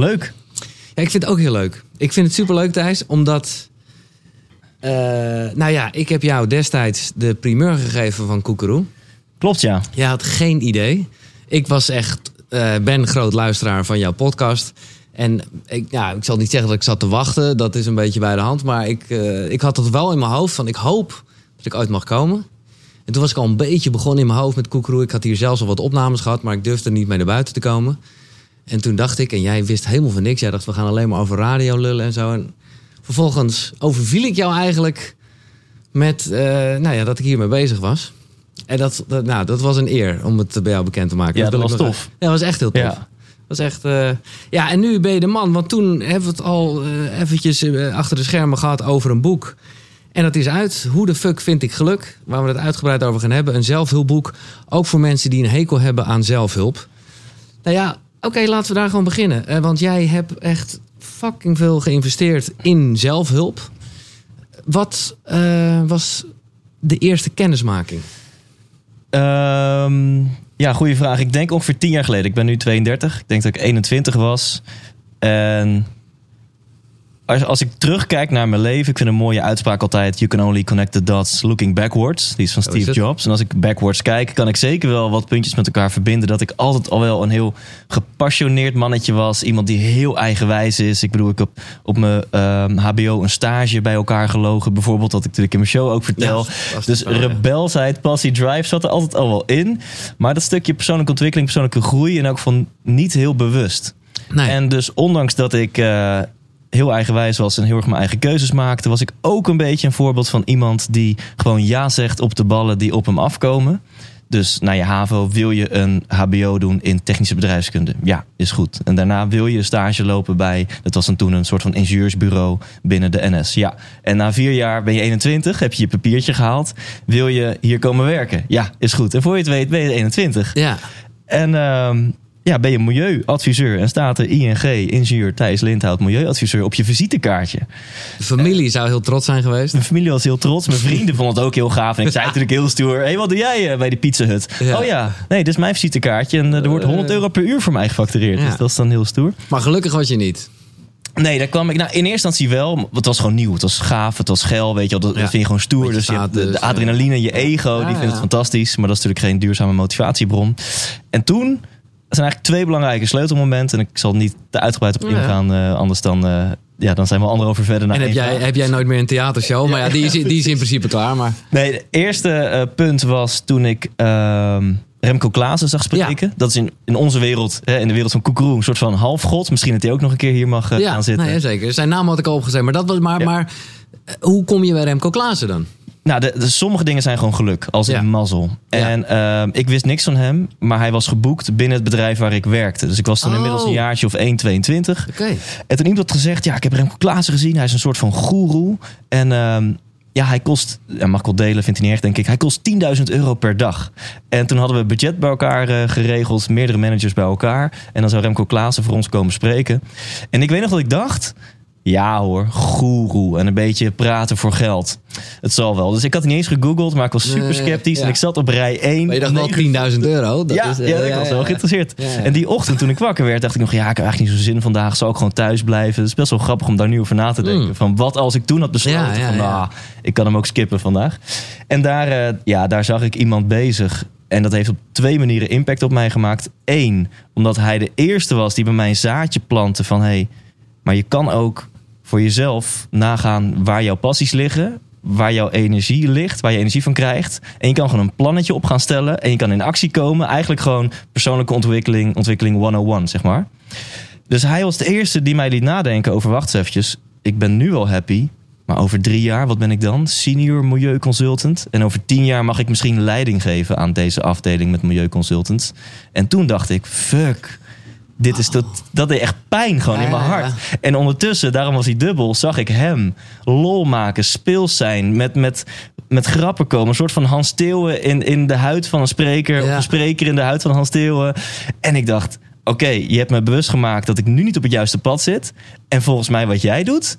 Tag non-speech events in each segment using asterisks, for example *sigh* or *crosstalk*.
leuk. Ja, ik vind het ook heel leuk. Ik vind het superleuk, Thijs, omdat... eh, nou ja, ik heb jou destijds de primeur gegeven van Koekeroe. Klopt, ja. Jij had geen idee. Ik was echt, eh, ben groot luisteraar van jouw podcast. En ik, ja, ik zal niet zeggen dat ik zat te wachten. Dat is een beetje bij de hand. Maar ik, eh, ik had het wel in mijn hoofd van ik hoop dat ik ooit mag komen. En toen was ik al een beetje begonnen in mijn hoofd met Koekeroe. Ik had hier zelfs al wat opnames gehad, maar ik durfde niet mee naar buiten te komen. En toen dacht ik, en jij wist helemaal van niks. Jij dacht, we gaan alleen maar over radio lullen en zo. En vervolgens overviel ik jou eigenlijk met eh, nou ja, dat ik hiermee bezig was. En dat, dat, nou, dat was een eer om het bij jou bekend te maken. Ja, dat was tof. Ja, dat was echt heel tof. Ja. Dat is echt. eh, Ja, en nu ben je de man. Want toen hebben we het al eh, eventjes achter de schermen gehad over een boek. En dat is uit. Hoe de fuck vind ik geluk? Waar we het uitgebreid over gaan hebben. Een zelfhulpboek. Ook voor mensen die een hekel hebben aan zelfhulp. Nou ja, oké, laten we daar gewoon beginnen. Eh, want jij hebt echt fucking veel geïnvesteerd in zelfhulp. Wat eh, was de eerste kennismaking? Ehm, ja, goede vraag. Ik denk ongeveer tien jaar geleden. Ik ben nu 32. Ik denk dat ik 21 was. En als, als ik terugkijk naar mijn leven, ik vind een mooie uitspraak altijd: You can only connect the dots looking backwards. Die is van is Steve. Jobs. En als ik backwards kijk, kan ik zeker wel wat puntjes met elkaar verbinden. Dat ik altijd al wel een heel gepassioneerd mannetje was. Iemand die heel eigenwijs is. Ik bedoel, ik heb op mijn ehm, HBO een stage bij elkaar gelogen. Bijvoorbeeld, dat ik natuurlijk in mijn show ook vertel. Ja, dus wel, ja. passie, drive zat er altijd al wel in. Maar dat stukje persoonlijke ontwikkeling, persoonlijke groei en ook van niet heel bewust. Nee. En dus ondanks dat ik eh, heel eigenwijs was en heel erg mijn eigen keuzes maakte, was ik ook een beetje een voorbeeld van iemand die gewoon ja zegt op de ballen die op hem afkomen. Dus na je HAVO wil je een HBO doen in technische bedrijfskunde. Ja, is goed. En daarna wil je stage lopen bij, dat was dan toen een soort van ingenieursbureau binnen de NS. Ja. En na vier jaar ben je 21, heb je je papiertje gehaald. Wil je hier komen werken? Ja, is goed. En voor je het weet ben je 21. ja. En ehm, ja, ben je milieuadviseur en staat er ING, ingenieur Thijs Lindhout, milieuadviseur op je visitekaartje. De familie zou heel trots zijn geweest. Mijn familie was heel trots. Mijn *laughs* vrienden vonden het ook heel gaaf. En ik zei natuurlijk heel stoer: Hé, hey, wat doe jij eh, bij die Pizza Hut? Ja. Oh ja, nee, dit is mijn visitekaartje. En eh, er wordt 100 euro per uur voor mij gefactureerd. Ja. Dus dat is dan heel stoer. Maar gelukkig was je niet. Nee, daar kwam ik nou, in eerste instantie wel. want Het was gewoon nieuw. Het was gaaf. Het was geil. Weet je, wel. dat, Ja. vind je gewoon stoer. Dus je de, de adrenaline, je ego, Ja, die vindt ja. het fantastisch. Maar dat is natuurlijk geen duurzame motivatiebron. En toen zijn eigenlijk twee belangrijke sleutelmomenten. En ik zal niet te uitgebreid op ingaan. eh, anders dan, eh, ja, dan zijn we anderhalf verder. naar En heb jij, heb jij nooit meer een theatershow? Maar ja, die is, die is in principe klaar. Maar Nee, het eerste eh, punt was toen ik ehm, Remco Klaassen zag spreken. Dat is in, in onze wereld, hè, in de wereld van Koekeroe, een soort van halfgod. Misschien dat hij ook nog een keer hier mag ja, gaan zitten. nee, zeker. Zijn naam had ik al opgezet. Maar, dat was maar, Ja. maar hoe kom je bij Remco Klaassen dan? Nou, de, de- sommige dingen zijn gewoon geluk, als Ja. een mazzel. Ja. En ehm, ik wist niks van hem, maar hij was geboekt binnen het bedrijf waar ik werkte. Dus ik was toen Oh. inmiddels een jaartje of 1, 22. Oké. En toen iemand had gezegd, ja, ik heb Remco Klaassen gezien. Hij is een soort van goeroe. En ehm, ja, hij kost, ja, mag ik wel delen, vindt hij niet erg, denk ik. Hij kost 10.000 euro per dag. En toen hadden we budget bij elkaar eh, geregeld, meerdere managers bij elkaar. En dan zou Remco Klaassen voor ons komen spreken. En ik weet nog dat ik dacht, ja hoor, goeroe. En een beetje praten voor geld. Het zal wel. Dus ik had het niet eens gegoogeld, maar ik was super sceptisch. ja. En ik zat op rij 1. Maar je dacht wel 10.000 euro. Dat ja, is, eh, ja, ik was wel geïnteresseerd. En die ochtend toen ik wakker werd, dacht ik nog... ja, ik heb eigenlijk niet zo'n zin vandaag. Zal ik gewoon thuis blijven? Het is best wel grappig om daar nu over na te denken. Mm. Van wat als ik toen had besloten van... nou, ik kan hem ook skippen vandaag. En daar, eh, ja, daar zag ik iemand bezig. En dat heeft op twee manieren impact op mij gemaakt. Eén, omdat hij de eerste was die bij mij een zaadje plantte van... hey, maar je kan ook voor jezelf nagaan waar jouw passies liggen waar jouw energie ligt, waar je energie van krijgt. En je kan gewoon een plannetje op gaan stellen en je kan in actie komen. Eigenlijk gewoon persoonlijke ontwikkeling, ontwikkeling 101, zeg maar. Dus hij was de eerste die mij liet nadenken over, wacht eventjes, ik ben nu al happy, maar over drie jaar, wat ben ik dan? Senior milieuconsultant. En over tien jaar mag ik misschien leiding geven aan deze afdeling met milieuconsultants. En toen dacht ik, fuck, dit is dat, dat deed echt pijn gewoon Ja, in mijn hart. ja. En ondertussen, daarom was hij dubbel, zag ik hem lol maken, speels zijn, met, met, met grappen komen. Een soort van Hans Theeuwen in, in de huid van een spreker, of een spreker in de huid van Hans Theeuwen. En ik dacht, oké, je hebt me bewust gemaakt dat ik nu niet op het juiste pad zit. En volgens mij wat jij doet,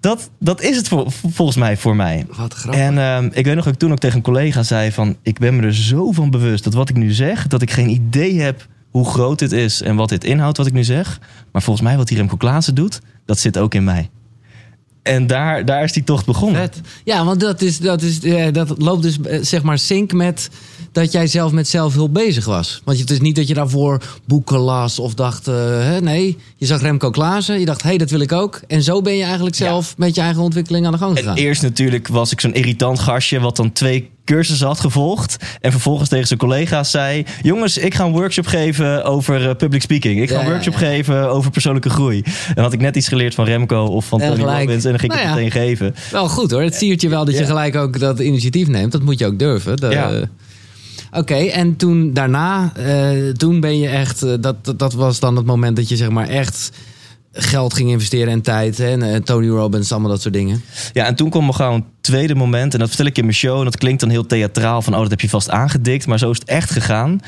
dat, dat is het voor, volgens mij voor mij. Wat grappig. En ehm, ik weet nog dat ik toen ook tegen een collega zei van... ik ben me er zo van bewust dat wat ik nu zeg... dat ik geen idee heb hoe groot dit is en wat dit inhoudt, wat ik nu zeg. Maar volgens mij wat die Remco Klaassen doet, dat zit ook in mij. En daar, daar is die tocht begonnen. Ja, want dat, is, dat, is, eh, dat loopt dus eh, zeg maar sync met dat jij zelf met zelfhulp bezig was. Want het is niet dat je daarvoor boeken las of dacht... eh, hè, nee, je zag Remco Klaassen, je dacht, hé, hey, dat wil ik ook. En zo ben je eigenlijk zelf met je eigen ontwikkeling aan de gang En gegaan. eerst natuurlijk was ik zo'n irritant gastje... wat dan twee cursussen had gevolgd. En vervolgens tegen zijn collega's zei... jongens, ik ga een workshop geven over eh, public speaking. Ik ga Ja, een workshop ja. geven over persoonlijke groei. En had ik net iets geleerd van Remco of van En Tony gelijk. Robbins... en dan ging ik Nou het meteen geven. Wel goed hoor, het siert je wel dat je gelijk ook dat initiatief neemt. Dat moet je ook durven. De- Oké, en toen daarna, eh, toen ben je echt, eh, dat, dat, was dan het moment dat je zeg maar echt geld ging investeren en tijd. Hè? En eh, Tony Robbins, allemaal dat soort dingen. Ja, en toen kwam er gewoon een tweede moment. En dat vertel ik in mijn show. En dat klinkt dan heel theatraal. Van, oh, dat heb je vast aangedikt. Maar zo is het echt gegaan.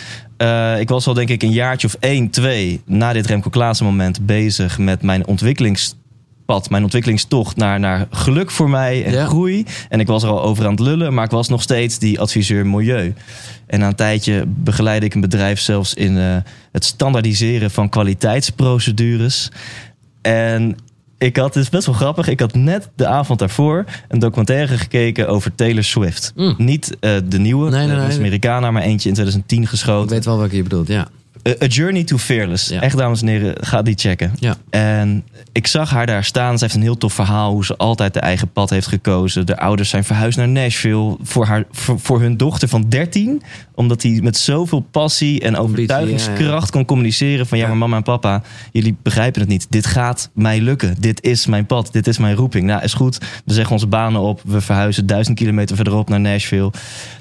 Ik was al denk ik een jaartje of één, twee... na dit Remco Klaassen moment bezig met mijn Mijn ontwikkelingstocht naar, naar geluk voor mij en Ja. groei. En ik was er al over aan het lullen. Maar ik was nog steeds die adviseur milieu. En na een tijdje begeleidde ik een bedrijf zelfs in eh, het standaardiseren van kwaliteitsprocedures. En ik had, het is best wel grappig, ik had net de avond daarvoor een documentaire gekeken over Taylor Swift. Mm. Niet eh, de nieuwe, Nee, nee, Americana, maar eentje in 2010 Ik geschoten. weet wel welke je bedoelt, ja. A, Journey to Fearless. Ja. Echt, dames en heren, ga die checken. Ja. En ik zag haar daar staan. Ze heeft een heel tof verhaal hoe ze altijd de eigen pad heeft gekozen. De ouders zijn verhuisd naar Nashville voor, haar, voor, voor hun dochter van 13. Omdat hij met zoveel passie en overtuigingskracht kon communiceren. Van ja, Ja. maar mama en papa, jullie begrijpen het niet. Dit gaat mij lukken. Dit is mijn pad. Dit is mijn roeping. Nou, is goed. We zeggen onze banen op. We verhuizen duizend kilometer verderop naar Nashville.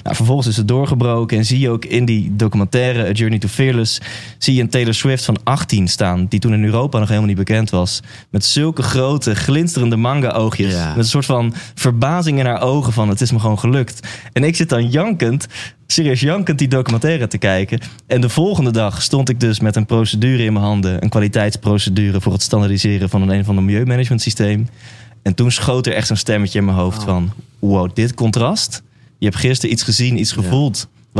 Nou, vervolgens is het doorgebroken. En zie je ook in die documentaire A Journey to Fearless... zie je een Taylor Swift van 18 staan... die toen in Europa nog helemaal niet bekend was. Met zulke grote, glinsterende manga-oogjes. Ja. Met een soort van verbazing in haar ogen van... het is me gewoon gelukt. En ik zit dan jankend, serieus jankend die documentaire te kijken. En de volgende dag stond ik dus met een procedure in mijn handen... een kwaliteitsprocedure voor het standaardiseren van een een van de milieumanagement systeem. En toen schoot er echt zo'n stemmetje in mijn hoofd Oh. van... wow, dit contrast. Je hebt gisteren iets gezien, iets Ja.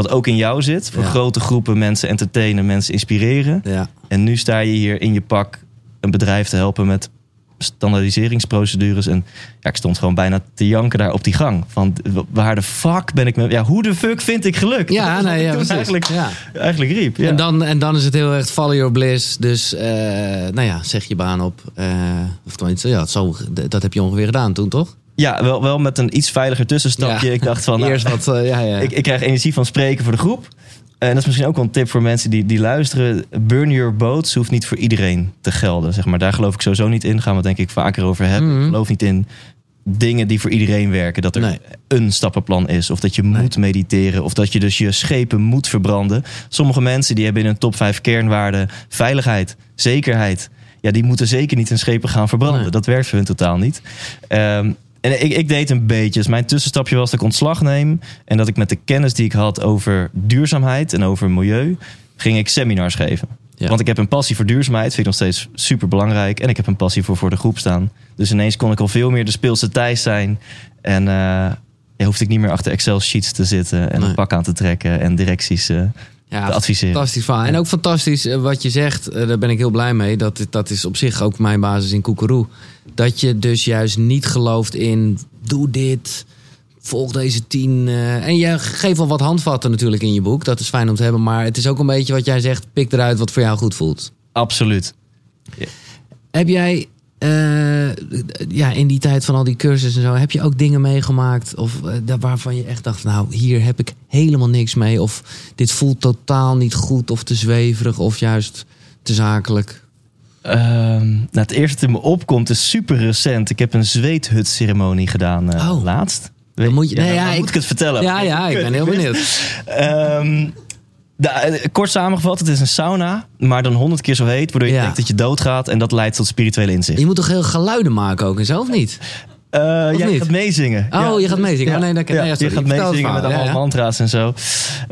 Wat ook in jou zit. Voor Ja. grote groepen mensen entertainen, mensen inspireren. Ja. En nu sta je hier in je pak een bedrijf te helpen met standaardiseringsprocedures. En ja, ik stond gewoon bijna te janken daar op die gang. Van waar de fuck ben ik met... Ja, hoe de fuck vind ik geluk? Ja, *laughs* Dat nee, ja, toen eigenlijk, Ja. eigenlijk riep. Ja. En, dan, en dan is het heel erg follow your bliss. Dus, eh, nou ja, zeg je baan op. Eh, of tenminste, ja, het zo, dat heb je ongeveer gedaan toen, toch? Ja, wel, wel met een iets veiliger tussenstapje. Ja. Ik dacht van... *laughs* nou, Eerst wat, eh, ja, ja. ik, ik krijg energie van spreken voor de groep. En dat is misschien ook wel een tip voor mensen die, die luisteren. Burn your boats hoeft niet voor iedereen te gelden. Zeg maar. Daar geloof ik sowieso niet in. Gaan we het denk ik vaker over hebben. Mhm. Ik geloof niet in dingen die voor iedereen werken. Dat er Nee. een stappenplan is. Of dat je Nee. moet mediteren. Of dat je dus je schepen moet verbranden. Sommige mensen die hebben in hun top 5 kernwaarden veiligheid, zekerheid. Ja, die moeten zeker niet hun schepen gaan verbranden. Nee. Dat werkt voor hun totaal niet. Ehm, en ik, ik deed een beetje. Dus mijn tussenstapje was dat ik ontslag neem. En dat ik met de kennis die ik had over duurzaamheid en over milieu, ging ik seminars geven. Ja. Want ik heb een passie voor duurzaamheid, vind ik nog steeds super belangrijk. En ik heb een passie voor voor de groep staan. Dus ineens kon ik al veel meer de speelse Thijs zijn. En ja, hoefde ik niet meer achter Excel-sheets te zitten en Nee. een pak aan te trekken en directies eh, ja, te adviseren. Fantastisch verhaal. En ook fantastisch eh, wat je zegt, eh, daar ben ik heel blij mee. Dat, dat is op zich ook mijn basis in Koekeroe. Dat je dus juist niet gelooft in doe dit, volg deze tien. eh, en je geeft wel wat handvatten natuurlijk in je boek. Dat is fijn om te hebben. Maar het is ook een beetje wat jij zegt, pik eruit wat voor jou goed voelt. Absoluut. Heb jij eh, ja, in die tijd van al die cursussen en zo, heb je ook dingen meegemaakt of daar waarvan je echt dacht, nou hier heb ik helemaal niks mee of dit voelt totaal niet goed of te zweverig of juist te zakelijk? Ehm, nou, het eerste dat in me opkomt is super recent. Ik heb een zweethutceremonie gedaan eh, Oh. laatst. Dan moet je- nee, ja, dan ik- moet ik het vertellen. Ja, ja, ik ben heel benieuwd. Ehm, de- eh, kort samengevat, het is een sauna, maar dan honderd keer zo heet, waardoor je Ja. denkt dat je doodgaat en dat leidt tot spirituele inzicht. Je moet toch heel geluiden maken ook en zo, of niet? Ja, je gaat meezingen. Oh, je gaat meezingen. Oh, nee, dat- nee, ja, sorry. je gaat meezingen met allemaal mantra's en zo.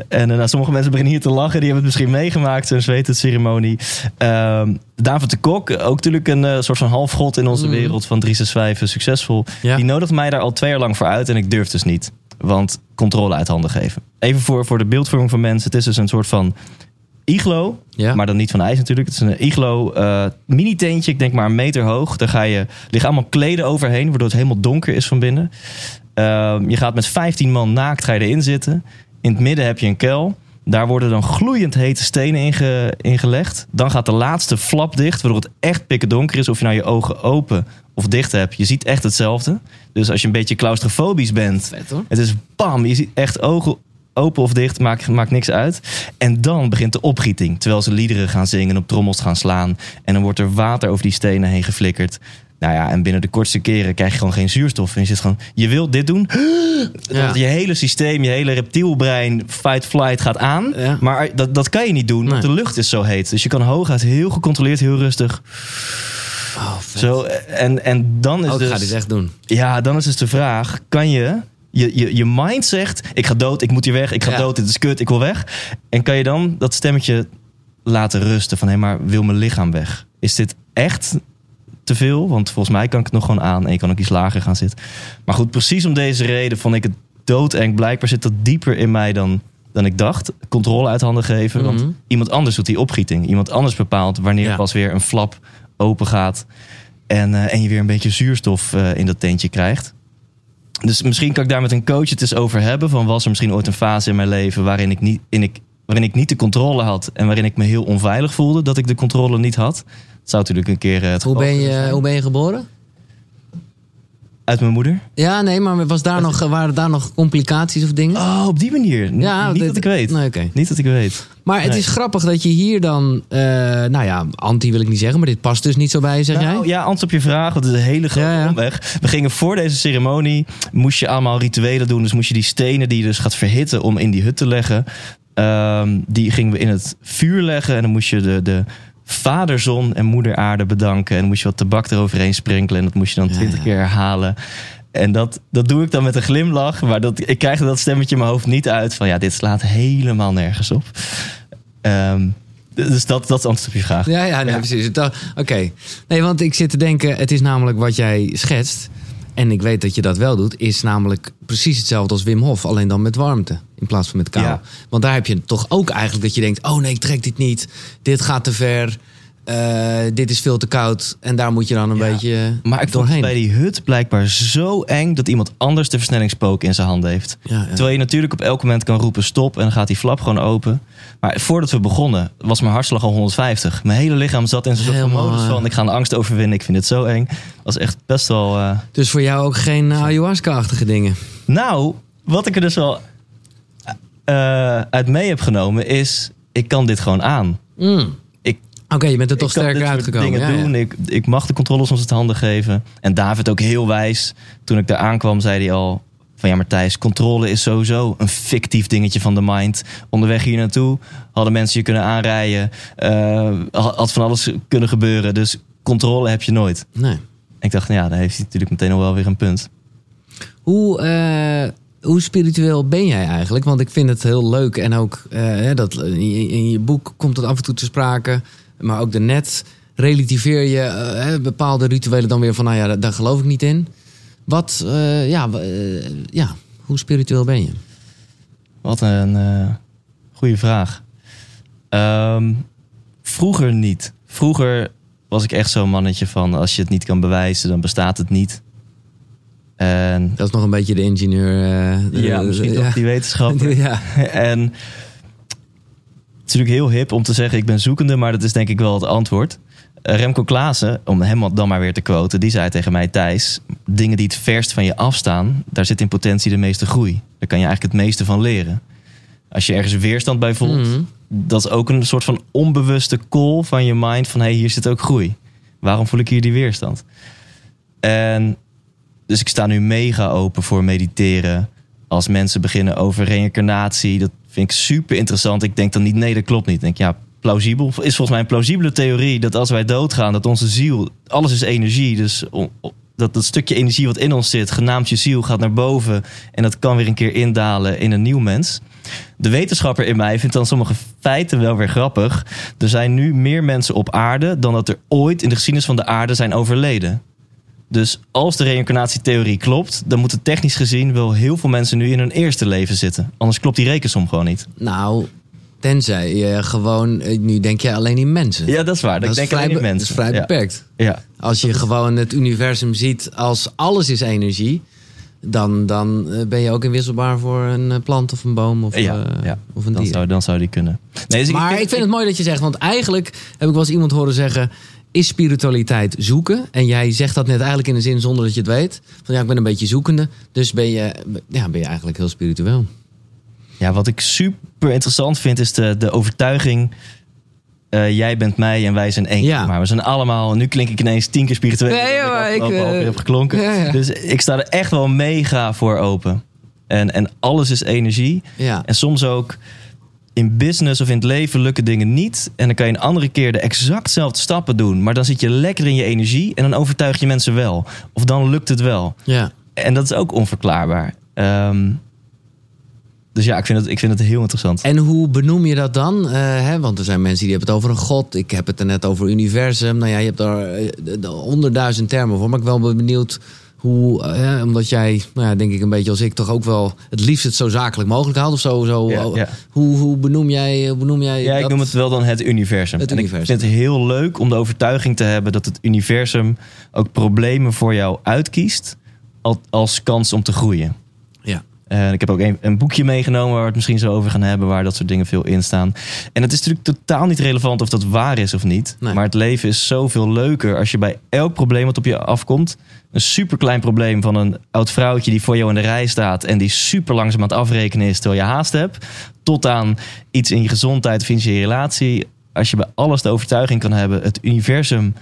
En eh, nou, sommige mensen beginnen hier te lachen. Die hebben het misschien meegemaakt, zo'n zweetceremonie. Ehm David de Kok, ook natuurlijk een soort van halfgod in onze Mhm. wereld van 365, eh, succesvol. Die nodigt mij daar al twee jaar lang voor uit en ik durf dus niet. Want controle uit handen geven. Even voor, voor de beeldvorming van mensen. Het is dus een soort van iglo. Ja. Maar dan niet van ijs natuurlijk. Het is een iglo eh, mini tentje. Ik denk maar een meter hoog. Daar ga je, liggen allemaal kleden overheen. Waardoor het helemaal donker is van binnen. Ehm, je gaat met 15 man naakt ga je erin zitten. In het midden heb je een kuil. Daar worden dan gloeiend hete stenen inge, ingelegd. Dan gaat de laatste flap dicht, waardoor het echt pikken donker is. Of je nou je ogen open of dicht hebt. Je ziet echt hetzelfde. Dus als je een beetje claustrofobisch bent, Vet hoor. het is bam, je ziet echt ogen open of dicht, maakt, maakt niks uit. En dan begint de opgieting. Terwijl ze liederen gaan zingen en op trommels gaan slaan. En dan wordt er water over die stenen heen geflikkerd. Nou ja, en binnen de kortste keren krijg je gewoon geen zuurstof. En je zit gewoon, je wilt dit doen. *gasps* Ja. Je hele systeem, je hele reptielbrein, fight-flight gaat aan. Ja. Maar dat, dat kan je niet doen, want Nee. de lucht is zo heet. Dus je kan hooguit heel gecontroleerd, heel rustig. Oh. Zo, en, en dan is Oh, ik dus... ga dit echt doen. Ja, dan is dus de vraag: kan je. Je, je, je mind zegt: ik ga dood, ik moet hier weg, ik ga Ja. dood, dit is kut, ik wil weg. En kan je dan dat stemmetje laten rusten van hé, maar wil mijn lichaam weg? Is dit echt te veel? Want volgens mij kan ik het nog gewoon aan en je kan ook iets lager gaan zitten. Maar goed, precies om deze reden vond ik het doodeng. Blijkbaar zit dat dieper in mij dan, dan ik dacht. Controle uit handen geven. Mhm. Want iemand anders doet die opgieting. Iemand anders bepaalt wanneer Ja. pas weer een flap open gaat. En, eh, en je weer een beetje zuurstof eh, in dat tentje krijgt. Dus misschien kan ik daar met een coach het eens over hebben. Van was er misschien ooit een fase in mijn leven waarin ik niet, in ik, waarin ik niet de controle had. En waarin ik me heel onveilig voelde dat ik de controle niet had. Het zou natuurlijk een keer eh, het Hoe ben, je, hoe ben je geboren? Uit mijn moeder. Ja, nee, maar was daar nog, waren daar nog complicaties of dingen? Oh, op die manier. N- Ja, niet dit- dat ik weet. Nee, oké. Niet dat ik weet. Maar het is grappig dat je hier dan, eh, nou ja, anti wil ik niet zeggen, maar dit past dus niet zo bij, zeg Nou, jij? ja, antwoord op je vraag. Want het is een hele grote Ja, ja. omweg. We gingen voor deze ceremonie. Moest je allemaal rituelen doen. Dus moest je die stenen die je dus gaat verhitten om in die hut te leggen. ehm, die gingen we in het vuur leggen. En dan moest je de, de vaderzon en moeder aarde bedanken. En moest je wat tabak eroverheen sprinkelen. En dat moest je dan Ja, twintig ja. keer herhalen. En dat, dat doe ik dan met een glimlach. Maar dat, ik krijg dat stemmetje in mijn hoofd niet uit. Van ja, dit slaat helemaal nergens op. Ehm, dus dat, dat is antwoord op je vraag. Ja, ja, nee, Ja. precies. Oké. Nee, want ik zit te denken, het is namelijk wat jij schetst. En ik weet dat je dat wel doet, is namelijk precies hetzelfde als Wim Hof, alleen dan met warmte in plaats van met kou. Ja. Want daar heb je toch ook eigenlijk dat je denkt: oh nee, ik trek dit niet, dit gaat te ver, eh, dit is veel te koud. En daar moet je dan een Ja. beetje Maar ik vond doorheen. bij die hut blijkbaar zo eng dat iemand anders de versnellingspook in zijn handen heeft. Ja, ja. Terwijl je natuurlijk op elk moment kan roepen stop en dan gaat die flap gewoon open. Maar voordat we begonnen was mijn hartslag al 150. Mijn hele lichaam zat in zo'n soort modus eh, van ik ga de angst overwinnen. Ik vind het zo eng. was echt best wel... eh, Dus voor jou ook geen ayahuasca-achtige dingen. Nou, wat ik er dus wel eh, uit mee heb genomen is... ik kan dit gewoon aan. Mm. Oké, je bent er toch sterker uitgekomen. dingen Ja, ja. doen. Ik, ik mag de controles soms uit handen geven. En David ook heel wijs. Toen ik daar aankwam, zei hij al... Van ja, Matthijs, controle is sowieso een fictief dingetje van de mind. Onderweg hier naartoe hadden mensen je kunnen aanrijden. eh, had van alles kunnen gebeuren. Dus controle heb je nooit. Nee. Ik dacht, nou ja, dan heeft hij natuurlijk meteen al wel weer een punt. Hoe, eh, hoe spiritueel ben jij eigenlijk? Want ik vind het heel leuk en ook eh, dat in je, in je boek komt het af en toe te sprake, maar ook daarnet relativeer je eh, bepaalde rituelen dan weer van, nou ja, daar, geloof ik niet in. Wat, eh, ja, eh, ja, hoe spiritueel ben je? Wat een goede vraag. Ehm, vroeger niet. Vroeger was ik echt zo'n mannetje van... als je het niet kan bewijzen, dan bestaat het niet. En Dat is nog een beetje de ingenieur. de- ja, de- misschien ja. toch die wetenschapper. *laughs* ja. en het is natuurlijk heel hip om te zeggen... ik ben zoekende, maar dat is denk ik wel het antwoord. Eh, Remco Klaassen, om hem dan maar weer te quoten... die zei tegen mij, Thijs... dingen die het verst van je afstaan... daar zit in potentie de meeste groei. Daar kan je eigenlijk het meeste van leren. Als je ergens weerstand bij voelt... Mhm. dat is ook een soort van onbewuste call van je mind... van hé, hey, hier zit ook groei. Waarom voel ik hier die weerstand? En dus ik sta nu mega open voor mediteren. Als mensen beginnen over reïncarnatie, dat vind ik super interessant. Ik denk dan niet, nee, dat klopt niet. Ik denk, ja, plausibel. Is volgens mij een plausibele theorie dat als wij doodgaan, dat onze ziel, alles is energie. Dus dat dat stukje energie wat in ons zit, genaamd je ziel, gaat naar boven. En dat kan weer een keer indalen in een nieuw mens. De wetenschapper in mij vindt dan sommige feiten wel weer grappig. Er zijn nu meer mensen op aarde dan dat er ooit in de geschiedenis van de aarde zijn overleden. Dus als de reïncarnatietheorie klopt, dan moeten technisch gezien wel heel veel mensen nu in hun eerste leven zitten. Anders klopt die rekensom gewoon niet. Nou, Tenzij je gewoon, eh, nu denk je alleen in mensen. Ja, dat is waar. Dat, dat ik is denk vrij, alleen in mensen. dat is vrij ja. beperkt. Ja. Als je gewoon het universum ziet als alles is energie, dan, dan eh, ben je ook inwisselbaar voor een eh, plant of een boom of, Ja, ja. of een Dan, dier. zou, dan zou die kunnen. Nee, dus maar ik vind het mooi dat je zegt, want eigenlijk heb ik wel eens iemand horen zeggen: is spiritualiteit zoeken? En jij zegt dat net eigenlijk in de zin zonder dat je het weet. Van ja, ik ben een beetje zoekende, dus ben je, ja, ben je eigenlijk heel spiritueel. Ja, wat ik super interessant vind is de, de overtuiging. eh, jij bent mij en wij zijn één. Ja. Maar we zijn allemaal. Nu klink ik ineens tien keer spiritueel. Nee, maar ik ik, afgelopen eh, heb geklonken. ja, ja. Dus ik sta er echt wel mega voor open. En, en alles is energie. Ja. En soms ook in business of in het leven lukken dingen niet. En dan kan je een andere keer de exactzelfde stappen doen. Maar dan zit je lekker in je energie en dan overtuig je mensen wel. Of dan lukt het wel. Ja. En dat is ook onverklaarbaar. Ehm, dus ja, ik vind, het, ik vind het heel interessant. En hoe benoem je dat dan? Eh, hè, want er zijn mensen die hebben het over een god. Ik heb het er net over universum. Nou ja, je hebt daar eh, de- de honderdduizend termen voor. Maar ik ben wel benieuwd hoe, eh, omdat jij, nou ja, denk ik een beetje als ik, toch ook wel het liefst het zo zakelijk mogelijk haalt of zo. zo Ja, ja. Hoe, hoe benoem jij, hoe benoem jij Ja, ik noem het wel dan het universum. Het en universum. ik vind het heel leuk om de overtuiging te hebben dat het universum ook problemen voor jou uitkiest al- als kans om te groeien. En ik heb ook een, een boekje meegenomen waar we het misschien zo over gaan hebben, waar dat soort dingen veel in staan. En het is natuurlijk totaal niet relevant of dat waar is of niet. Nee. Maar het leven is zoveel leuker als je bij elk probleem wat op je afkomt, een superklein probleem van een oud vrouwtje die voor jou in de rij staat en die super langzaam aan het afrekenen is terwijl je haast hebt, tot aan iets in je gezondheid of in je relatie. Als je bij alles de overtuiging kan hebben, het universum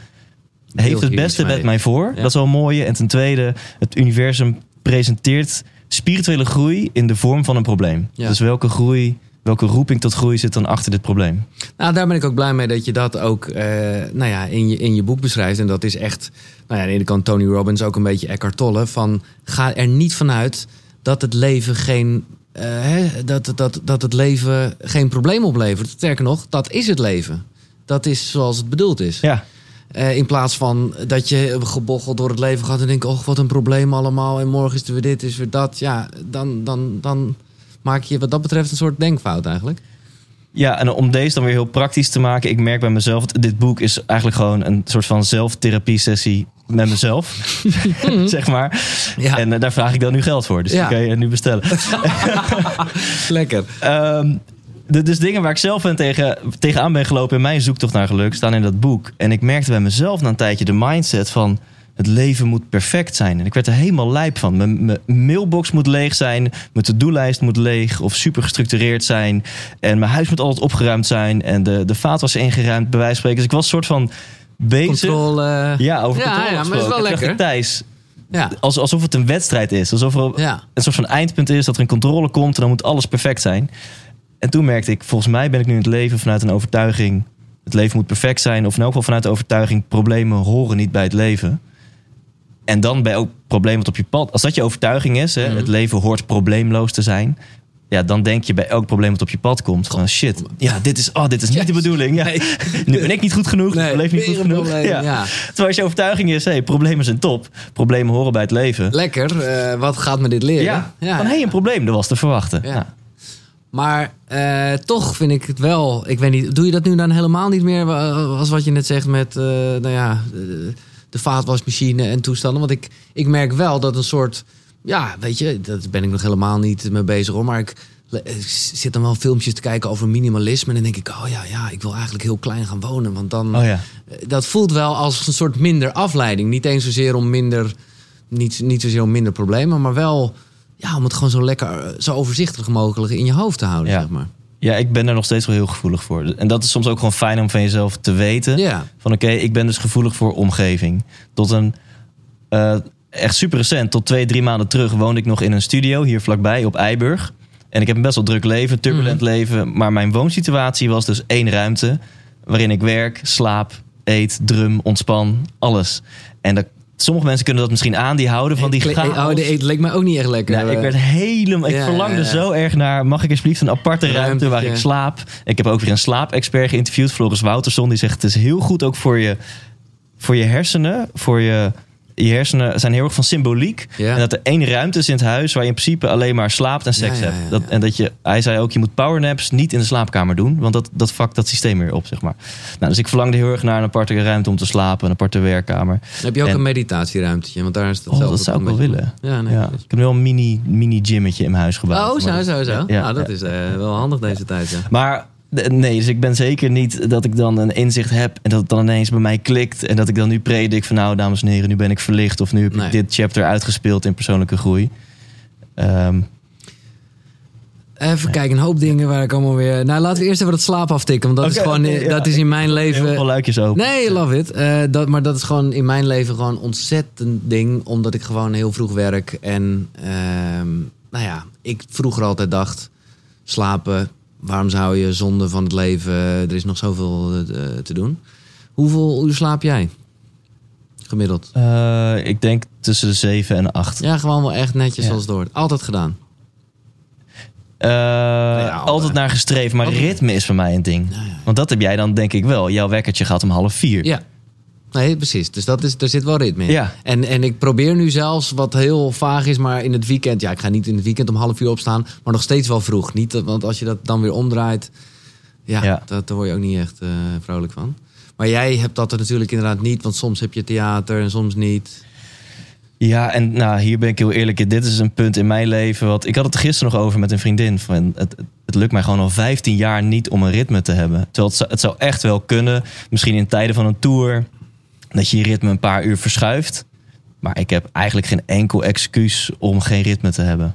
heeft het beste met mij voor. Ja. Dat is wel mooi. En ten tweede, het universum presenteert spirituele groei in de vorm van een probleem. Ja. Dus welke groei, welke roeping tot groei zit dan achter dit probleem? Nou, daar ben ik ook blij mee dat je dat ook eh, nou ja, in, je, in je boek beschrijft. En dat is echt, nou ja, aan de ene kant Tony Robbins, ook een beetje Eckhart Tolle. Van ga er niet vanuit dat het leven geen. eh, hè, dat, dat, dat het leven geen probleem oplevert. Sterker nog, dat is het leven. Dat is zoals het bedoeld is. Ja, Eh, in plaats van dat je gebocheld door het leven gaat en denkt: oh, wat een probleem allemaal. En morgen is er weer dit, is weer dat. Ja, dan, dan, dan maak je wat dat betreft een soort denkfout eigenlijk. ja, en om deze dan weer heel praktisch te maken. Ik merk bij mezelf, dit boek is eigenlijk gewoon een soort van zelftherapie sessie met mezelf. *laughs* *laughs* zeg maar. Ja. En eh, daar vraag ik dan nu geld voor. Dus Ja. kan je nu bestellen. *laughs* Lekker. De, dus dingen waar ik zelf tegen, tegenaan ben gelopen in mijn zoektocht naar geluk staan in dat boek. En ik merkte bij mezelf na een tijdje de mindset van het leven moet perfect zijn. En ik werd er helemaal lijp van. Mijn, mijn mailbox moet leeg zijn, mijn to-do-lijst moet leeg of super gestructureerd zijn. En mijn huis moet altijd opgeruimd zijn en de, de vaatwasser ingeruimd, bij wijze van spreken. Dus ik was een soort van bezig. Controle. Ja, over Ja, controle ja, maar het is wel dacht lekker. Thijs, Ja. als, alsof het een wedstrijd is. Alsof er Ja. een soort van eindpunt is dat er een controle komt en dan moet alles perfect zijn. En toen merkte ik, volgens mij ben ik nu in het leven vanuit een overtuiging. Het leven moet perfect zijn. Of in elk geval vanuit de overtuiging, problemen horen niet bij het leven. En dan bij ook problemen wat op je pad. Als dat je overtuiging is, hè, Mhm. het leven hoort probleemloos te zijn. Ja, dan denk je bij elk probleem wat op je pad komt. Van shit, ja, dit is, oh, dit is niet de bedoeling. Ja. Nee. *laughs* Nu ben ik niet goed genoeg. Nee, leven niet goed genoeg. probleem, ja. Terwijl als je overtuiging is, hey, problemen zijn top. Problemen horen bij het leven. Lekker. Eh, wat gaat me dit leren? Ja, van hé, hey, een probleem, dat was te verwachten. Ja. Maar eh, toch vind ik het wel. Ik weet niet, doe je dat nu dan helemaal niet meer? wa- Als wat je net zegt met, eh, nou ja, de, de vaatwasmachine en toestanden. Want ik, ik merk wel dat een soort. Ja, weet je, daar ben ik nog helemaal niet mee bezig hoor. Maar ik, ik zit dan wel filmpjes te kijken over minimalisme. En dan denk ik, oh ja, ja, ik wil eigenlijk heel klein gaan wonen. Want dan. Oh ja. Dat voelt wel als een soort minder afleiding. Niet eens zozeer om minder. Niet, niet zozeer om minder problemen, maar wel. Ja, om het gewoon zo lekker, zo overzichtelijk mogelijk in je hoofd te houden, Ja. zeg maar. ja, ik ben er nog steeds wel heel gevoelig voor. En dat is soms ook gewoon fijn om van jezelf te weten. Ja. Van oké, ik ben dus gevoelig voor omgeving. Tot een, eh, echt super recent, tot twee, drie maanden terug woonde ik nog in een studio hier vlakbij op Eiburg. En ik heb een best wel druk leven, turbulent Mhm. leven. Maar mijn woonsituatie was dus één ruimte. Waarin ik werk, slaap, eet, drum, ontspan, alles. En dat, sommige mensen kunnen dat misschien aan, die houden van die chaos. Oh, de eten leek mij ook niet echt lekker. Ja, ik werd helemaal. Ik Ja, verlangde ja, ja. zo erg naar. Mag ik alsjeblieft een aparte ruimte Ruimtetje. waar ik slaap? Ik heb ook weer een slaapexpert geïnterviewd, Floris Wouterson. Die zegt: Het is heel goed ook voor je, voor je hersenen, voor je je hersenen zijn heel erg van symboliek. Ja. En dat er één ruimte is in het huis waar je in principe alleen maar slaapt en seks Ja, hebt. Dat, en dat je, hij zei ook, je moet powernaps niet in de slaapkamer doen. Want dat, dat vakt dat systeem weer op, zeg maar. Nou, dus ik verlangde heel erg naar een aparte ruimte om te slapen. Een aparte werkkamer. Heb je ook En- een meditatieruimtetje, want daar is het Oh, dat zou ik wel willen. Ja, nee. Ja. Ik heb nu wel een mini, mini gymmetje in mijn huis gebouwd. Oh, zo, zo, zo. Ja, nou, dat is eh, wel handig deze tijd, ja. Maar nee, dus ik ben zeker niet dat ik dan een inzicht heb en dat het dan ineens bij mij klikt. En dat ik dan nu predik van nou, dames en heren, nu ben ik verlicht. Of nu heb Nee. ik dit chapter uitgespeeld in persoonlijke groei. Ehm, Even kijken, een hoop dingen waar ik allemaal weer... Nou, laten we eerst even dat slaap aftikken, want dat is gewoon... ja. Dat is in mijn leven... heel veel luikjes open. Nee, love it. Eh, dat, maar dat is gewoon in mijn leven gewoon ontzettend ding. Omdat ik gewoon heel vroeg werk. En ehm, nou ja, ik vroeger altijd dacht... Slapen, waarom zou je zonde van het leven... Er is nog zoveel eh, te doen. Hoeveel uur slaap jij? Gemiddeld. Eh, ik denk tussen de 7 en 8. Ja, gewoon wel echt netjes Ja. het hoort. Altijd gedaan. altijd. altijd. altijd naar gestreefd, maar Altijd. ritme is voor mij een ding. Ja. Want dat heb jij dan denk ik wel. Jouw wekkertje gaat om half vier. Ja. Nee, precies. Dus dat is, er zit wel ritme in. Ja. En, en ik probeer nu zelfs, wat heel vaag is, maar in het weekend... Ja, ik ga niet in het weekend om half uur opstaan, maar nog steeds wel vroeg. Niet, dat- want als je dat dan weer omdraait, ja, Ja. Dat, daar word je ook niet echt eh, vrolijk van. Maar jij hebt dat er natuurlijk inderdaad niet, want soms heb je theater en soms niet. Ja, en nou, hier ben ik heel eerlijk. Dit is een punt in mijn leven. Wat, ik had het er gisteren nog over met een vriendin. Van, het, het lukt mij gewoon al 15 jaar niet om een ritme te hebben. Terwijl het, zou- het zou echt wel kunnen. Misschien in tijden van een tour. Dat je je ritme een paar uur verschuift. Maar ik heb eigenlijk geen enkel excuus om geen ritme te hebben.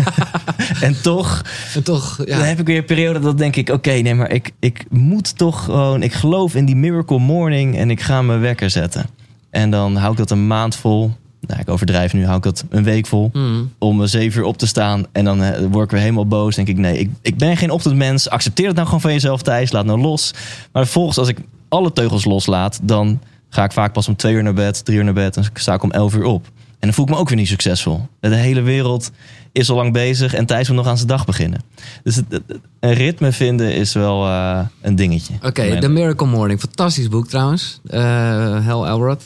*laughs* en toch En toch, dan ja. heb ik weer een periode dat denk ik... oké, nee, maar ik, ik moet toch gewoon... ik geloof in die miracle morning en ik ga mijn wekker zetten. En dan hou ik dat een maand vol. Nou, ik overdrijf nu, hou ik dat een week vol. Hmm. Om eh, zeven uur op te staan. En dan eh, word ik weer helemaal boos. denk ik, nee, ik, ik ben geen ochtendmens. Accepteer het nou gewoon van jezelf, Thijs. Laat nou los. Maar vervolgens, als ik alle teugels loslaat... dan ga ik vaak pas om twee uur naar bed, drie uur naar bed... en sta ik om elf uur op. En dan voel ik me ook weer niet succesvol. De hele wereld is al lang bezig en Thijs moet nog aan zijn dag beginnen. Dus het, het- het- een ritme vinden is wel eh, een dingetje. Oké, The Miracle Morning. Fantastisch boek trouwens. Eh Hal Elrod.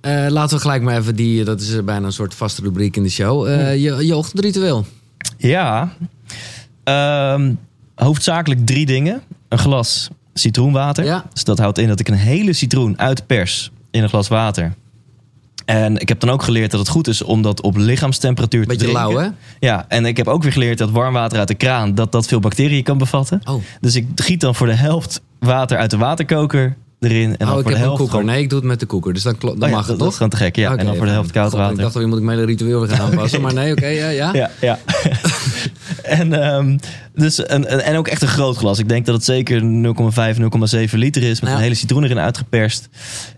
Eh, laten we gelijk maar even die... Dat is bijna een soort vaste rubriek in de show. Je, je ochtendritueel. Ja, Ehm, hoofdzakelijk drie dingen. Een glas citroenwater. Ja. Dus dat houdt in dat ik een hele citroen uitpers in een glas water. En ik heb dan ook geleerd dat het goed is om dat op lichaamstemperatuur te Beetje drinken. lauw, hè? Ja, en ik heb ook weer geleerd dat warm water uit de kraan... dat dat veel bacteriën kan bevatten. Oh, Dus ik giet dan voor de helft water uit de waterkoker erin. En dan oh ik voor heb de een helft koeker. gewoon- Nee, ik doe het met de koeker. Dus dan, dan Oh ja, mag dat, het dat is toch? gewoon te gek, ja. En dan voor de helft koud water. Ik dacht al, moet ik mijn ritueel weer gaan aanpassen. *laughs* Maar nee, oké, ja, ja. Ja, ja. *laughs* en, ehm, dus een- en ook echt een groot glas. Ik denk dat het zeker 0,5, 0,7 liter is. Met Ja. een hele citroen erin uitgeperst.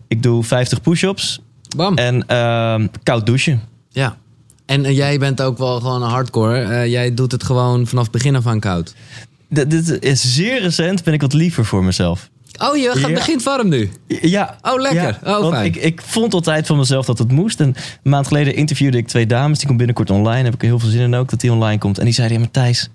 Ik doe 50 push-ups. Bam. En ehm, koud douchen. Ja. En eh, jij bent ook wel gewoon een hardcore. Eh, jij doet het gewoon vanaf het begin af aan koud. D- dit is zeer recent. Ben ik wat liever voor mezelf. Oh, je gaat, Ja. begint warm nu. Ja. Oh, lekker. Ja, Oh, fijn. ik, ik vond altijd van mezelf dat het moest. En een maand geleden interviewde ik twee dames. Die komt binnenkort online. Heb ik er heel veel zin in ook dat die online komt. En die zeiden, ja, Matthijs,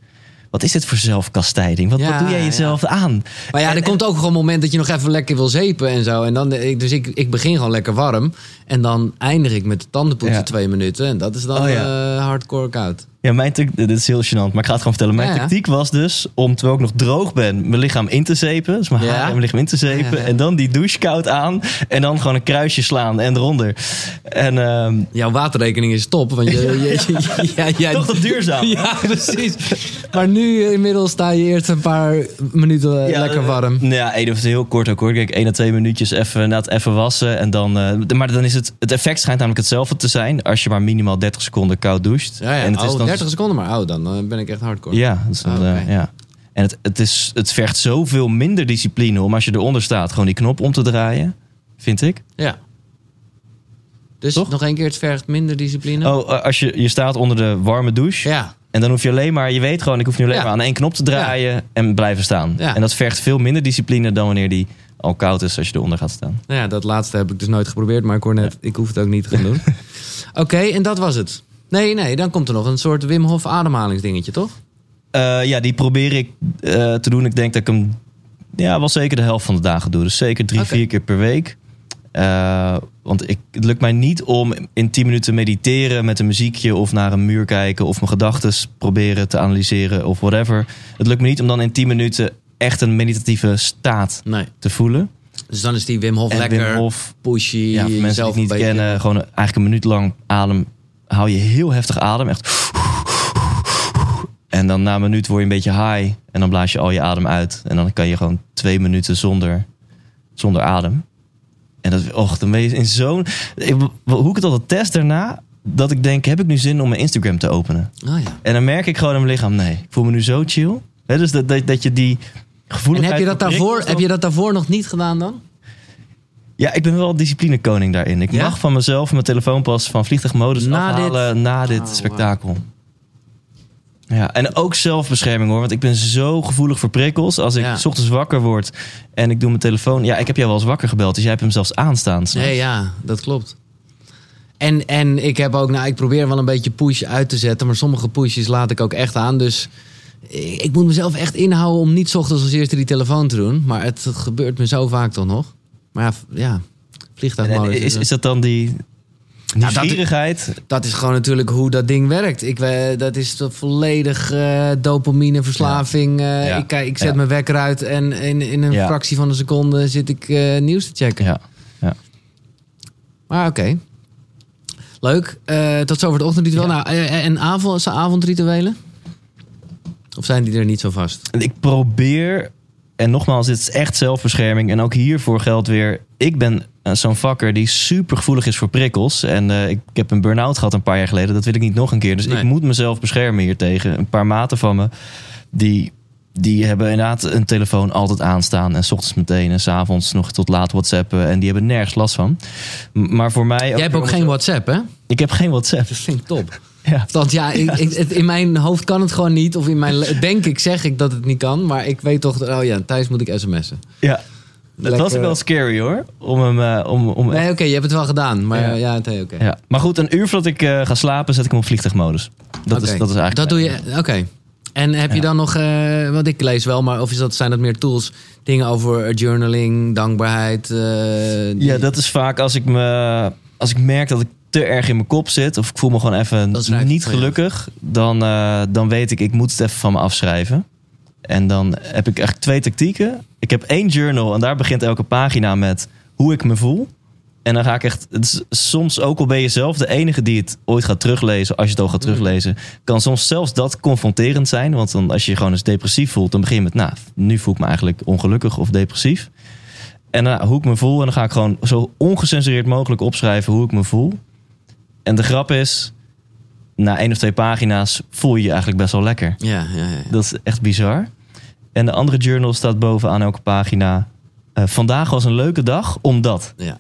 wat is dit voor zelfkastijding? Wat, Ja, wat doe jij jezelf aan? Maar ja, En- er komt ook gewoon een moment dat je nog even lekker wil zeepen en zo. En dan, ik- dus ik, ik begin gewoon lekker warm. En dan eindig ik met de tandenpoetsen twee minuten. En dat is dan Oh, ja. eh, hardcore koud. Ja, mijn dit is heel gênant, maar ik ga het gewoon vertellen. Mijn Ja, ja. tactiek was dus om, terwijl ik nog droog ben, mijn lichaam in te zeepen. Dus mijn haar en mijn lichaam in te zeepen. En dan die douche koud aan. En dan gewoon een kruisje slaan en eronder. En ehm, Jouw waterrekening is top. Want je, *laughs* je, toch dat duurzaam. *laughs* Ja, precies. Maar nu eh, inmiddels sta je eerst een paar minuten eh, lekker eh, warm. Nou ja, één of heel kort ook hoor. Kijk, één à twee minuutjes even, inderdaad even wassen. En dan, maar dan is het, het effect schijnt namelijk hetzelfde te zijn. Als je maar minimaal 30 seconden koud doucht. En het is oh, dan 30 seconden maar. Oh, dan ben ik echt hardcore. Ja, dat is dan, Oh, eh, ja. En het, het, is, het vergt zoveel minder discipline om als je eronder staat gewoon die knop om te draaien. Vind ik. Ja. Dus Toch? nog één keer, het vergt minder discipline. Oh, eh, als je, je staat onder de warme douche. Ja. En dan hoef je alleen maar, je weet gewoon, ik hoef nu alleen Ja. maar aan één knop te draaien en blijven staan. Ja. En dat vergt veel minder discipline dan wanneer die al koud is als je eronder gaat staan. Nou ja, dat laatste heb ik dus nooit geprobeerd. Maar ik hoor net, ik hoef het ook niet te gaan doen. *laughs* Oké, en dat was het. Nee, nee, dan komt er nog een soort Wim Hof ademhalingsdingetje, toch? Eh, ja, die probeer ik eh, te doen. Ik denk dat ik hem ja, wel zeker de helft van de dagen doe. Dus zeker drie, Oké. vier keer per week. Eh, Want ik, het lukt mij niet om in 10 minuten mediteren met een muziekje of naar een muur kijken of mijn gedachten proberen te analyseren of whatever. Het lukt me niet om dan in 10 minuten echt een meditatieve staat Nee. te voelen. Dus dan is die Wim Hof En lekker Wim Hof, pushy. ja, mensen die het niet beetje- kennen, gewoon eigenlijk een minuut lang adem. Hou je heel heftig adem. Echt. En dan na een minuut word je een beetje high. En dan blaas je al je adem uit. En dan kan je gewoon twee minuten zonder, zonder adem. En dat, och, dan ben je in zo'n... Hoe ik het altijd test daarna... Dat ik denk, heb ik nu zin om mijn Instagram te openen? Oh ja. En dan merk ik gewoon in mijn lichaam, nee, ik voel me nu zo chill. Dus dat, dat, dat je die En gevoeligheid... heb je, dat daarvoor, heb je dat daarvoor nog niet gedaan dan? Ja, ik ben wel disciplinekoning daarin. Ik Ja? mag van mezelf mijn telefoon pas van vliegtuigmodus Na afhalen na dit Oh, spektakel. Ja, en ook zelfbescherming hoor. Want ik ben zo gevoelig voor prikkels. Als ik Ja. s ochtends wakker word en ik doe mijn telefoon... Ja, ik heb jou wel eens wakker gebeld. Dus jij hebt hem zelfs aanstaan. Nee, ja, dat klopt. En, en ik heb ook, nou, ik probeer wel een beetje push uit te zetten, maar sommige pushes laat ik ook echt aan. Dus ik, ik moet mezelf echt inhouden om niet 's ochtends als eerste die telefoon te doen. Maar het gebeurt me zo vaak toch nog. Maar ja, ja vliegtuigmodus. is, is- dat dan die Nou, dat- nieuwsgierigheid? dat is gewoon natuurlijk hoe dat ding werkt. Ik, dat is de volledig eh dopamineverslaving. Eh, Ja. Ik, kijk- ik zet Ja. mijn wekker uit en in, in een Ja. fractie van een seconde zit ik eh, nieuws te checken. Ja. Maar oké. Leuk. Tot zover het ochtendritueel. Nou, en avond, avondrituelen? Of zijn die er niet zo vast? En ik probeer, en nogmaals, dit is echt zelfbescherming. En ook hiervoor geldt weer, ik ben eh, zo'n vakker die super gevoelig is voor prikkels. En eh, ik, ik heb een burn-out gehad een paar jaar geleden. Dat wil ik niet nog een keer. Dus Nee. ik moet mezelf beschermen hier tegen. Een paar maten van me, die, die hebben inderdaad een telefoon altijd aanstaan. En s ochtends meteen en s avonds nog tot laat whatsappen. En die hebben nergens last van. Maar voor mij... Jij hebt ook geen WhatsApp, hè? Ik heb geen WhatsApp. Dat vind ik top. Ja. Want ja, ik, ik- het- in mijn hoofd kan het gewoon niet. Of in mijn *laughs* denk ik, zeg ik dat het niet kan. Maar ik weet toch, oh ja, thuis moet ik sms'en. Ja. Het was wel scary hoor. Om hem... eh, om, om Nee, oké, je hebt het wel gedaan. Maar Ja. ja, ja nee, oké. Ja. Maar goed, een uur voordat ik eh, ga slapen, zet ik hem op vliegtuigmodus. Dat, is, dat is eigenlijk. Dat doe je, oké. En heb je dan nog, eh want ik lees wel, maar of is dat, zijn dat meer tools, dingen over journaling, dankbaarheid? eh, die- Ja, dat is vaak als ik me. Als ik merk dat ik te erg in mijn kop zit. of ik voel me gewoon even niet gelukkig. Dan, eh, dan weet ik, ik moet het even van me afschrijven. En dan heb ik echt twee tactieken. Ik heb één journal en daar begint elke pagina met hoe ik me voel. En dan ga ik echt. Soms ook al ben je zelf de enige die het ooit gaat teruglezen. Als je het al gaat Mm. teruglezen. Kan soms zelfs dat confronterend zijn. Want dan, als je je gewoon eens depressief voelt. dan begin je met. Nou, nu voel ik me eigenlijk ongelukkig of depressief. En dan hoe ik me voel. En dan ga ik gewoon zo ongecensureerd mogelijk opschrijven hoe ik me voel. En de grap is. Na één of twee pagina's voel je je eigenlijk best wel lekker. Ja, ja, ja. Dat is echt bizar. En de andere journal staat bovenaan elke pagina. eh, vandaag was een leuke dag, omdat. ja.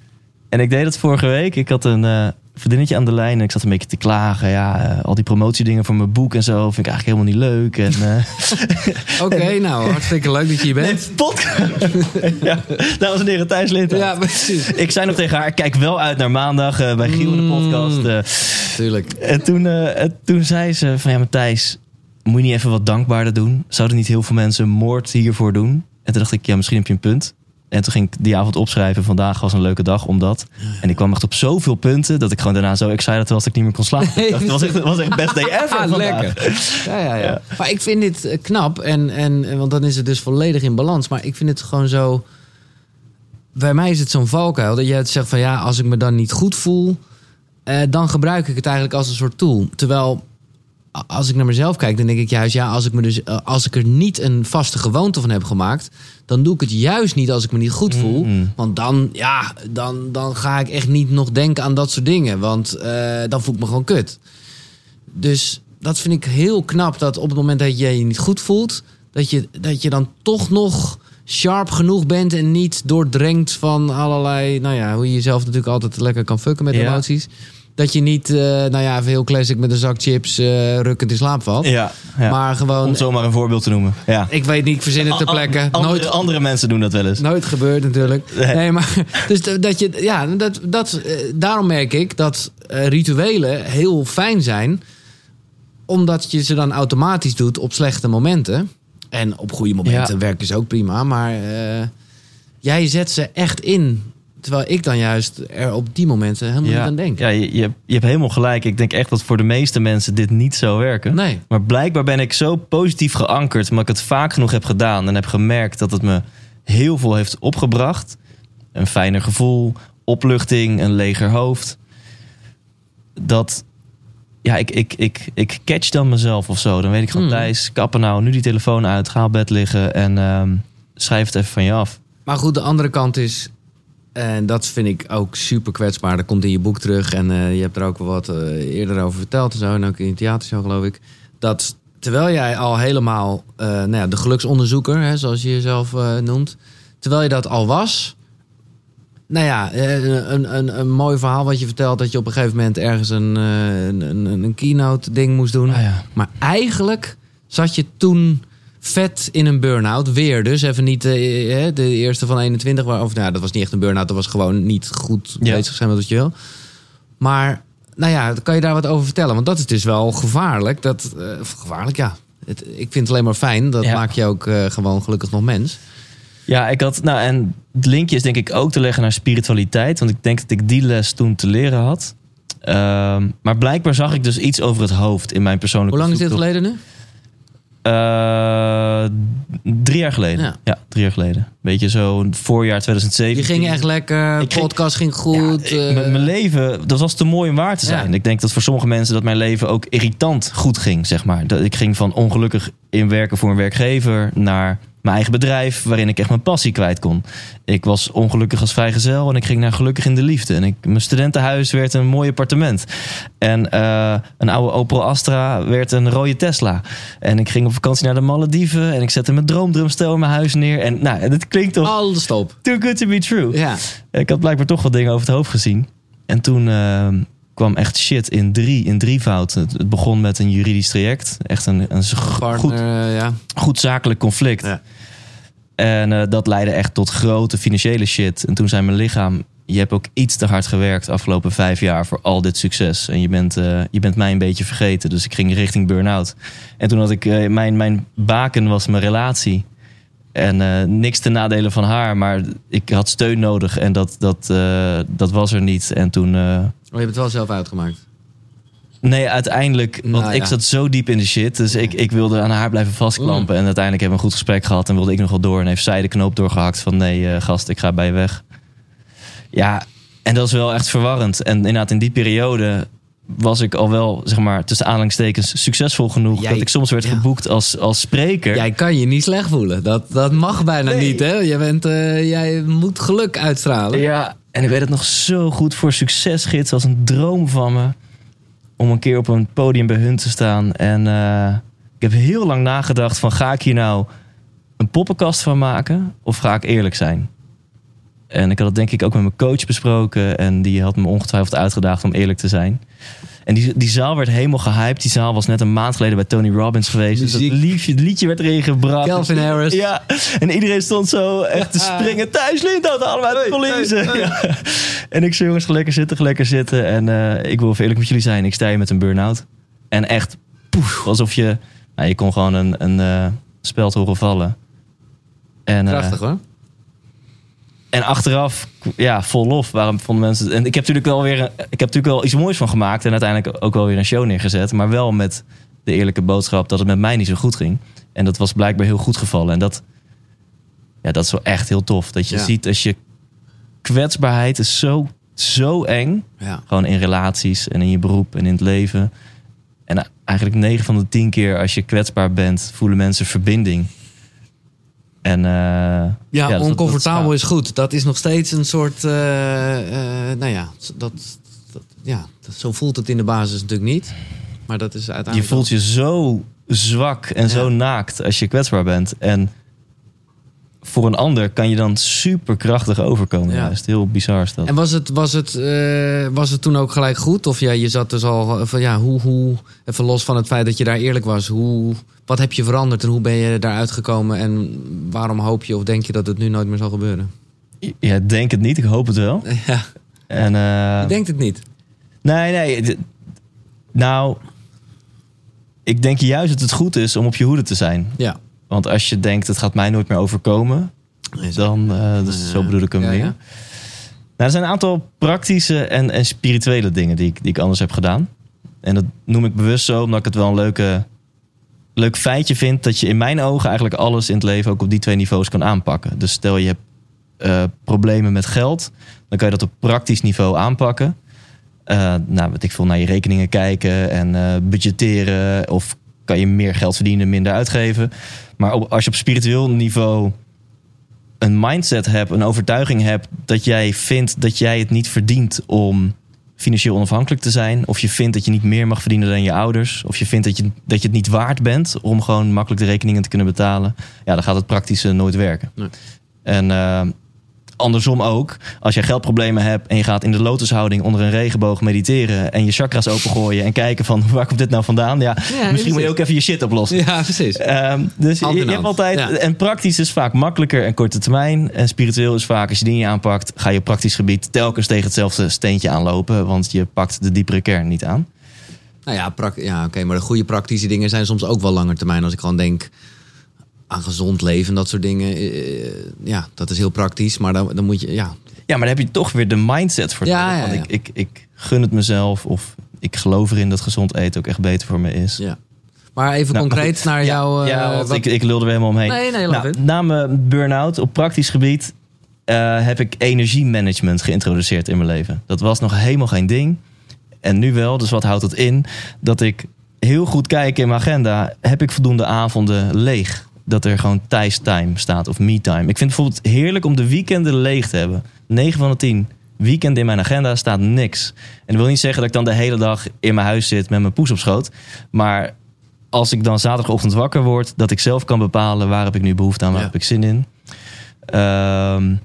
En ik deed dat vorige week. Ik had een eh vriendinnetje aan de lijn en ik zat een beetje te klagen. Ja, eh, al die promotiedingen voor mijn boek en zo vind ik eigenlijk helemaal niet leuk. En, eh, *laughs* Oké, nou, hartstikke leuk dat je hier bent. nee, podcast. *laughs* ja, dames en heren, Thijs Linten. Ja, precies. Ik zei nog tegen haar, kijk wel uit naar maandag eh, bij Giel in de Mm. podcast. Tuurlijk. En toen, en toen zei ze van ja, Matthijs, moet je niet even wat dankbaarder doen? Zouden niet heel veel mensen moord hiervoor doen? En toen dacht ik, ja, misschien heb je een punt. En toen ging ik die avond opschrijven, vandaag was een leuke dag, omdat. En ik kwam echt op zoveel punten, dat ik gewoon daarna zo excited was dat ik niet meer kon slapen. *laughs* Nee. Het was echt, was echt best day ever Ah, vandaag. lekker. Ja, ja, ja, Ja. Maar ik vind dit eh, knap. En, en, want dan is het dus volledig in balans. Maar ik vind het gewoon zo... Bij mij is het zo'n valkuil. Dat je het zegt van ja, als ik me dan niet goed voel... eh, dan gebruik ik het eigenlijk als een soort tool. Terwijl als ik naar mezelf kijk, dan denk ik juist... ja, als ik, me dus, eh, als ik er niet een vaste gewoonte van heb gemaakt... dan doe ik het juist niet als ik me niet goed voel. Mm. Want dan, ja, dan, dan ga ik echt niet nog denken aan dat soort dingen. Want eh, dan voel ik me gewoon kut. Dus dat vind ik heel knap dat op het moment dat je je niet goed voelt, dat je, dat je dan toch nog sharp genoeg bent en niet doordrenkt van allerlei, nou ja, hoe je jezelf natuurlijk altijd lekker kan fucken met Ja. emoties. Dat je niet, eh, nou ja, even heel classic met een zak chips eh, rukkend in slaap valt. Ja, ja. Maar gewoon, om zomaar een voorbeeld te noemen. Ja. ik weet niet, ik verzin het ter plekke. Andere, Nooit, andere mensen doen dat wel eens. Nooit gebeurd natuurlijk. Nee. Nee, maar *laughs* dus dat je, ja, dat, dat, eh, daarom merk ik dat rituelen heel fijn zijn, omdat je ze dan automatisch doet op slechte momenten. En op goede momenten Ja. werken ze ook prima, maar jij zet ze echt in. Terwijl ik dan juist er op die momenten helemaal niet aan denk. Ja, je, je, hebt- je hebt helemaal gelijk. Ik denk echt dat voor de meeste mensen dit niet zou werken. Nee. Maar blijkbaar ben ik zo positief geankerd, omdat ik het vaak genoeg heb gedaan en heb gemerkt dat het me heel veel heeft opgebracht. Een fijner gevoel, opluchting, een leger hoofd. Dat, ja, ik, ik, ik, ik catch dan mezelf of zo. Dan weet ik van, Hmm. Thijs, kappen nou, nu die telefoon uit, ga op bed liggen en ehm, schrijf het even van je af. Maar goed, de andere kant is, en dat vind ik ook super kwetsbaar. Dat komt in je boek terug en eh, je hebt er ook wel wat eh, eerder over verteld en zo. En ook in het theatershow geloof ik. Dat terwijl jij al helemaal, eh, nou ja, de geluksonderzoeker, hè, zoals je jezelf noemt. Terwijl je dat al was. Nou ja, een, een, een mooi verhaal wat je vertelt. Dat je op een gegeven moment ergens een, een, een, een keynote ding moest doen. Ah ja. Maar eigenlijk zat je toen vet in een burn-out. Weer dus. Even niet eh, eh, de eerste van 21. Waar, of nou, dat was niet echt een burn-out. Dat was gewoon niet goed Ja. bezig zijn met wat je wil. Maar nou ja, kan je daar wat over vertellen? Want dat is dus wel gevaarlijk. Dat, eh, gevaarlijk, ja. Het, ik vind het alleen maar fijn. Dat Ja. maakt je ook eh, gewoon gelukkig nog mens. Ja, ik had, nou en het linkje is denk ik ook te leggen naar spiritualiteit, want ik denk dat ik die les toen te leren had. Ehm, maar blijkbaar zag ik dus iets over het hoofd in mijn persoonlijke Hoe lang is dit geleden nu? Eh, drie jaar geleden. Ja. Ja. drie jaar geleden. Beetje zo voorjaar 2007. Je ging echt lekker. Ik podcast ging goed. Ja, eh, m- mijn leven, dat was te mooi om waar te zijn. Ja. Ik denk dat voor sommige mensen dat mijn leven ook irritant goed ging, zeg maar. Dat ik ging van ongelukkig in werken voor een werkgever naar mijn eigen bedrijf, waarin ik echt mijn passie kwijt kon. Ik was ongelukkig als vrijgezel en ik ging naar gelukkig in de liefde. En ik, mijn studentenhuis werd een mooi appartement. En eh, een oude Opel Astra werd een rode Tesla. En ik ging op vakantie naar de Malediven en ik zette mijn droomdrumstel in mijn huis neer. En nou, het klinkt toch Alles stop. too good to be true. Ja. Ik had blijkbaar toch wat dingen over het hoofd gezien. En toen eh, kwam echt shit in drie, in drievoud. Het, het begon met een juridisch traject. Echt een, een Partner, goed, eh, ja. goed zakelijk conflict. Ja. En eh, dat leidde echt tot grote financiële shit. En toen zei mijn lichaam... Je hebt ook iets te hard gewerkt de afgelopen vijf jaar voor al dit succes. En je bent, eh, je bent mij een beetje vergeten. Dus ik ging richting burn-out. En toen had ik... eh, mijn, mijn baken was mijn relatie. En niks te nadelen van haar. Maar ik had steun nodig. En dat, dat, dat was er niet. En toen... Oh, je hebt het wel zelf uitgemaakt. Nee, uiteindelijk. Want Nou ik ja. zat zo diep in de shit. Dus ik, ik wilde aan haar blijven vastklampen. En uiteindelijk hebben we een goed gesprek gehad. En wilde ik nog wel door. En heeft zij de knoop doorgehakt van... Nee, eh, gast, ik ga bij je weg. Ja, en dat is wel echt verwarrend. En inderdaad, in die periode was ik al wel, zeg maar, tussen aanhalingstekens succesvol genoeg. Jij- dat ik soms werd ja. geboekt als, als spreker. Jij kan je niet slecht voelen. Dat, dat mag bijna Nee. niet, hè? Je bent, eh, jij moet geluk uitstralen. Ja, en ik weet het nog zo goed voor succesgids als een droom van me. Om een keer op een podium bij hun te staan. En eh, ik heb heel lang nagedacht van ga ik hier nou een poppenkast van maken? Of ga ik eerlijk zijn? En ik had het denk ik ook met mijn coach besproken. En die had me ongetwijfeld uitgedaagd om eerlijk te zijn. En die, die zaal werd helemaal gehyped. Die zaal was net een maand geleden bij Tony Robbins geweest. Dus dat liedje, het liedje werd erin gebracht. Calvin Harris. Ja, en iedereen stond zo echt te *laughs* springen. Thuis Lindhout, allemaal uit de. Ja. En ik zei, jongens, lekker zitten, lekker zitten. En eh, ik wil even eerlijk met jullie zijn. Ik sta hier met een burn-out. En echt, poef, alsof je... Nou, je kon gewoon een, een eh, speld horen vallen. En, eh, Prachtig hoor. En achteraf, ja, vol lof. Waarom vonden mensen... En ik heb natuurlijk wel weer... Ik heb natuurlijk wel iets moois van gemaakt. En uiteindelijk ook wel weer een show neergezet. Maar wel met de eerlijke boodschap dat het met mij niet zo goed ging. En dat was blijkbaar heel goed gevallen. En dat, ja, dat is wel echt heel tof. Dat je Ja. ziet als je kwetsbaarheid is zo, zo eng. Ja. Gewoon in relaties en in je beroep en in het leven. En eigenlijk 9 van de 10 keer als je kwetsbaar bent, voelen mensen verbinding. En eh, Ja, oncomfortabel dat is goed. Dat is nog steeds een soort. eh, eh, nou ja, dat, dat, ja, zo voelt het in de basis natuurlijk niet. Maar dat is Je uiteindelijk. voelt je zo zwak en Ja. zo naakt als je kwetsbaar bent. En voor een ander kan je dan super krachtig overkomen. Ja. Juist heel bizar is dat. En was het, was, het, eh, was het toen ook gelijk goed? Of ja, je zat dus al van ja, hoe, hoe, even los van het feit dat je daar eerlijk was, hoe, wat heb je veranderd en hoe ben je daaruit gekomen en waarom hoop je of denk je dat het nu nooit meer zal gebeuren? Ja, denk het niet. Ik hoop het wel. *laughs* Ja, En, eh, je denkt het niet. Nee, nee. Nou, ik denk juist dat het goed is om op je hoede te zijn. Ja. Want als je denkt, het gaat mij nooit meer overkomen, dan, eh, dus zo bedoel ik hem meer. ja. er zijn een aantal praktische en, en spirituele dingen die ik, die ik anders heb gedaan. En dat noem ik bewust zo, omdat ik het wel een leuke, leuk feitje vind. Dat je in mijn ogen eigenlijk alles in het leven ook op die twee niveaus kan aanpakken. Dus stel je hebt eh, problemen met geld, dan kan je dat op praktisch niveau aanpakken. Eh, nou, wat ik veel, naar je rekeningen kijken en eh, budgetteren. Of kan je meer geld verdienen, minder uitgeven. Maar op, als je op spiritueel niveau een mindset hebt, een overtuiging hebt dat jij vindt dat jij het niet verdient om financieel onafhankelijk te zijn. Of je vindt dat je niet meer mag verdienen dan je ouders. Of je vindt dat je, dat je het niet waard bent om gewoon makkelijk de rekeningen te kunnen betalen. Ja, dan gaat het praktische nooit werken. Nee. En uh, andersom ook. Als je geldproblemen hebt en je gaat in de lotushouding onder een regenboog mediteren. En je chakras opengooien en kijken van *laughs* waar komt dit nou vandaan? Ja, Ja, misschien moet je ook even je shit oplossen. Ja, precies. Ehm, dus je, hebt altijd. ja. En praktisch is vaak makkelijker en korte termijn. En spiritueel is vaak, als je dingen aanpakt, ga je praktisch gebied telkens tegen hetzelfde steentje aanlopen. Want je pakt de diepere kern niet aan. Nou ja, ja oké, maar de goede praktische dingen zijn soms ook wel langer termijn. Als ik gewoon denk aan gezond leven en dat soort dingen. eh, ja, dat is heel praktisch. Maar dan, dan moet je, ja, Ja, maar dan heb je toch weer de mindset voor. Ja, nodig. ja, Want ja. Ik, ik, ik gun het mezelf. Of ik geloof erin dat gezond eten ook echt beter voor me is. ja. Maar even Nou, concreet maar naar jouw... eh, ja, want wat- ik, ik lul er helemaal omheen. Nee, nee, nou, na mijn burn-out op praktisch gebied eh, heb ik energiemanagement geïntroduceerd in mijn leven. Dat was nog helemaal geen ding. En nu wel, dus wat houdt het in? Dat ik heel goed kijk in mijn agenda. Heb ik voldoende avonden leeg? Dat er gewoon time staat of me-time. Ik vind het bijvoorbeeld heerlijk om de weekenden leeg te hebben. 9 van de 10 weekend in mijn agenda staat niks. En dat wil niet zeggen dat ik dan de hele dag in mijn huis zit met mijn poes op schoot. Maar als ik dan zaterdagochtend wakker word, dat ik zelf kan bepalen waar heb ik nu behoefte aan, waar Ja. heb ik zin in. Ehm,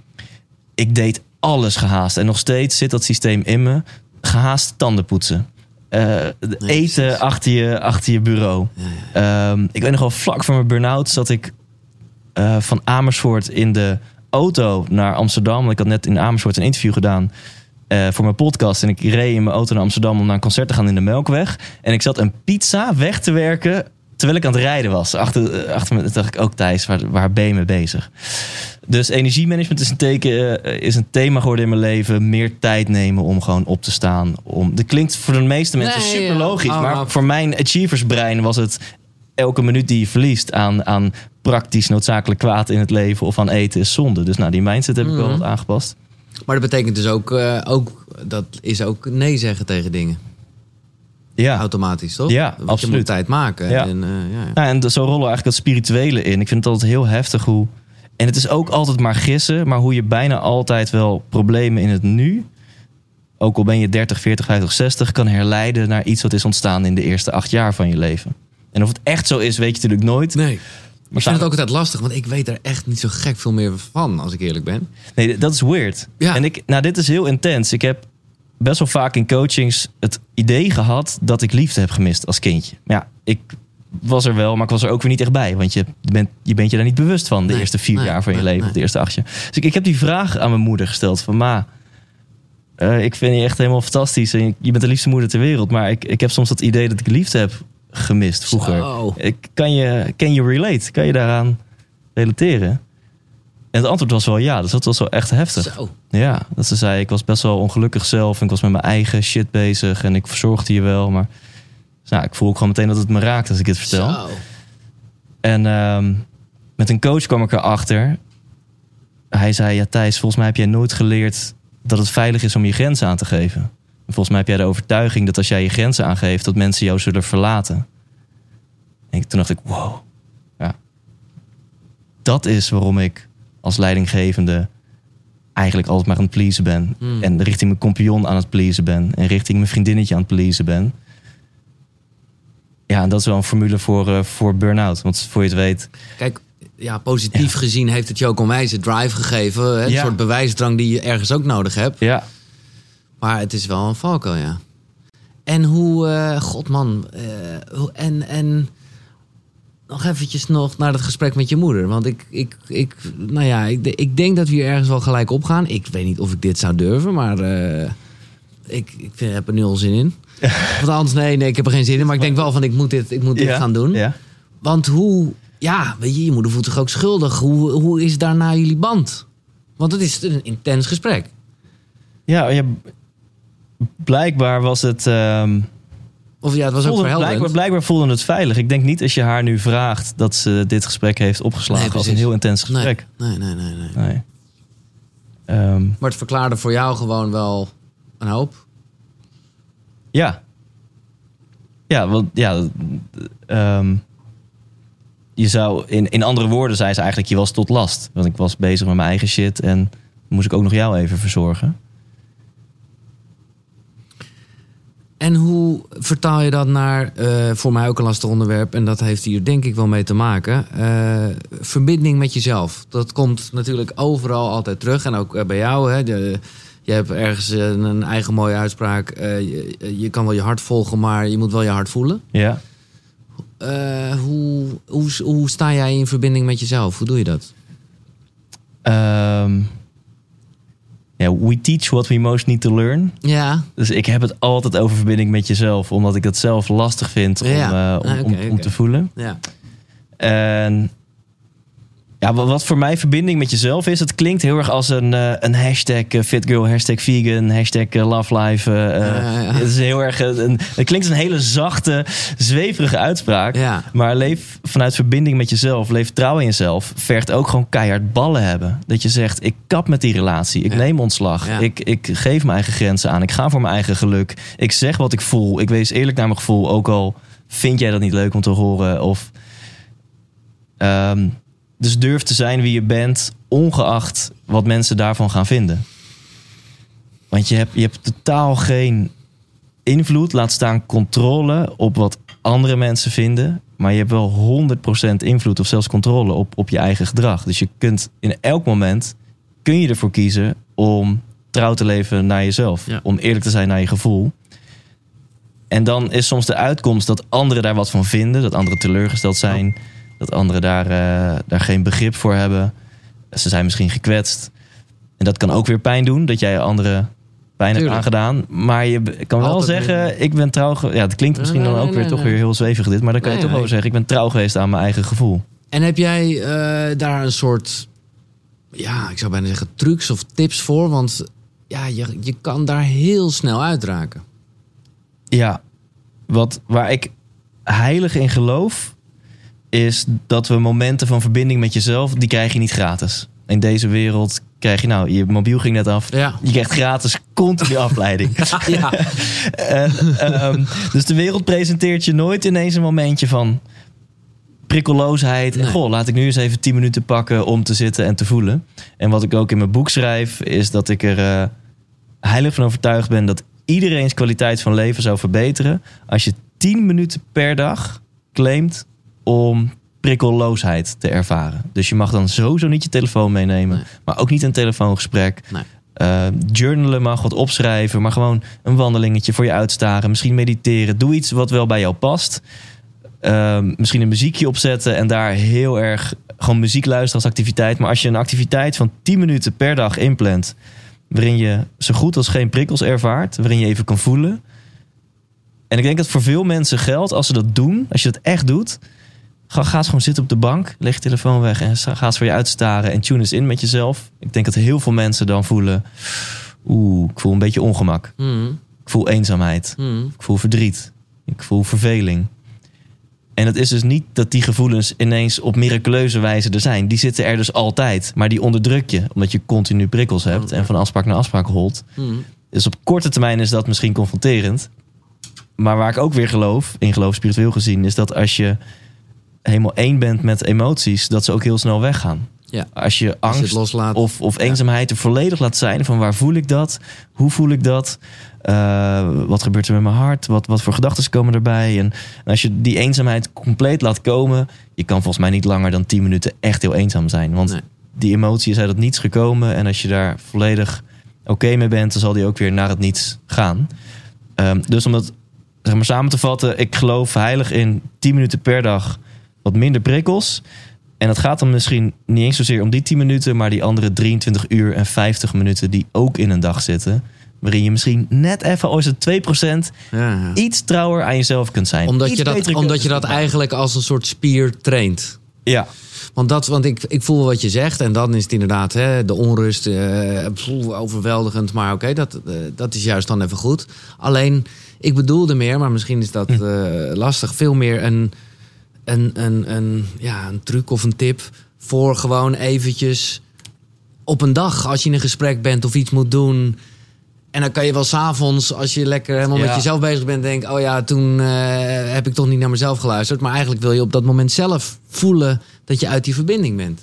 ik deed alles gehaast en nog steeds zit dat systeem in me. Gehaast tanden poetsen. Eh, eten precies. achter je, achter je bureau. Ehm, ik weet nog wel, vlak voor mijn burn-out zat ik eh, van Amersfoort in de auto naar Amsterdam. Want Ik had net in Amersfoort een interview gedaan eh, voor mijn podcast. En ik reed in mijn auto naar Amsterdam om naar een concert te gaan in de Melkweg. En ik zat een pizza weg te werken terwijl ik aan het rijden was. Achter, eh, achter me dacht ik ook, Thijs, waar, waar ben je mee bezig? Dus energiemanagement is een, teken, eh, is een thema geworden in mijn leven. Meer tijd nemen om gewoon op te staan. Om, dat klinkt voor de meeste mensen Nee, super ja. logisch. Oh, maar maar- voor mijn achieversbrein was het elke minuut die je verliest aan, aan praktisch noodzakelijk kwaad in het leven of aan eten is zonde. Dus nou, die mindset heb ik wel Mhm. wat aangepast. Maar dat betekent dus ook, eh, ook... Dat is ook nee zeggen tegen dingen. Ja. Automatisch, toch? Ja, Want Je moet tijd maken. Ja. En, eh, ja, ja. Nou, en zo rollen we eigenlijk het spirituele in. Ik vind het altijd heel heftig hoe. En het is ook altijd maar gissen, maar hoe je bijna altijd wel problemen in het nu. Ook al ben je 30, 40, 50, 60, kan herleiden naar iets wat is ontstaan in de eerste acht jaar van je leven. En of het echt zo is, weet je natuurlijk nooit. Nee. Ik Maar vind het ook altijd lastig, want ik weet er echt niet zo gek veel meer van, als ik eerlijk ben. Nee, dat is weird. Ja. En ik, nou, dit is heel intens. Ik heb best wel vaak in coachings het idee gehad dat ik liefde heb gemist als kindje. Maar ja, ik was er wel, maar ik was er ook weer niet echt bij. Want je bent je, bent je daar niet bewust van de Nee, eerste vier nee, jaar van je nee, leven, of de eerste acht jaar. Dus ik, ik heb die vraag aan mijn moeder gesteld van ma. eh, ik vind je echt helemaal fantastisch en je, bent de liefste moeder ter wereld. Maar ik, ik heb soms dat idee dat ik liefde heb gemist vroeger. Ik, kan, je, can you relate? Kan je daaraan relateren? En het antwoord was wel ja, dus dat was wel echt heftig. Zo. Ja, dat ze zei, ik was best wel ongelukkig zelf. En ik was met mijn eigen shit bezig. En ik verzorgde je wel. Maar dus, nou, ik voel ook gewoon meteen dat het me raakt als ik dit vertel. Zo. En ehm, met een coach kwam ik erachter. Hij zei, ja Thijs, volgens mij heb jij nooit geleerd dat het veilig is om je grenzen aan te geven. En volgens mij heb jij de overtuiging dat als jij je grenzen aangeeft, dat mensen jou zullen verlaten. En toen dacht ik, wow. Ja. Dat is waarom ik als leidinggevende eigenlijk altijd maar aan het pleasen ben. Hmm. En richting mijn compagnon aan het pleasen ben. En richting mijn vriendinnetje aan het pleasen ben. Ja, en dat is wel een formule voor, eh, voor burn-out. Want voor je het weet... Kijk, ja, positief gezien heeft het je ook onwijs drive gegeven. Hè? Een Ja. soort bewijsdrang die je ergens ook nodig hebt. Ja, Maar het is wel een valkuil, ja. En hoe, eh god man, eh, en, en nog eventjes nog naar het gesprek met je moeder. Want ik, ik, ik nou ja, ik, ik denk dat we hier ergens wel gelijk op gaan. Ik weet niet of ik dit zou durven, maar eh, ik, ik vind, heb er nul zin in. *laughs* Want anders, nee, nee, ik heb er geen zin in. Maar ik denk wel van, ik moet dit, ik moet dit ja, gaan doen. Ja. Want hoe, ja, weet je, je moeder voelt zich ook schuldig. Hoe, hoe is daarna jullie band? Want het is een intens gesprek. Ja, ja, blijkbaar was het... ehm, Of ja, het was ook verhelderend. blijkbaar, blijkbaar voelde het veilig. Ik denk niet als je haar nu vraagt dat ze dit gesprek heeft opgeslagen Nee, als een heel intens gesprek. Nee, nee, nee, nee. nee. Nee. Ehm, Maar het verklaarde voor jou gewoon wel een hoop. ja. Ja, want ja, ehm, je zou in, in andere woorden zei ze eigenlijk je was tot last, want ik was bezig met mijn eigen shit en moest ik ook nog jou even verzorgen. En hoe vertaal je dat naar, eh, voor mij ook een lastig onderwerp, en dat heeft hier denk ik wel mee te maken, eh, verbinding met jezelf. Dat komt natuurlijk overal altijd terug en ook eh, bij jou. Hè, de, je hebt ergens een, een eigen mooie uitspraak. je, je kan wel je hart volgen, maar je moet wel je hart voelen. Ja. Hoe, hoe, hoe sta jij in verbinding met jezelf? Hoe doe je dat? Ehm, ja, we teach what we most need to learn. Ja, Dus ik heb het altijd over verbinding met jezelf, omdat ik het zelf lastig vind om, Ja. eh, om, Ah, om, om te voelen. ja. En ja, wat- voor mij verbinding met jezelf is, het klinkt heel erg als een, eh, een hashtag eh, fitgirl, hashtag vegan, hashtag eh, love life. Ja. Het is heel erg, een, het klinkt als een hele zachte, zweverige uitspraak. Ja. Maar leef vanuit verbinding met jezelf, leef trouw in jezelf, vergt ook gewoon keihard ballen hebben. Dat je zegt, ik kap met die relatie, ik Ja. neem ontslag, ik, ik geef mijn eigen grenzen aan, ik ga voor mijn eigen geluk. Ik zeg wat ik voel, ik wees eerlijk naar mijn gevoel, ook al vind jij dat niet leuk om te horen. Of, ehm, dus durf te zijn wie je bent, ongeacht wat mensen daarvan gaan vinden. Want je hebt, je hebt totaal geen invloed, laat staan controle op wat andere mensen vinden. Maar je hebt wel 100% invloed of zelfs controle op, op je eigen gedrag. Dus je kunt in elk moment kun je ervoor kiezen om trouw te leven naar jezelf. Ja. Om eerlijk te zijn naar je gevoel. En dan is soms de uitkomst dat anderen daar wat van vinden. Dat anderen teleurgesteld zijn. Dat anderen daar, eh, daar geen begrip voor hebben. Ze zijn misschien gekwetst. En dat kan ook weer pijn doen. Dat jij anderen pijn hebt aangedaan. Maar je kan wel Altijd zeggen, weer. ik ben trouw... Ja, het klinkt misschien Nee, dan nee, ook weer nee, toch weer heel zwevig dit. Maar dan kan je toch wel zeggen, ik ben trouw geweest aan mijn eigen gevoel. En heb jij eh, daar een soort, ja, ik zou bijna zeggen trucs of tips voor? Want ja, je, je kan daar heel snel uitraken. Ja, wat, waar ik heilig in geloof, is dat we momenten van verbinding met jezelf, die krijg je niet gratis. In deze wereld krijg je, nou, je mobiel ging net af. Ja. Je krijgt gratis continu afleiding. *laughs* *laughs* ja. En, ehm, dus de wereld presenteert je nooit ineens een momentje van Nee. goh, laat ik nu eens even 10 minuten pakken om te zitten en te voelen. En wat ik ook in mijn boek schrijf, is dat ik er eh, heilig van overtuigd ben dat iedereen's kwaliteit van leven zou verbeteren. als je 10 minuten per dag claimt om prikkelloosheid te ervaren. Dus je mag dan sowieso niet je telefoon meenemen, Nee. maar ook niet een telefoongesprek. Nee. Eh, journalen mag wat opschrijven, maar gewoon een wandelingetje voor je uitstaren. Misschien mediteren. Doe iets wat wel bij jou past. Ehm, misschien een muziekje opzetten en daar heel erg gewoon muziek luisteren als activiteit. Maar als je een activiteit van 10 minuten per dag inplant, waarin je zo goed als geen prikkels ervaart, waarin je even kan voelen. En ik denk dat voor veel mensen geldt, als ze dat doen, als je dat echt doet, ga, ga eens gewoon zitten op de bank, leg je telefoon weg en ga eens voor je uitstaren en tune eens in met jezelf. Ik denk dat heel veel mensen dan voelen, oeh, ik voel een beetje ongemak. Mhm. Ik voel eenzaamheid. Mhm. Ik voel verdriet. Ik voel verveling. En het is dus niet dat die gevoelens ineens op miraculeuze wijze er zijn. Die zitten er dus altijd. Maar die onderdruk je, omdat je continu prikkels hebt en van afspraak naar afspraak holt. Mhm. Dus op korte termijn is dat misschien confronterend. Maar waar ik ook weer geloof, in geloof spiritueel gezien, is dat als je helemaal één bent met emoties, dat ze ook heel snel weggaan. Ja. Als je Als je angst loslaat. of, of eenzaamheid er volledig laat zijn. Van waar voel ik dat? Hoe voel ik dat? Eh, wat gebeurt er met mijn hart? Wat, wat voor gedachten komen erbij? En, en als je die eenzaamheid compleet laat komen... je kan volgens mij niet langer dan 10 minuten echt heel eenzaam zijn. Want Nee. die emotie is uit het niets gekomen. En als je daar volledig oké mee bent... dan zal die ook weer naar het niets gaan. Ehm, dus om dat zeg maar, samen te vatten... ik geloof heilig in 10 minuten per dag wat minder prikkels... En het gaat dan misschien niet eens zozeer om die 10 minuten, maar die andere 23 uur en 50 minuten die ook in een dag zitten. Waarin je misschien net even, al is het 2%, Ja, ja. iets trouwer aan jezelf kunt zijn. Omdat, Iets je dat, omdat je dat eigenlijk als een soort spier traint. Ja, Want, dat, want ik, ik voel wat je zegt. En dan is het inderdaad hè, de onrust. pff, overweldigend. Maar oké, dat, eh, dat is juist dan even goed. Alleen, ik bedoelde meer, maar misschien is dat Hm. eh, lastig. Veel meer een, een, een, een, ja, een truc of een tip. Voor gewoon eventjes op een dag. Als je in een gesprek bent of iets moet doen. En dan kan je wel s'avonds, als je lekker helemaal Ja. met jezelf bezig bent, denken: Oh ja, toen eh, heb ik toch niet naar mezelf geluisterd. Maar eigenlijk wil je op dat moment zelf voelen dat je uit die verbinding bent.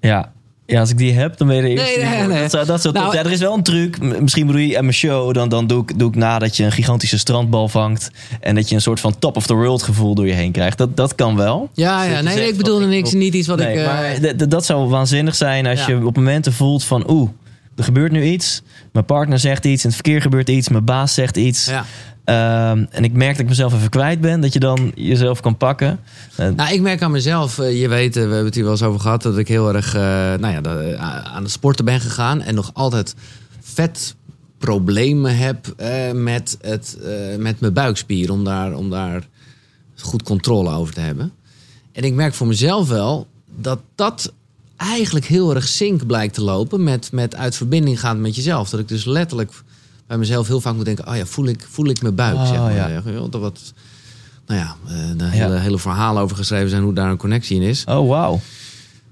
ja. Ja, als ik die heb, dan ben je de eerste. Nee, nee, nee. Dat zou, dat zou Nou, zijn. Er is wel een truc. Misschien bedoel je aan mijn show. Dan, dan doe, ik, doe ik nadat je een gigantische strandbal vangt. En dat je een soort van top of the world gevoel door je heen krijgt. Dat, dat kan wel. Ja, ja. Nee, zegt ik bedoelde ik niks, niet iets wat nee, ik. eh, maar dat zou waanzinnig zijn als Ja. je op momenten voelt van... Oeh, er gebeurt nu iets. Mijn partner zegt iets. In het verkeer gebeurt iets. Mijn baas zegt iets. ja. Ehm, en ik merk dat ik mezelf even kwijt ben. Dat je dan jezelf kan pakken. Eh, Nou, ik merk aan mezelf, eh, je weet, eh, we hebben het hier wel eens over gehad, dat ik heel erg eh, nou ja, eh, aan het sporten ben gegaan en nog altijd vet problemen heb met, het, met mijn buikspier, om daar, om daar goed controle over te hebben. En ik merk voor mezelf wel dat dat eigenlijk heel erg zink blijkt te lopen met, met uit verbinding gaan met jezelf. Dat ik dus letterlijk bij mezelf heel vaak moet denken, oh ja, voel ik, voel ik mijn buik, Oh, zeg maar. ja. Ja, Dat wat, nou ja, eh, daar hele, hele verhalen over geschreven zijn hoe daar een connectie in is. oh, wauw.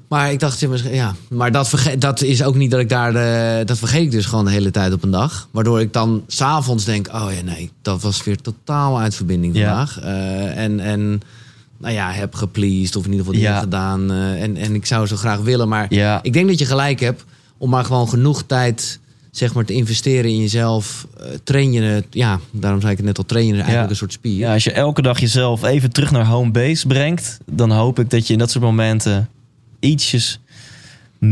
Maar ik dacht, ja, ja, maar dat, verge- dat is ook niet dat ik daar, de, dat vergeet ik dus gewoon de hele tijd op een dag. Waardoor ik dan s'avonds denk, oh ja, nee, dat was weer totaal uit verbinding Ja. vandaag. Eh, en, en, nou ja, heb gepleased of in ieder geval dingen Ja. gedaan. eh, en, en ik zou zo graag willen, maar Ja. ik denk dat je gelijk hebt om maar gewoon genoeg tijd zeg maar, te investeren in jezelf. Eh, train je het, ja, daarom zei ik het net al, train je eigenlijk Ja. een soort spier. Ja, als je elke dag jezelf even terug naar home base brengt, dan hoop ik dat je in dat soort momenten ietsjes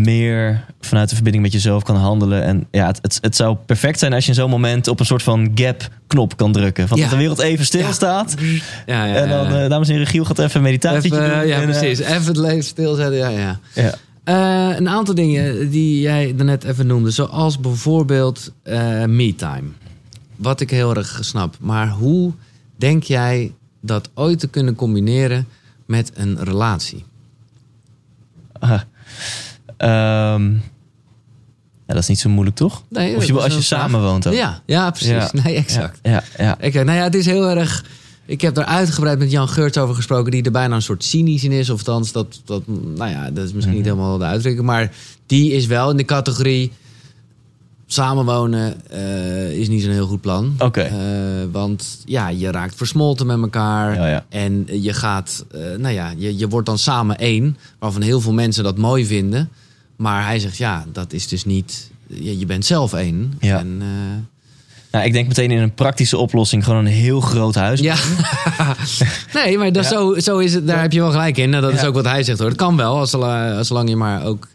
meer vanuit de verbinding met jezelf kan handelen. En ja, het, het, het zou perfect zijn als je in zo'n moment op een soort van gap-knop kan drukken. Van Ja. dat de wereld even stilstaat. ja, ja, En dan, eh, dames en heren, Giel gaat even een meditatie doen. ja, En, eh, precies. Even het leven stilzetten. Ja, ja. ja. Eh, een aantal dingen die jij daarnet even noemde, zoals bijvoorbeeld eh me-time. Wat ik heel erg snap. Maar hoe denk jij dat ooit te kunnen combineren met een relatie? Ah. Ehm, ja, dat is niet zo moeilijk, toch? Nee, Of je, als je vraag. samen woont ook. Ja, ja precies. Ja. Nee, exact. Ja, ja. Ik, nou ja, het is heel erg. Ik heb daar uitgebreid met Jan Geurts over gesproken, die er bijna een soort cynisch in is. Of althans, dat, dat, nou ja, dat is misschien niet Mhm. helemaal de uitdrukking. Maar die is wel in de categorie. Samenwonen eh, is niet zo'n heel goed plan. Oké. Eh, want ja, je raakt versmolten met elkaar. Ja, ja. En je gaat, eh, nou ja, je, je wordt dan samen één. Waarvan heel veel mensen dat mooi vinden. Maar hij zegt, ja, dat is dus niet. Je, je bent zelf één. Ja. En, eh, Nou, ik denk meteen in een praktische oplossing. Gewoon een heel groot huis. Ja. *laughs* nee, maar dat Ja. zo, zo is het. Daar heb je wel gelijk in. Nou, dat is ook wat hij zegt hoor. Het kan wel, als, als zolang je maar ook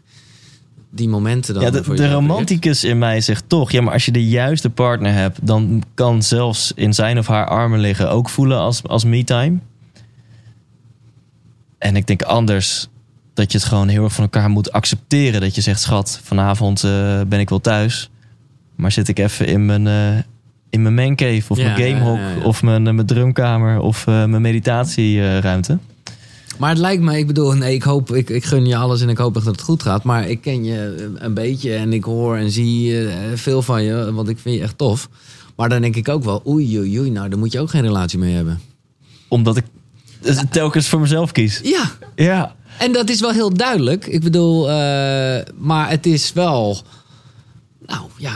die momenten dan. Ja, de, de romanticus in mij zegt toch... ja, maar als je de juiste partner hebt... dan kan zelfs in zijn of haar armen liggen... ook voelen als, als me-time. En ik denk anders dat je het gewoon heel erg van elkaar moet accepteren. Dat je zegt, schat, vanavond eh, ben ik wel thuis... maar zit ik even in mijn, eh, in mijn mancave... of Ja, mijn gamehok... ja, ja, ja. of mijn, eh, mijn drumkamer... of eh, mijn meditatieruimte. Maar het lijkt me, ik bedoel, nee, ik hoop, ik, ik gun je alles en ik hoop echt dat het goed gaat. Maar ik ken je een beetje en ik hoor en zie veel van je, want ik vind je echt tof. Maar dan denk ik ook wel, oei, oei, oei, nou, daar moet je ook geen relatie mee hebben. Omdat ik telkens voor mezelf kies. Ja, Ja, En dat is wel heel duidelijk. Ik bedoel, eh, maar het is wel. Nou ja.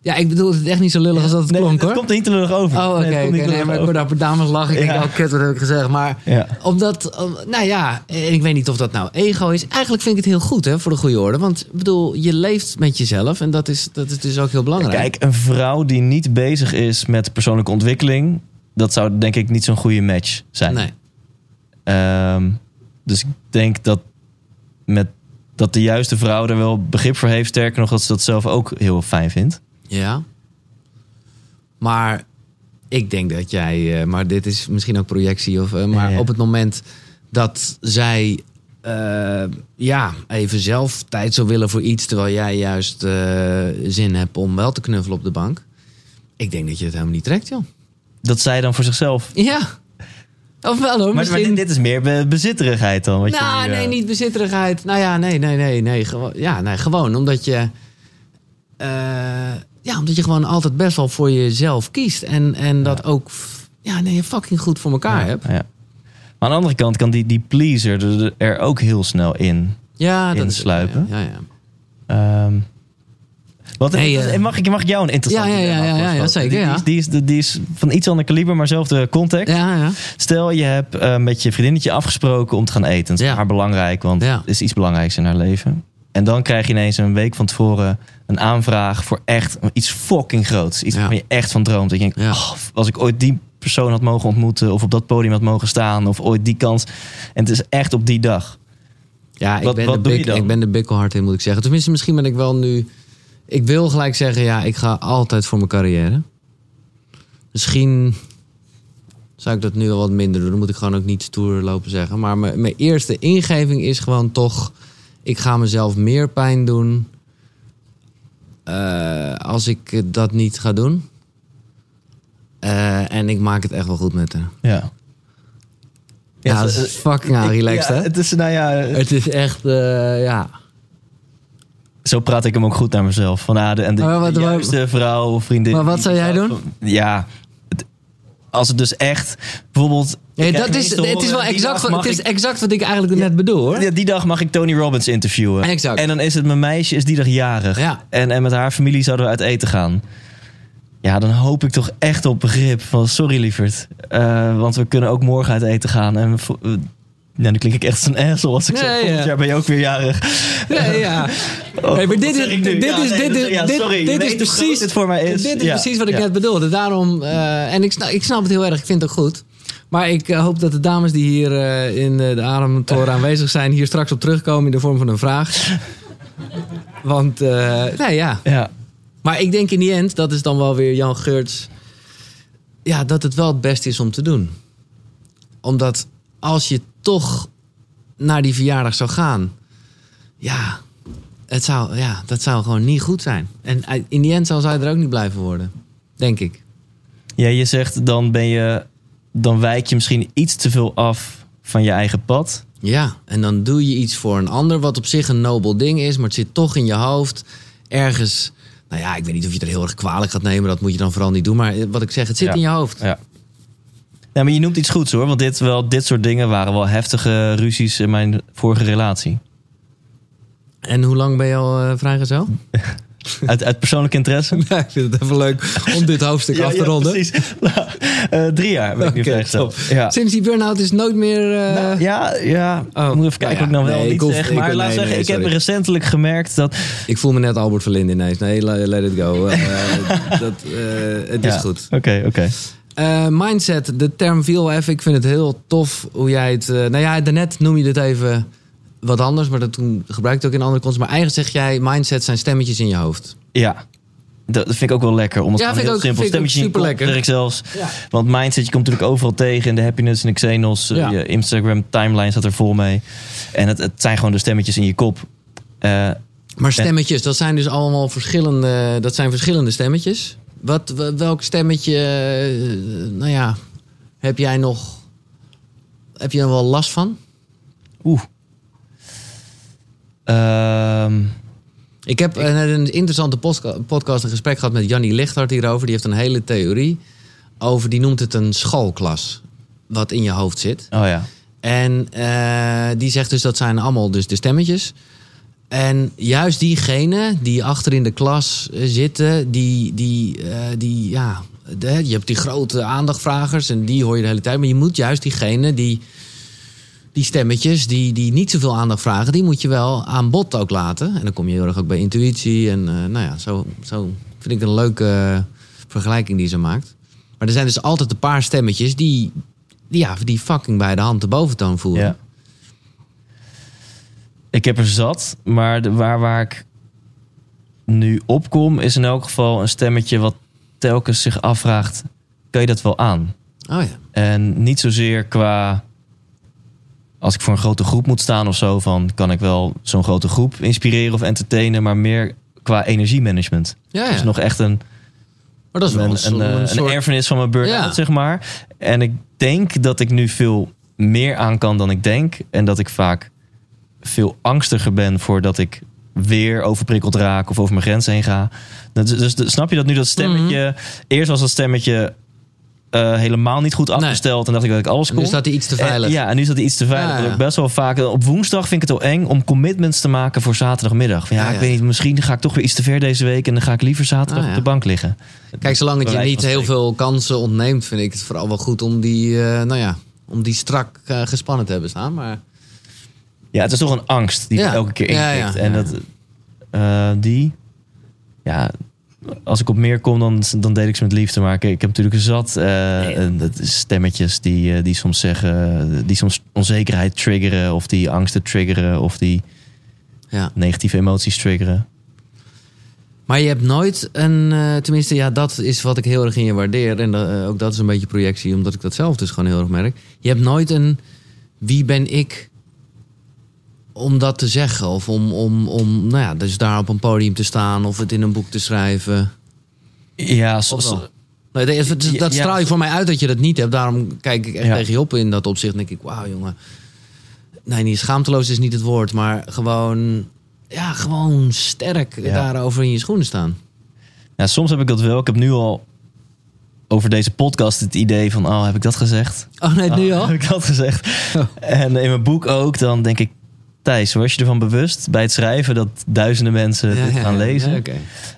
Ja, ik bedoel het echt niet zo lullig als dat het nee, klonk het hoor. komt niet te lullig over. Oh, oké. Nee, het nee, maar ik hoorde daar dames lachen. Ik Ja. denk, oh kut, wat heb ik gezegd? Maar Ja. omdat, om- nou ja, en ik weet niet of dat nou ego is. Eigenlijk vind ik het heel goed hè, voor de goede orde. Want ik bedoel, je leeft met jezelf en dat is, dat is dus ook heel belangrijk. Kijk, een vrouw die niet bezig is met persoonlijke ontwikkeling, dat zou denk ik niet zo'n goede match zijn. Nee. Ehm, dus ik denk dat, met, dat de juiste vrouw er wel begrip voor heeft. Sterker nog, dat ze dat zelf ook heel fijn vindt. Ja. Maar ik denk dat jij, eh, maar dit is misschien ook projectie, of, eh, maar Ja. op het moment dat zij eh, ja, even zelf tijd zou willen voor iets, terwijl jij juist zin hebt om wel te knuffelen op de bank. Ik denk dat je het helemaal niet trekt, joh. Dat zij dan voor zichzelf. Ja. Of wel hoor, Maar, maar misschien... dit, dit is meer be- bezitterigheid dan. Wat nou, je nu, eh, nee, niet bezitterigheid. Nou ja, nee, nee, nee, nee. Gewoon, ja, nee, gewoon omdat je... eh, ja, omdat je gewoon altijd best wel voor jezelf kiest. En, en dat ook... Ja, nee, je fucking goed voor elkaar ja, hebt. ja. Maar aan de andere kant kan die, die pleaser er, er ook heel snel in. Ja, dat. Insluipen. Ja, ja. ja. Ehm, wat, Hey, eh, mag, ik, mag ik jou een interessante Ja, ja, ja, ja, ja, zeker, Die, ja. die, is, die, is, die is van iets ander kaliber, maar zelfde context. Ja, ja. Stel, je hebt eh, met je vriendinnetje afgesproken om te gaan eten. Dat is haar belangrijk, want het is iets belangrijks in haar leven. En dan krijg je ineens een week van tevoren een aanvraag voor echt iets fucking groots. Iets waar je echt van droomt. Dat je denkt, oh, als ik ooit die persoon had mogen ontmoeten... of op dat podium had mogen staan of ooit die kans. En het is echt op die dag. Ja, ik Wat- ben, wat de ik ben de bikkelhard in, moet ik zeggen. Tenminste, misschien ben ik wel nu... Ik wil gelijk zeggen, ja, ik ga altijd voor mijn carrière. Misschien zou ik dat nu wel wat minder doen. Dan moet ik gewoon ook niet stoer lopen zeggen. Maar mijn, mijn eerste ingeving is gewoon toch... Ik ga mezelf meer pijn doen... eh, als ik dat niet ga doen. Eh, en ik maak het echt wel goed met haar. Ja. Ja, het- dat is fucking relaxed, ja, hè? Het is, nou ja, Het is echt, eh, ja... zo praat ik hem ook goed naar mezelf. Van, ah, de, en de, Maar wat- de wat- juiste vrouw of vriendin. Maar wat zou jij doen? Ja, het- als het dus echt... Bijvoorbeeld... Dat is, het is wel exact wat, mag het is exact wat ik eigenlijk net bedoel hoor. Ja, die dag mag ik Tony Robbins interviewen. Exact. En dan is het mijn meisje is die dag jarig. Ja. En, en met haar familie zouden we uit eten gaan. Ja, dan hoop ik toch echt op begrip. Van sorry lieverd. Eh, want we kunnen ook morgen uit eten gaan. En eh, nou, dan klink ik echt een asshole als ik zeg, volgend ja. jaar ben je ook weer jarig. Nee, *laughs* ja. Oh, maar dit is, nu? dit Ja, is, nee, dit is, ja, dit, sorry. Je dit is precies, dit voor mij is. Dit is precies wat ik net bedoelde. Daarom, eh, en ik snap, ik snap het heel erg, ik vind het ook goed. Maar ik eh, hoop dat de dames die hier eh, in de Ademtoren *laughs* aanwezig zijn, hier straks op terugkomen in de vorm van een vraag. Want, eh, nee ja. Ja. Maar ik denk in die end, dat is dan wel weer Jan Geurts. Ja, dat het wel het beste is om te doen. Omdat als je toch naar die verjaardag zou gaan. Ja, het zou, ja dat zou gewoon niet goed zijn. En in die end zal zij er ook niet blijven worden. Denk ik. ja, je zegt dan ben je... Dan wijk je misschien iets te veel af van je eigen pad. Ja, en dan doe je iets voor een ander wat op zich een nobel ding is, maar het zit toch in je hoofd ergens. Nou ja, ik weet niet of je het er heel erg kwalijk gaat nemen, dat moet je dan vooral niet doen. Maar eh, wat ik zeg, het zit Ja. in je hoofd. Ja. Maar je noemt iets goeds hoor. Want dit, wel, dit soort dingen waren wel heftige ruzies in mijn vorige relatie. En hoe lang ben je al eh, vrijgezel? *laughs* Uit, uit persoonlijk interesse. *laughs* Ja, ik vind het even leuk om dit hoofdstuk *laughs* af te ronden. precies. Nou, eh, drie jaar ben ik nu. Ja. Sinds die burn-out is nooit meer... eh, Nou, ja, ja. Oh, ik moet even kijken wat ik nou wel ja, nee, niet hoef- zeg. ik- Maar laat nee, zeggen, nee, ik heb recentelijk gemerkt dat... Ik voel me net Albert Verlinde ineens. Nee, let it go. Dat, het is Ja, goed. Oké, oké. Eh, mindset, de term viel even. Ik vind het heel tof hoe jij het... eh, nou ja, daarnet noem je dit even wat anders. Maar dat toen gebruikte ik ook in andere context. Maar eigenlijk zeg jij, mindset zijn stemmetjes in je hoofd. Ja. Dat vind ik ook wel lekker. Om het Ja, gewoon vind ik heel ook- simpel vind ik ook stemmetje in je kop, superlekker. zeg ik zelfs. Ja. Want mindset, je komt natuurlijk overal tegen. In de happiness en de Xenos. eh, Ja. Je Instagram timeline staat er vol mee. En het, het zijn gewoon de stemmetjes in je kop. Maar stemmetjes, dat zijn dus allemaal verschillende, dat zijn verschillende stemmetjes. Wat, wa- welk stemmetje, eh, nou ja, heb jij nog, heb je er wel last van? Oeh. Ehm, Ik heb net een interessante podcast, een gesprek gehad met Jannie Lichthart hierover. Die heeft een hele theorie over, die noemt het een schoolklas, wat in je hoofd zit. oh ja. En eh, die zegt dus dat zijn allemaal dus de stemmetjes. En juist diegenen die achter in de klas eh, zitten, die, die, eh, die ja, je hebt die grote aandachtvragers en die hoor je de hele tijd. Maar je moet juist diegenen die, die stemmetjes, die, die niet zoveel aandacht vragen, die moet je wel aan bod ook laten. En dan kom je heel erg ook bij intuïtie. En eh, nou ja, zo, zo vind ik een leuke vergelijking die ze maakt. Maar er zijn dus altijd een paar stemmetjes die, die, ja, die fucking bij de hand de boventoon voeren. Ja. Ik heb er zat, maar de, waar, waar ik nu opkom, is in elk geval een stemmetje wat telkens zich afvraagt: kan je dat wel aan? Oh ja. En niet zozeer qua als ik voor een grote groep moet staan of zo, van kan ik wel zo'n grote groep inspireren of entertainen, maar meer qua energiemanagement. Ja, ja. Dus nog echt een Maar dat is wel een, een, een, soort... erfenis van mijn burn-out, Ja. zeg maar. En ik denk dat ik nu veel meer aan kan dan ik denk. En dat ik vaak veel angstiger ben voordat ik weer overprikkeld raak of over mijn grens heen ga. Dus, dus snap je dat nu dat stemmetje... Mhm. Eerst was dat stemmetje eh, helemaal niet goed afgesteld. En dacht ik dat ik alles kon. nu staat hij iets te veilig. En, ja, en nu staat hij iets te veilig. Ja, ja. best wel vaak... Op woensdag vind ik het wel eng om commitments te maken voor zaterdagmiddag. Van, ja, ik weet niet, misschien ga ik toch weer iets te ver deze week... en dan ga ik liever zaterdag Ah, op de bank liggen. Kijk, zolang het je niet heel veel kansen ontneemt, vind ik het vooral wel goed om die, eh, nou ja, om die strak eh, gespannen te hebben staan. Maar Ja, het is toch een angst die Ja. elke keer ja, En dat, eh, die, ja, als ik op meer kom, dan, dan deed ik ze met liefde. Maar ik, ik heb natuurlijk zat eh, en dat is stemmetjes die, eh, die soms zeggen, die soms onzekerheid triggeren, of die angsten triggeren, of die ja. negatieve emoties triggeren. Maar je hebt nooit een, tenminste, ja, dat is wat ik heel erg in je waardeer. En ook dat is een beetje projectie, omdat ik dat zelf dus gewoon heel erg merk. Je hebt nooit een wie ben ik om dat te zeggen. Of om, om, om nou ja, dus daar op een podium te staan of het in een boek te schrijven. Ja, soms? Nee, dat, dat- straal je voor mij uit dat je dat niet hebt. Daarom kijk ik echt Ja. tegen je op in dat opzicht. denk ik, wauw jongen. Nee, niet schaamteloos is niet het woord. Maar gewoon, ja, gewoon sterk Ja. daarover in je schoenen staan. ja, soms heb ik dat wel. Ik heb nu al over deze podcast het idee van, oh, heb ik dat gezegd? Oh nee, nu Oh, al? Heb ik dat gezegd? Oh. En in mijn boek ook, dan denk ik... Thijs, was je ervan bewust bij het schrijven... dat duizenden mensen dit gaan lezen? Ja.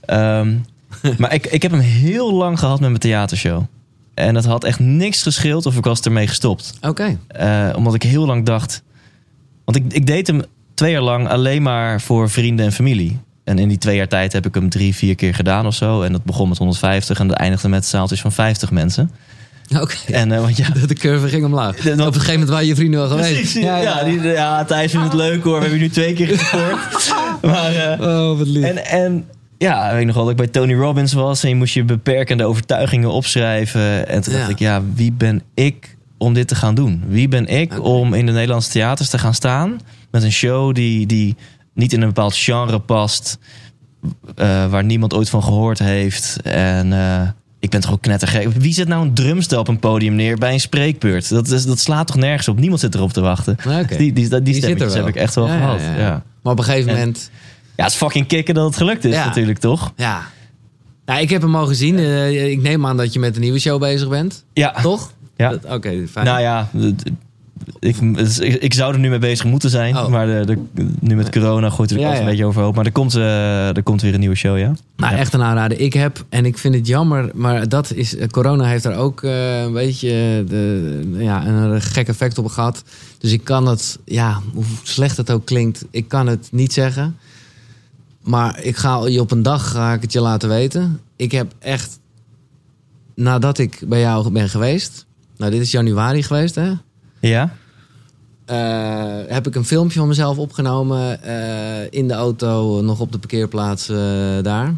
Ehm, *laughs* maar ik, ik heb hem heel lang gehad met mijn theatershow. En dat had echt niks gescheeld of ik was ermee gestopt. Oké. Eh, omdat ik heel lang dacht... Want ik, ik deed hem twee jaar lang alleen maar voor vrienden en familie. En in die twee jaar tijd heb ik hem drie, vier keer gedaan of zo. En dat begon met 150 en dat eindigde met zaaltjes van 50 mensen. *laughs* Oké. En eh, want ja, De curve ging omlaag. De- Op een gegeven moment waren je vrienden wel geweest. Precies, ja, die, ja, Thijs vindt het leuk hoor. We hebben nu twee keer gescoord. *laughs* maar, eh, Oh, wat lief. en, en ja, weet ik nog wel dat ik bij Tony Robbins was. En je moest je beperkende overtuigingen opschrijven. En toen dacht Ja. ik, ja, wie ben ik om dit te gaan doen? Wie ben ik om in de Nederlandse theaters te gaan staan... met een show die, die niet in een bepaald genre past... eh, waar niemand ooit van gehoord heeft. En ik ben toch ook knettergek. Wie zet nou een drumstel op een podium neer bij een spreekbeurt? Dat, is, dat slaat toch nergens op? Niemand zit erop te wachten. Die, die, die, Die stemmetjes heb ik echt wel Ja, ja, gehad. ja, Ja, ja. ja. Maar op een gegeven En- moment... het is fucking kicken dat het gelukt is Ja. natuurlijk, toch? Ja. Nou, ik heb hem mogen zien. Eh, ik neem aan dat je met een nieuwe show bezig bent. Ja. Toch? Ja. Oké, fijn. Nou ja, ik, ik, ik zou er nu mee bezig moeten zijn. Oh. Maar de, de- nu met corona gooit het Ja, alles ja. een beetje overhoop. Maar er komt, eh, er komt weer een nieuwe show, ja? Nou, Ja. echt een aanrader. Ik heb, en ik vind het jammer, maar dat is, eh, corona heeft er ook eh, een beetje de, ja, een gek effect op gehad. Dus ik kan het, ja, hoe slecht het ook klinkt, ik kan het niet zeggen. Maar ik ga je op een dag ga ik het je laten weten. Ik heb echt, nadat ik bij jou ben geweest, nou dit is januari geweest hè, Ja? Eh, heb ik een filmpje van mezelf opgenomen eh, in de auto, nog op de parkeerplaats eh, daar.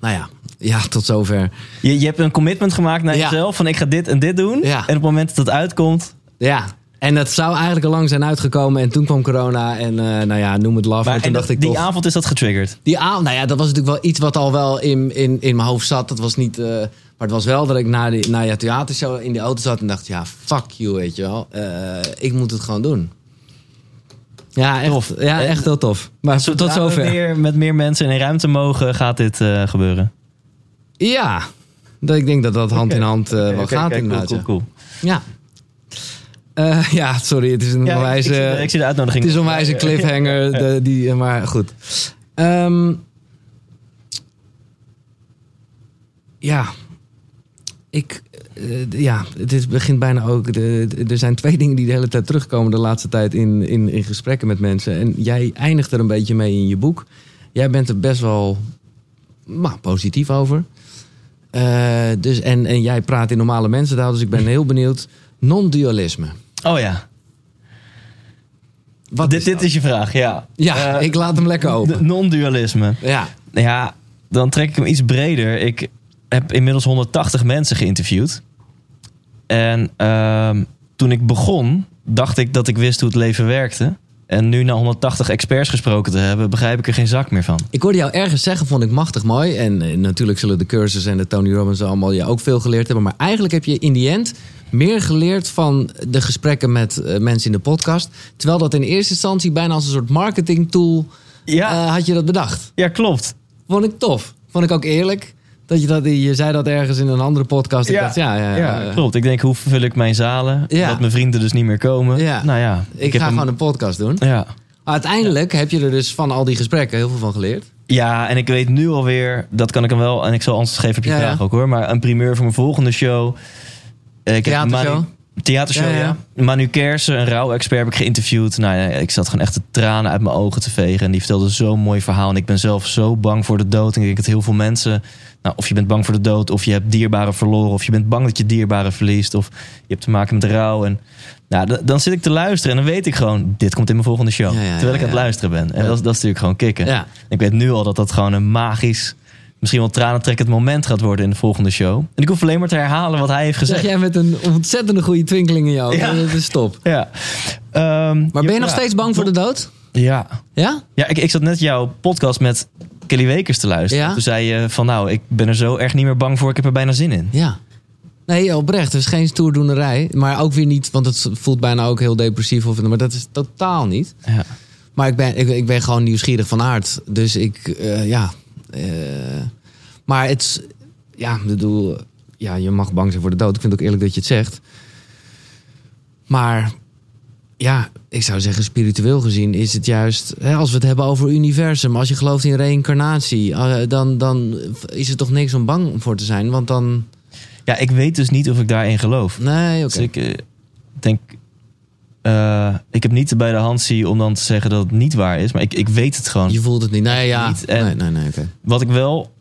Nou ja, ja, tot zover. Je, je hebt een commitment gemaakt naar Ja. jezelf. Van ik ga dit en dit doen. Ja. En op het moment dat het uitkomt... Ja, en dat zou eigenlijk al lang zijn uitgekomen. En toen kwam corona en nou ja, noem het love. Maar, en toen en dacht dat- ik die toch... avond is dat getriggerd. Die avond, nou ja, dat was natuurlijk wel iets wat al wel in, in, in mijn hoofd zat. Dat was niet... maar het was wel dat ik na, die, na je theatershow in die auto zat en dacht... Ja, fuck you, weet je wel. Eh, ik moet het gewoon doen. Ja, echt, Tof. ja, echt heel tof. Maar tot we zover. Meer, met meer mensen in een ruimte mogen, gaat dit eh, gebeuren. Ja, dat, ik denk dat dat hand in hand eh, wel gaat kijk, inderdaad. Cool, cool, cool. Ja. Ja. Eh, ja, sorry, het is een Ja, ik- zie de, ik zie de uitnodiging. Het is een onwijze cliffhanger, de, die, maar goed. Ehm, ja, ik, eh, ja, het begint bijna ook. De, de- er zijn twee dingen die de hele tijd terugkomen de laatste tijd in, in, in gesprekken met mensen. En jij eindigt er een beetje mee in je boek. Jij bent er best wel nou, positief over. Eh, dus, en, en jij praat in normale mensentaal, dus ik ben heel benieuwd. Non-dualisme. Oh ja, Wat dit, is dit is je vraag, ja. Ja, Eh, ik laat hem lekker open. Non-dualisme. Ja, Ja, dan trek ik hem iets breder. Ik heb inmiddels 180 mensen geïnterviewd. En ehm, toen ik begon, dacht ik dat ik wist hoe het leven werkte. En nu na 180 experts gesproken te hebben, begrijp ik er geen zak meer van. Ik hoorde jou ergens zeggen, vond ik machtig mooi. En eh, natuurlijk zullen de cursus en de Tony Robbins allemaal je ook veel geleerd hebben. Maar eigenlijk heb je in die end meer geleerd van de gesprekken met eh, mensen in de podcast. Terwijl dat in eerste instantie bijna als een soort marketing tool Ja, eh, had je dat bedacht. ja klopt. Vond ik tof. Vond ik ook eerlijk. Dat je, dat, je zei dat ergens in een andere podcast. Ik Ja. dacht, ja, ja, ja, Ja, klopt. Ik denk, hoe vul ik mijn zalen? Ja. Dat mijn vrienden dus niet meer komen. Ja. Nou ja, Ik, ga een- gewoon een podcast doen. Ja. Uiteindelijk heb je er dus van al die gesprekken heel veel van geleerd. Ja, en ik weet nu alweer, dat kan ik hem wel, en ik zal antwoord geven op je Ja, vraag ja. ook hoor, maar een primeur voor mijn volgende show. Eh, Ik heb Theatershow? Manu- Theatershow, Ja, ja, ja. Manu Kersen, een rouwexpert, heb ik geïnterviewd. Nou ja, ik zat gewoon echt de tranen uit mijn ogen te vegen. En die vertelde zo'n mooi verhaal. En ik ben zelf zo bang voor de dood. En ik denk dat heel veel mensen, nou, of je bent bang voor de dood, of je hebt dierbaren verloren, of je bent bang dat je dierbaren verliest, of je hebt te maken met rouw. En nou, dan zit ik te luisteren en dan weet ik gewoon, dit komt in mijn volgende show. Ja, ja, terwijl ik aan het luisteren ben. En dat, is- dat is natuurlijk gewoon kicken. Ja. Ik weet nu al dat dat gewoon een magisch, misschien wel tranentrekkend moment gaat worden in de volgende show. En ik hoef alleen maar te herhalen wat hij heeft gezegd. Zeg jij met een ontzettende goede twinkeling in ogen. Ja. Dat is top. *laughs* Ja. Ehm, Maar ben je nog steeds bang voor de dood? Ja. Ja? Ja, ik, ik zat net jouw podcast met Kelly Wekers te luisteren. Ja? Toen zei je van nou, ik ben er zo erg niet meer bang voor. Ik heb er bijna zin in. Ja. Nee, oprecht. Het is geen stoerdoenerij. Maar ook weer niet, want het voelt bijna ook heel depressief. Of, maar dat is totaal niet. Ja. Maar ik ben, ik, ik ben gewoon nieuwsgierig van aard. Dus ik, eh, ja. eh, maar het ja, bedoel, ja, je mag bang zijn voor de dood. Ik vind het ook eerlijk dat je het zegt. Maar ja, ik zou zeggen, spiritueel gezien is het juist, hè, als we het hebben over universum, als je gelooft in reïncarnatie, eh, dan, dan is er toch niks om bang voor te zijn. Want dan, ja, ik weet dus niet of ik daarin geloof. nee, oké. Dus ik eh, denk, eh, ik heb niet bij de hand zie om dan te zeggen dat het niet waar is. Maar ik, ik weet het gewoon. Je voelt het niet. Nee, ja. Niet, nee, nee, nee, oké. Wat ik wel.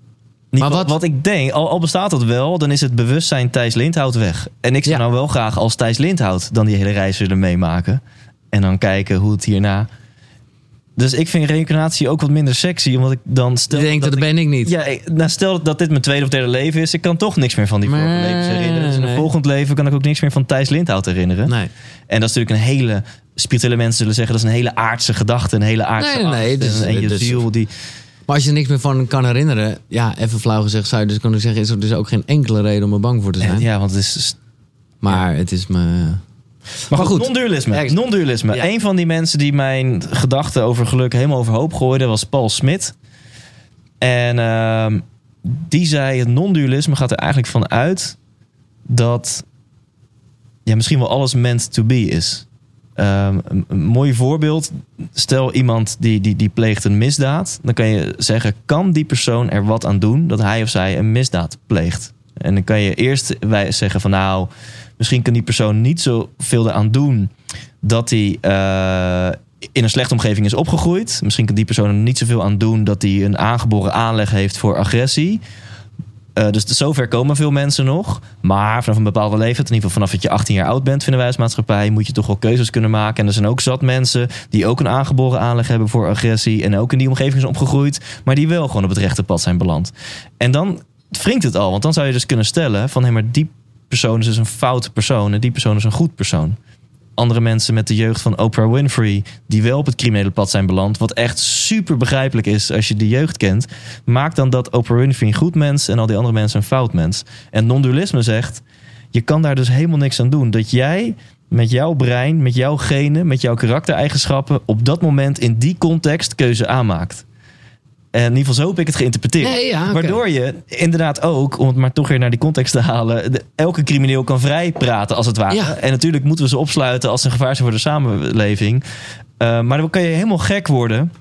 Maar wat, wat- ik denk, al, al bestaat dat wel, dan is het bewustzijn Thijs Lindhout weg. En ik zou Ja. nou wel graag als Thijs Lindhout dan die hele reis willen meemaken. En dan kijken hoe het hierna. Dus ik vind reïncarnatie ook wat minder sexy, omdat ik dan stel. Je denkt, dat, ik, ben ik niet. ja, nou, stel dat dit mijn tweede of derde leven is, ik kan toch niks meer van die vorige levens herinneren. Dus in nee. een volgend leven kan ik ook niks meer van Thijs Lindhout herinneren. Nee. En dat is natuurlijk een hele. Spirituele mensen zullen zeggen dat is een hele aardse gedachte, een hele aardse Nee, nee, dus- en, en je dus- ziel die. Maar als je er niks meer van kan herinneren, ja, even flauw gezegd, zou je dus kunnen zeggen, is er dus ook geen enkele reden om er bang voor te zijn. Ja, want het is Maar het is me. Maar, Maar goed, non-dualisme. Non-dualisme. Ja. Een van die mensen die mijn gedachten over geluk helemaal overhoop gooide was Paul Smit. En ehm, die zei: het non-dualisme gaat er eigenlijk van uit dat ja, misschien wel alles meant to be is. Ehm, een, mooi voorbeeld. Stel iemand die, die, die pleegt een misdaad. Dan kan je zeggen: kan die persoon er wat aan doen dat hij of zij een misdaad pleegt? En dan kan je eerst wij zeggen van nou, misschien kan die persoon niet zoveel eraan doen dat hij eh, in een slechte omgeving is opgegroeid. Misschien kan die persoon er niet zoveel aan doen dat hij een aangeboren aanleg heeft voor agressie. Eh, dus zover komen veel mensen nog. Maar vanaf een bepaalde leeftijd, in ieder geval vanaf dat je 18 jaar oud bent, vinden wij als maatschappij, moet je toch wel keuzes kunnen maken. En er zijn ook zat mensen die ook een aangeboren aanleg hebben voor agressie. En ook in die omgeving zijn opgegroeid, maar die wel gewoon op het rechte pad zijn beland. En dan wringt het al, want dan zou je dus kunnen stellen van hé, maar die persoon is dus een foute persoon en die persoon is een goed persoon. Andere mensen met de jeugd van Oprah Winfrey, die wel op het criminele pad zijn beland, wat echt super begrijpelijk is als je die jeugd kent, maakt dan dat Oprah Winfrey een goed mens en al die andere mensen een fout mens. En non-dualisme zegt, je kan daar dus helemaal niks aan doen. Dat jij met jouw brein, met jouw genen, met jouw karaktereigenschappen op dat moment in die context keuze aanmaakt. En in ieder geval zo heb ik het geïnterpreteerd. Nee, ja, oké. Waardoor je inderdaad ook, om het maar toch weer naar die context te halen, de- elke crimineel kan vrijpraten als het ware. Ja. En natuurlijk moeten we ze opsluiten als ze een gevaar zijn voor de samenleving. Eh, maar dan kan je helemaal gek worden.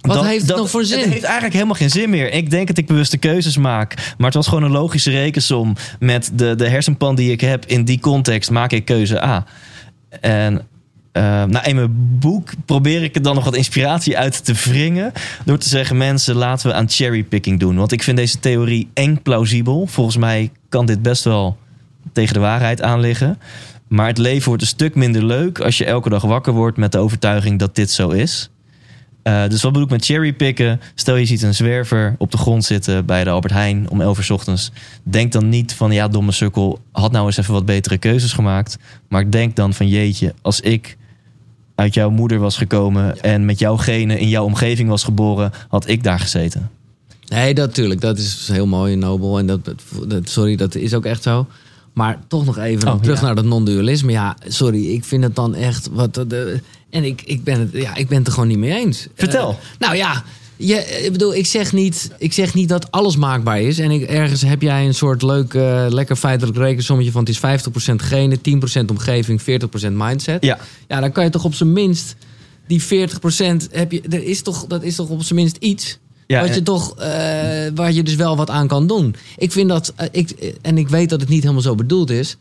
Wat heeft het nog voor zin? Het heeft eigenlijk helemaal geen zin meer. Ik denk dat ik bewuste keuzes maak. Maar het was gewoon een logische rekensom. Met de, de hersenpan die ik heb in die context maak ik keuze A. En eh, nou, in mijn boek probeer ik er dan nog wat inspiratie uit te wringen. Door te zeggen, mensen, laten we aan cherrypicking doen. Want ik vind deze theorie eng plausibel. Volgens mij kan dit best wel tegen de waarheid aan liggen. Maar het leven wordt een stuk minder leuk als je elke dag wakker wordt met de overtuiging dat dit zo is. Eh, dus wat bedoel ik met cherrypicken? Stel je ziet een zwerver op de grond zitten bij de Albert Heijn om 11 uur 's ochtends. Denk dan niet van ja, domme sukkel, had nou eens even wat betere keuzes gemaakt. Maar denk dan van jeetje, als ik uit jouw moeder was gekomen en met jouw genen in jouw omgeving was geboren, had ik daar gezeten. Nee, dat natuurlijk. Dat is heel mooi en nobel. En dat, dat, sorry, dat is ook echt zo. Maar toch nog even Oh, terug ja. naar dat non-dualisme. Ja, sorry, ik vind het dan echt wat. De, en ik, ik, ben het, ja, ik ben het er gewoon niet mee eens. Vertel. Eh, nou ja, je, ik bedoel, ik zeg, niet, ik zeg niet dat alles maakbaar is. En ik, ergens heb jij een soort leuk, eh, lekker feitelijk rekensommetje van het is 50% genen, 10% omgeving, 40% mindset. Ja, Ja, dan kan je toch op zijn minst die 40% heb je. Er is toch, dat is toch op zijn minst iets. Ja, wat je toch, eh, waar je dus wel wat aan kan doen. Ik vind dat, eh, ik, en ik weet dat het niet helemaal zo bedoeld is.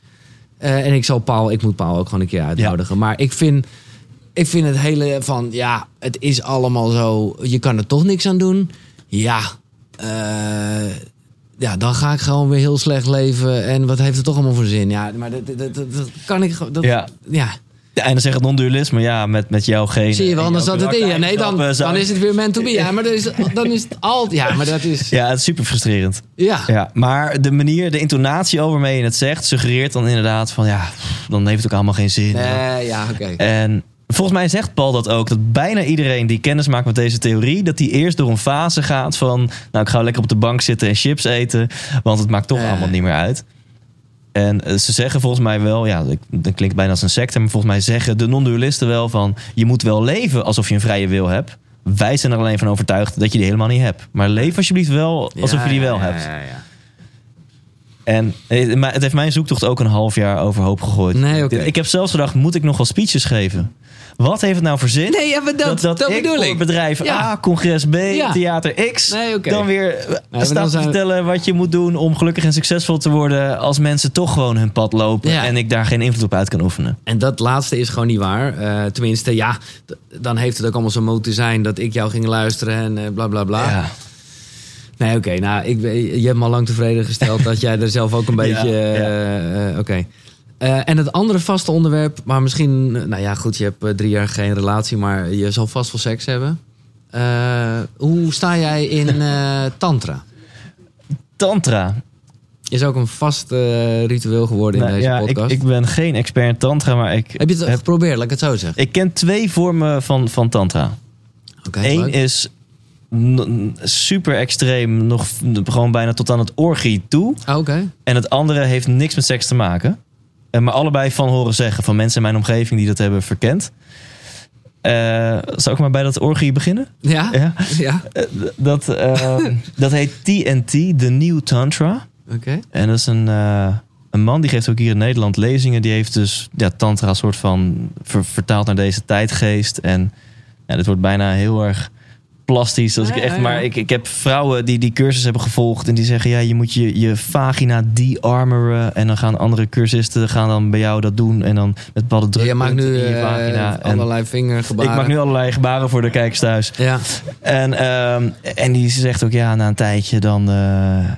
En ik zal Paul, ik moet Paul ook gewoon een keer uitnodigen. Maar ik vind, ik vind het hele van, ja, het is allemaal zo. Je kan er toch niks aan doen. Ja, eh, ja, dan ga ik gewoon weer heel slecht leven. En wat heeft het toch allemaal voor zin? Ja, maar dat, dat, dat, dat kan ik gewoon. dat- Ja. ja. Ja, en dan zeg het non-dualisme, ja, met, met jouw genen. Zie je wel, dan jouw zat het in je. Nee, dan, dan is het weer meant to be. Ja, maar dan is, dan is het al. Ja, maar dat is. Ja, het is super frustrerend. Ja. Ja, maar de manier, de intonatie over waarmee je het zegt, suggereert dan inderdaad van ja, dan heeft het ook allemaal geen zin. Nee, ja, oké. En volgens mij zegt Paul dat ook, dat bijna iedereen die kennis maakt met deze theorie, dat die eerst door een fase gaat van, nou ik ga lekker op de bank zitten en chips eten, want het maakt toch Ja. allemaal niet meer uit. En eh, ze zeggen volgens mij wel, ja, dat- klinkt bijna als een secte, maar volgens mij zeggen de non-dualisten wel van, je moet wel leven alsof je een vrije wil hebt. Wij zijn er alleen van overtuigd dat je die helemaal niet hebt. Maar leef alsjeblieft wel alsof je die wel ja, hebt. Ja, ja. En eh, het heeft mijn zoektocht ook een half jaar overhoop gegooid. Nee. Ik heb zelfs gedacht, moet ik nog wel speeches geven? Wat heeft het nou voor zin? Nee, ja, maar dat, dat, ik bedoel voor ik. bedrijf Ja. A, congres B, Ja. theater X... Nee, oké. dan weer eh, staat dan te vertellen wat je moet doen... om gelukkig en succesvol te worden... als mensen toch gewoon hun pad lopen... En ik daar geen invloed op uit kan oefenen. En dat laatste is gewoon niet waar. Eh, tenminste, ja, dan heeft het ook allemaal zo moeten zijn dat ik jou ging luisteren en eh, bla bla bla. Ja. Nee, oké. nou, ik, je hebt me al lang tevreden gesteld dat jij er zelf ook een *laughs* beetje. Eh, eh, en het andere vaste onderwerp, maar misschien, eh, nou ja, goed, je hebt eh, drie jaar geen relatie, maar je zal vast wel seks hebben. Hoe sta jij in Tantra? Tantra. Is ook een vast ritueel geworden in Nou, deze ja, ik, podcast. ik ben geen expert in tantra, maar ik, heb je het geprobeerd, laat ik het zo zeggen? ik ken twee vormen van, van tantra. Eén leuk. is super extreem, nog gewoon bijna tot aan het orgie toe. Ah, Oké. En het andere heeft niks met seks te maken. Maar allebei van horen zeggen. Van mensen in mijn omgeving die dat hebben verkend. Eh zal ik maar bij dat orgie beginnen? Ja? Ja. Ja. Eh, dat, eh, *laughs* dat heet TNT, de New Tantra. Oké. En dat is een, eh, een man die geeft ook hier in Nederland lezingen. Die heeft dus ja, tantra soort van ver- vertaald naar deze tijdgeest. En ja, dit wordt bijna heel erg plastisch. Als ik echt, ja, ja. Maar ik, ik heb vrouwen die die cursus hebben gevolgd. En die zeggen, ja, je moet je, je vagina de-armoren. En dan gaan andere cursisten gaan dan bij jou dat doen. En dan met bepaalde druk Je maakt nu in je eh, vagina. Allerlei vingergebaren. ik maak nu allerlei gebaren voor de kijkers thuis. Ja. En, ehm, en die zegt ook, ja, na een tijdje dan... eh,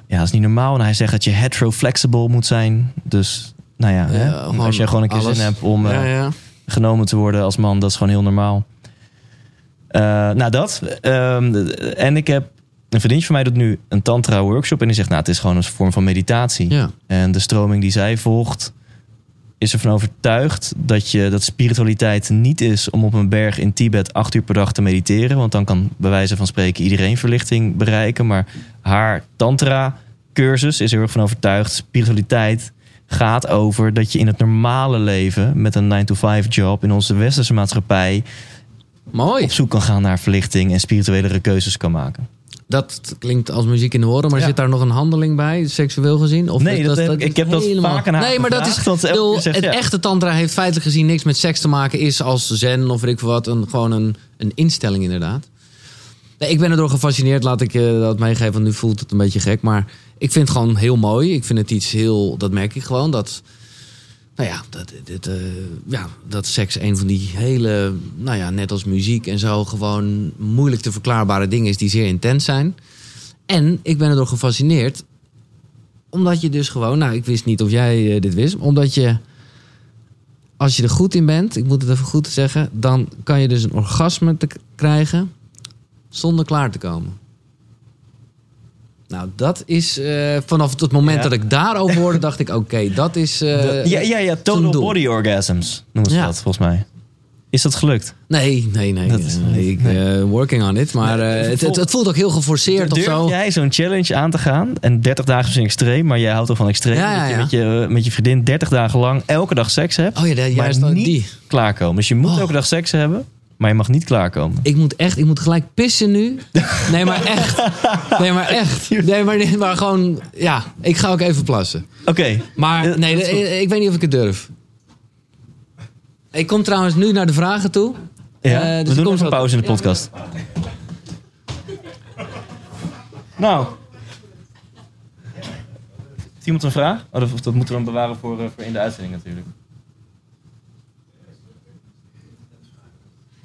ja, dat is niet normaal. En hij zegt dat je hetero-flexible moet zijn. Dus, nou ja, hè, als je gewoon een keer alles. zin hebt om eh, ja, ja. genomen te worden als man... dat is gewoon heel normaal. Eh, nou, dat. Ehm, en ik heb... Een vriendje van mij doet nu een tantra-workshop... en die zegt, nou, het is gewoon een vorm van meditatie. Ja. En de stroming die zij volgt... is ervan overtuigd dat, je, dat spiritualiteit niet is... om op een berg in Tibet acht uur per dag te mediteren. Want dan kan bij wijze van spreken iedereen verlichting bereiken. Maar haar tantra-cursus is er heel erg van overtuigd... spiritualiteit gaat over dat je in het normale leven... met een 9-to-5 job in onze westerse maatschappij... Mooi. op zoek kan gaan naar verlichting... en spirituelere keuzes kan maken. Dat klinkt als muziek in de oren, maar Ja. zit daar nog een handeling bij, seksueel gezien? Of Nee, dat heb ik- ik heb dat vaak aan haar Nee, maar dat is. bedoel, zegt het ja. echte tantra heeft feitelijk gezien niks met seks te maken, is als zen of weet ik wat, een, gewoon een, een instelling inderdaad. Nee, ik ben erdoor gefascineerd, laat ik je dat meegeven, want nu voelt het een beetje gek, maar ik vind het gewoon heel mooi. Ik vind het iets heel, dat merk ik gewoon, dat. Nou ja, dat, dit, eh, ja, dat seks een van die hele, nou ja, net als muziek en zo, gewoon moeilijk te verklaarbare dingen is die zeer intens zijn. En ik ben erdoor gefascineerd, omdat je dus gewoon, nou, ik wist niet of jij eh, dit wist, omdat je, als je er goed in bent, ik moet het even goed zeggen, dan kan je dus een orgasme te krijgen zonder klaar te komen. Nou, dat is eh, vanaf het moment Ja. dat ik daarover hoorde, *laughs* dacht ik: oké, dat is. eh, ja, ja, ja, total body orgasms noemen ze Ja. dat volgens mij. Is dat gelukt? Nee, nee, nee. Is- nee, ik, eh, working on it. Maar eh, het, het, het voelt ook heel geforceerd of zo. jij zo'n challenge aan te gaan? En 30 dagen is een extreem, maar jij houdt toch van extreem? Ja, Dat je met je, met je vriendin 30 dagen lang elke dag seks hebt. Oh ja, juist ook niet die. klaarkomen. Dus je moet Oh. elke dag seks hebben, maar je mag niet klaarkomen. Ik moet echt, ik moet gelijk pissen nu. Nee, maar echt. Nee, maar echt. *laughs* Nee, maar, maar gewoon, ja, ik ga ook even plassen. Oké. Maar Ja, nee, ik, weet niet of ik het durf. Ik kom trouwens nu naar de vragen toe. Ja, Eh, dus we doen even een pauze in de podcast. Nou. Heeft iemand een vraag? Oh, dat, dat moeten we dan bewaren voor, eh, voor in de uitzending natuurlijk.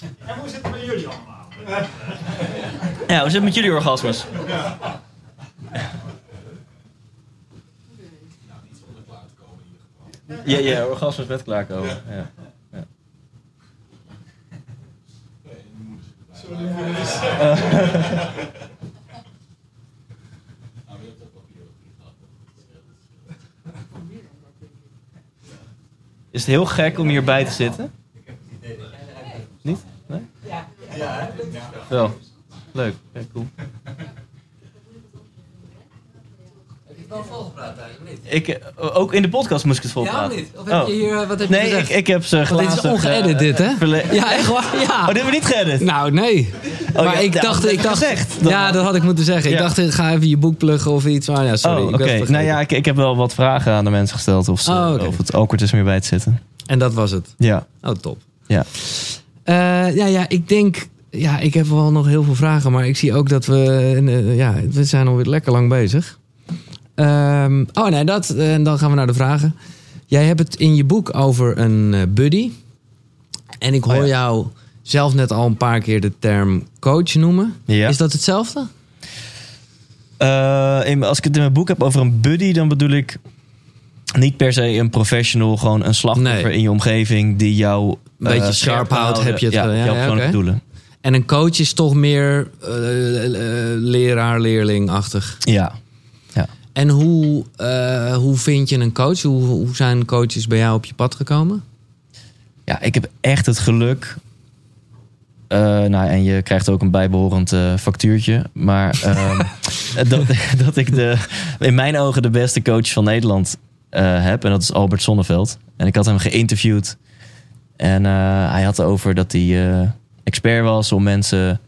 *laughs* En hoe zit het met jullie allemaal? *laughs* Ja, hoe zit het met jullie orgasmes? Ja, ja, orgasmes met klaarkomen. Ja. Ja. *laughs* Is het heel gek om hierbij te zitten? Niet? Ja. Wel. Leuk. Ja, cool. Ik, eh, ook in de podcast moest ik het volpraten. Of heb je hier, wat heb je Nee, ik, gezegd? ik heb ze glazen... dit is ongeëdit, dit, hè? verle- Ja, echt waar? Ja. Oh, dit hebben we niet geëdit? Nou, nee. Oh, maar ja, ik ja, dacht, dat ik dacht, gezegd. Dan- ja, dat had ik moeten zeggen. Ik Ja. dacht, ik ga even je boek pluggen of iets. Maar ja, sorry. oh, ik oké. het Nou ja, ik, ik heb wel wat vragen aan de mensen gesteld of, ze, Oh, of het awkward is om hierbij te zitten. En dat was het. Ja, Oh, top. ja. Eh, ja, ja, ik denk... Ja, ik heb wel nog heel veel vragen. Maar ik zie ook dat we... eh, ja, we zijn alweer lekker lang bezig. Ehm, oh nee, dat. En dan gaan we naar de vragen. Jij hebt het in je boek over een eh, buddy. En ik hoor Oh ja. jou zelf net al een paar keer de term coach noemen. Ja. Is dat hetzelfde? In- als ik het in mijn boek heb over een buddy, dan bedoel ik niet per se een professional, gewoon een slachtoffer Nee. in je omgeving die jou beetje eh, sharp kan houdt, heb je het, ja, ja, ja, doelen. En een coach is toch meer eh, eh, leraar-leerling-achtig. Ja. ja. En hoe, eh, hoe vind je een coach? Hoe, hoe zijn coaches bij jou op je pad gekomen? Ja, ik heb echt het geluk. eh, nou, en je krijgt ook een bijbehorend eh, factuurtje. Maar ehm, *laughs* dat, dat ik de, in mijn ogen de beste coach van Nederland heb. En dat is Albert Sonneveld. En ik had hem geïnterviewd. En eh, hij had over dat hij eh, expert was om mensen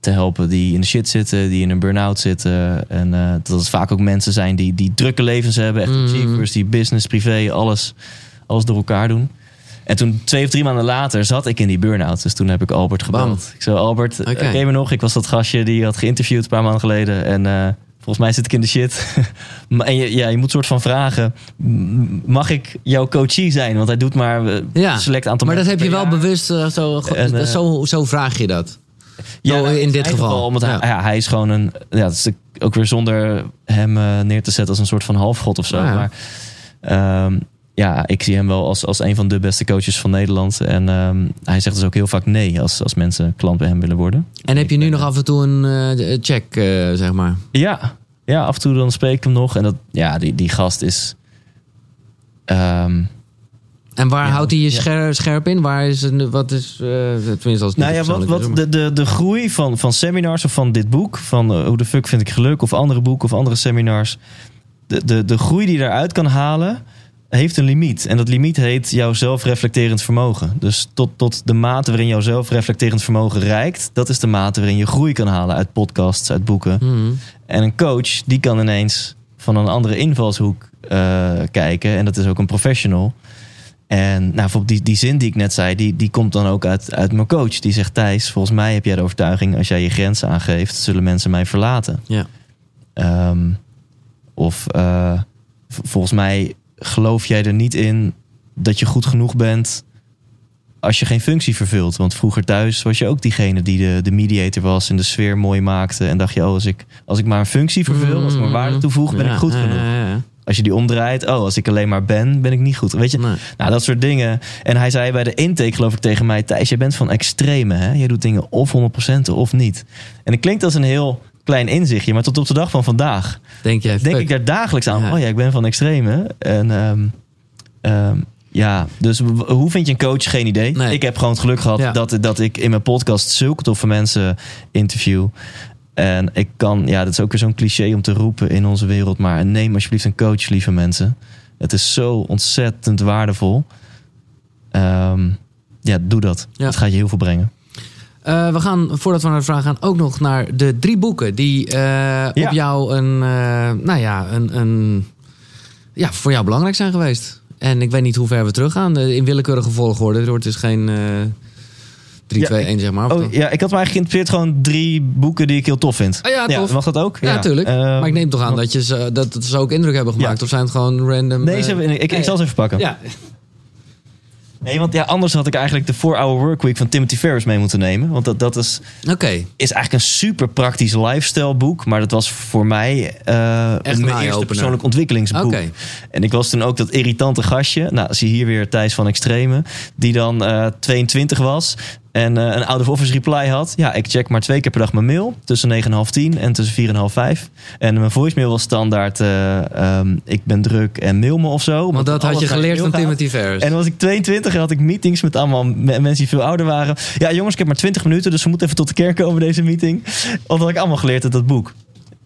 te helpen die in de shit zitten, die in een burn-out zitten. En eh, dat het vaak ook mensen zijn die, die drukke levens hebben, echt achievers, die business, privé, alles, alles door elkaar doen. En toen, twee of drie maanden later, zat ik in die burn-out. Dus toen heb ik Albert gebeld. Bam. Ik zei, Albert, okay. ken me nog? Ik was dat gastje die je had geïnterviewd een paar maanden geleden. En volgens mij zit ik in de shit. *laughs* En je, ja, je moet soort van vragen, mag ik jouw coachie zijn? Want hij doet maar eh, Ja, een select aantal Maar dat heb je wel jaar. bewust, eh, zo, En, eh, zo, zo vraag je dat. Ja, nou, in dit geval. omdat hij, Ja. hij is gewoon een. Ja, het is ook weer zonder hem neer te zetten als een soort van halfgod of zo. Ja. Maar ehm, ja, ik zie hem wel als, als een van de beste coaches van Nederland. En ehm, hij zegt dus ook heel vaak nee als, als mensen klant bij hem willen worden. En heb je nu nog af en toe een eh, check, eh, zeg maar? Ja, ja, af en toe dan spreek ik hem nog. En dat, ja, die, die gast is. ehm, En waar Ja, houdt hij je ja. scherp in? Waar is het, wat is, eh, tenminste als Nou ja, wat, wat de, de, de groei van, van seminars of van dit boek, van eh, hoe de fuck vind ik geluk, of andere boeken of andere seminars, de, de, de groei die je daaruit kan halen, heeft een limiet. En dat limiet heet jouw zelfreflecterend vermogen. Dus tot, tot de mate waarin jouw zelfreflecterend vermogen reikt, dat is de mate waarin je groei kan halen uit podcasts, uit boeken. Mhm. En een coach, die kan ineens van een andere invalshoek eh, kijken. En dat is ook een professional. En nou, bijvoorbeeld die, die zin die ik net zei, die, die komt dan ook uit, uit mijn coach. Die zegt, Thijs, volgens mij heb jij de overtuiging... als jij je grenzen aangeeft, zullen mensen mij verlaten. Ja. Ehm, of eh, volgens mij geloof jij er niet in dat je goed genoeg bent als je geen functie vervult. Want vroeger thuis was je ook diegene die de, de mediator was en de sfeer mooi maakte. En dacht je, oh, als ik, als ik maar een functie vervul, als ik maar waarde toevoeg, ben Ja, ik goed genoeg. ja, ja. Als je die omdraait, oh, als ik alleen maar ben, ben ik niet goed. Weet je, Nee. nou, dat soort dingen. En hij zei bij de intake, geloof ik, tegen mij: Thijs, je bent van extreme. Hè? Je doet dingen of 100% of niet. En het klinkt als een heel klein inzichtje, maar tot op de dag van vandaag Denk jij, denk ik daar dagelijks aan. Ja. Oh ja, ik ben van extreme. En, ehm, ehm, Ja, dus hoe vind je een coach? Geen idee. Nee. Ik heb gewoon het geluk gehad Ja. dat, dat ik in mijn podcast zulke toffe mensen interview. En ik kan, ja, dat is ook weer zo'n cliché om te roepen in onze wereld. Maar neem alsjeblieft een coach, lieve mensen. Het is zo ontzettend waardevol. Ehm, ja, doe dat. Ja. Het gaat je heel veel brengen. Eh, we gaan, voordat we naar de vraag gaan, ook nog naar de drie boeken die eh, op jou een, eh, nou ja, een, een, ja, voor jou belangrijk zijn geweest. En ik weet niet hoe ver we teruggaan. In willekeurige volgorde. Er wordt dus geen eh 3, Ja, 2, 1 zeg maar. Oh ja, ik had me eigenlijk geïnteresseerd gewoon drie boeken die ik heel tof vind. Oh ja, tof. mag dat ook? Ja, tuurlijk. Ehm, maar ik neem toch aan dat, je ze, dat het ze ook indruk hebben gemaakt. Of zijn het gewoon random... Nee, ze hebben- ik, ik zal ze even pakken. Ja, Nee, want ja, anders had ik eigenlijk de 4-Hour Workweek van Timothy Ferriss mee moeten nemen. Want dat, dat is, oké. is eigenlijk een super praktisch lifestyle boek. Maar dat was voor mij eh een mijn eerste persoonlijk ontwikkelingsboek. En ik was toen ook dat irritante gastje. Nou, zie hier weer Thijs van Extreme. Die dan eh 22 was. En eh, een out of office reply had. Ja, ik check maar twee keer per dag mijn mail. Tussen 9 en half 10 en tussen 4 en half 5. En mijn voicemail was standaard. eh, ehm, ik ben druk en mail me of zo. Want dat had je geleerd van. Timothy Ferris. En dan was ik 22 en had ik meetings met allemaal me- mensen die veel ouder waren. Ja, jongens, ik heb maar 20 minuten, dus we moeten even tot de kerk komen deze meeting. Want dat had ik allemaal geleerd uit dat boek.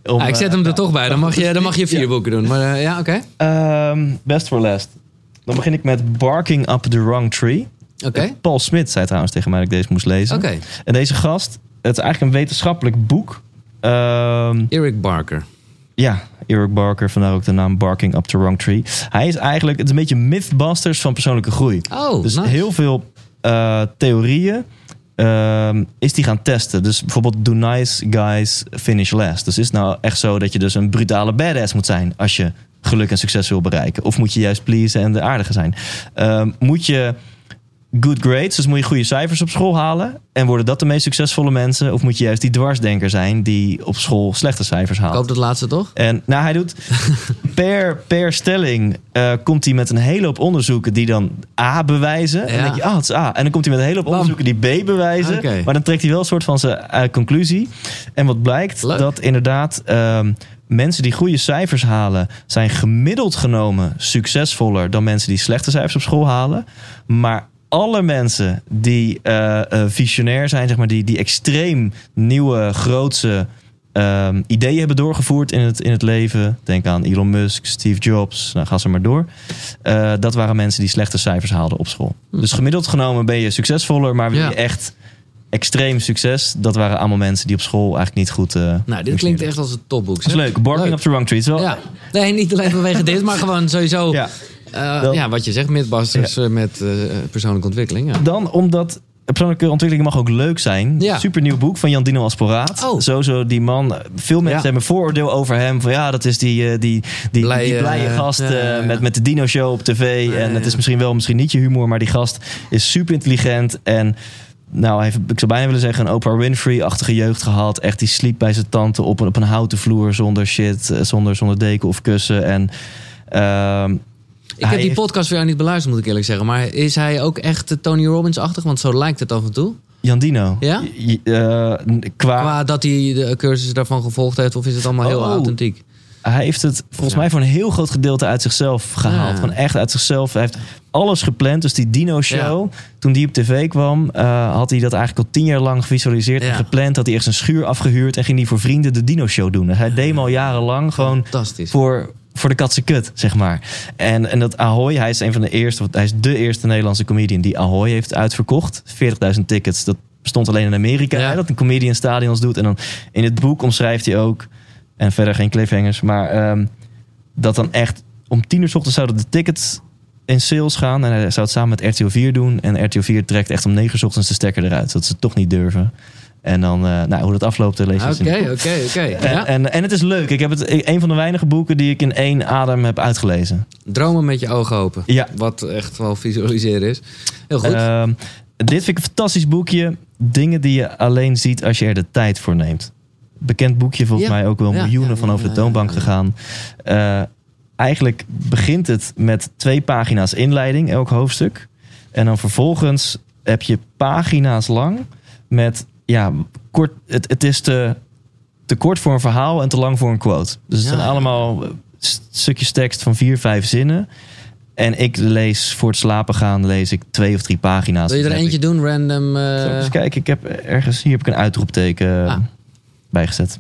Om, Ah, ik zet hem er eh, toch bij. Dan mag je, *laughs* dan mag je vier Ja. boeken doen. Maar ja, oké. ehm, best for last. Dan begin ik met Barking Up the Wrong Tree. Oké. Paul Smit zei trouwens tegen mij dat ik deze moest lezen. En deze gast, het is eigenlijk een wetenschappelijk boek. Ehm, Eric Barker. ja, Eric Barker, vandaar ook de naam Barking Up the Wrong Tree. Hij is eigenlijk, het is een beetje mythbusters van persoonlijke groei. Oh, Dus nice. heel veel eh, theorieën ehm, is die gaan testen. Dus bijvoorbeeld do nice guys finish last. Dus is het nou echt zo dat je dus een brutale badass moet zijn als je geluk en succes wil bereiken? Of moet je juist pleasen en de aardige zijn? Ehm, moet je good grades, dus moet je goede cijfers op school halen en worden dat de meest succesvolle mensen? Of moet je juist die dwarsdenker zijn die op school slechte cijfers Ik haalt? hoop dat laatste toch? En nou, hij doet *laughs* per, per stelling eh, komt hij met een hele hoop onderzoeken die dan A bewijzen. En dan denk je, ah, het is A. En dan komt hij met een hele hoop Bam. onderzoeken die B bewijzen. Maar dan trekt hij wel een soort van zijn eh, conclusie. En wat blijkt, Leuk. dat inderdaad ehm, mensen die goede cijfers halen, zijn gemiddeld genomen succesvoller dan mensen die slechte cijfers op school halen. Maar alle mensen die eh, eh, visionair zijn, zeg maar, die, die extreem nieuwe, grootse ehm, ideeën hebben doorgevoerd in het, in het leven. Denk aan Elon Musk, Steve Jobs, nou ga ze maar door. Eh, dat waren mensen die slechte cijfers haalden op school. Dus gemiddeld genomen ben je succesvoller, maar wil Ja. je echt extreem succes, dat waren allemaal mensen die op school eigenlijk niet goed. eh Nou, dit klinkt echt als een topboek. Dat is leuk. Barking Leuk. up the wrong tree. Wel- Ja. Nee, niet alleen vanwege dit, maar gewoon sowieso. Ja. Eh, Dan- ja, wat je zegt, Mythbusters eh, met eh, persoonlijke ontwikkeling. Ja. Dan omdat persoonlijke ontwikkeling mag ook leuk zijn. Ja. Super nieuw boek van Jan Dino Asporaat. Oh. Zo, zo die man. Veel mensen Ja. hebben een vooroordeel over hem. Van ja, dat is die, die, die, Blije, die blije gast ja, ja, ja. Met, met de Dino Show op tv. Ja, en ja, het is ja. misschien wel, misschien niet je humor. Maar die gast is super intelligent. En nou, heeft, ik zou bijna willen zeggen, een Oprah Winfrey-achtige jeugd gehad. Echt, die sliep bij zijn tante op een, op een houten vloer zonder shit. Zonder, zonder deken of kussen. En ehm, Ik hij heb die podcast voor jou niet beluisterd, moet ik eerlijk zeggen. Maar is hij ook echt Tony Robbins-achtig? Want zo lijkt het af en toe. Jan Dino. Ja? J- eh, qua, Qua dat hij de cursus daarvan gevolgd heeft, of is het allemaal heel Oh. authentiek? Hij heeft het volgens Ja. mij voor een heel groot gedeelte uit zichzelf gehaald. Ja. Van echt uit zichzelf. Hij heeft alles gepland. Dus die Dino-show, toen die op tv kwam, eh, had hij dat eigenlijk al tien jaar lang gevisualiseerd en gepland. Had hij echt zijn schuur afgehuurd en ging hij voor vrienden de Dino-show doen. En hij deed hem al jarenlang gewoon voor, voor de katse kut, zeg maar. En, en dat Ahoy, hij is een van de eerste, want hij is de eerste Nederlandse comedian die Ahoy heeft uitverkocht. 40.000 tickets. Dat bestond alleen in Amerika. Ja. Hè, dat een comedian stadions doet. En dan in het boek omschrijft hij ook, en verder geen cliffhangers, maar ehm, dat dan echt om tien uur 's ochtends zouden de tickets in sales gaan. En hij zou het samen met RTO 4 doen. En RTO 4 trekt echt om 9 uur 's ochtends de stekker eruit. Zodat ze het toch niet durven. En dan, eh, nou, hoe dat afloopt, eh, lees je Oké, oké, oké. En, Ja. en, het is leuk. Ik heb het een van de weinige boeken die ik in één adem heb uitgelezen. Dromen met je ogen open. Ja. Wat echt wel visualiseren is. Heel goed. Ehm, dit vind ik een fantastisch boekje. Dingen die je alleen ziet als je er de tijd voor neemt. Bekend boekje, volgens Ja. mij ook wel Ja, miljoenen ja, van over de toonbank gegaan. Eh, eigenlijk begint het met twee pagina's inleiding, elk hoofdstuk. En dan vervolgens heb je pagina's lang met, ja, kort, het, het is te, te kort voor een verhaal en te lang voor een quote. Dus het Ja, zijn allemaal eh, st- stukjes tekst van vier, vijf zinnen. En ik lees voor het slapen gaan lees ik twee of drie pagina's. Wil je er eentje doen, random? eh, eens kijken, ik heb ergens hier heb ik een uitroepteken Ah. bijgezet.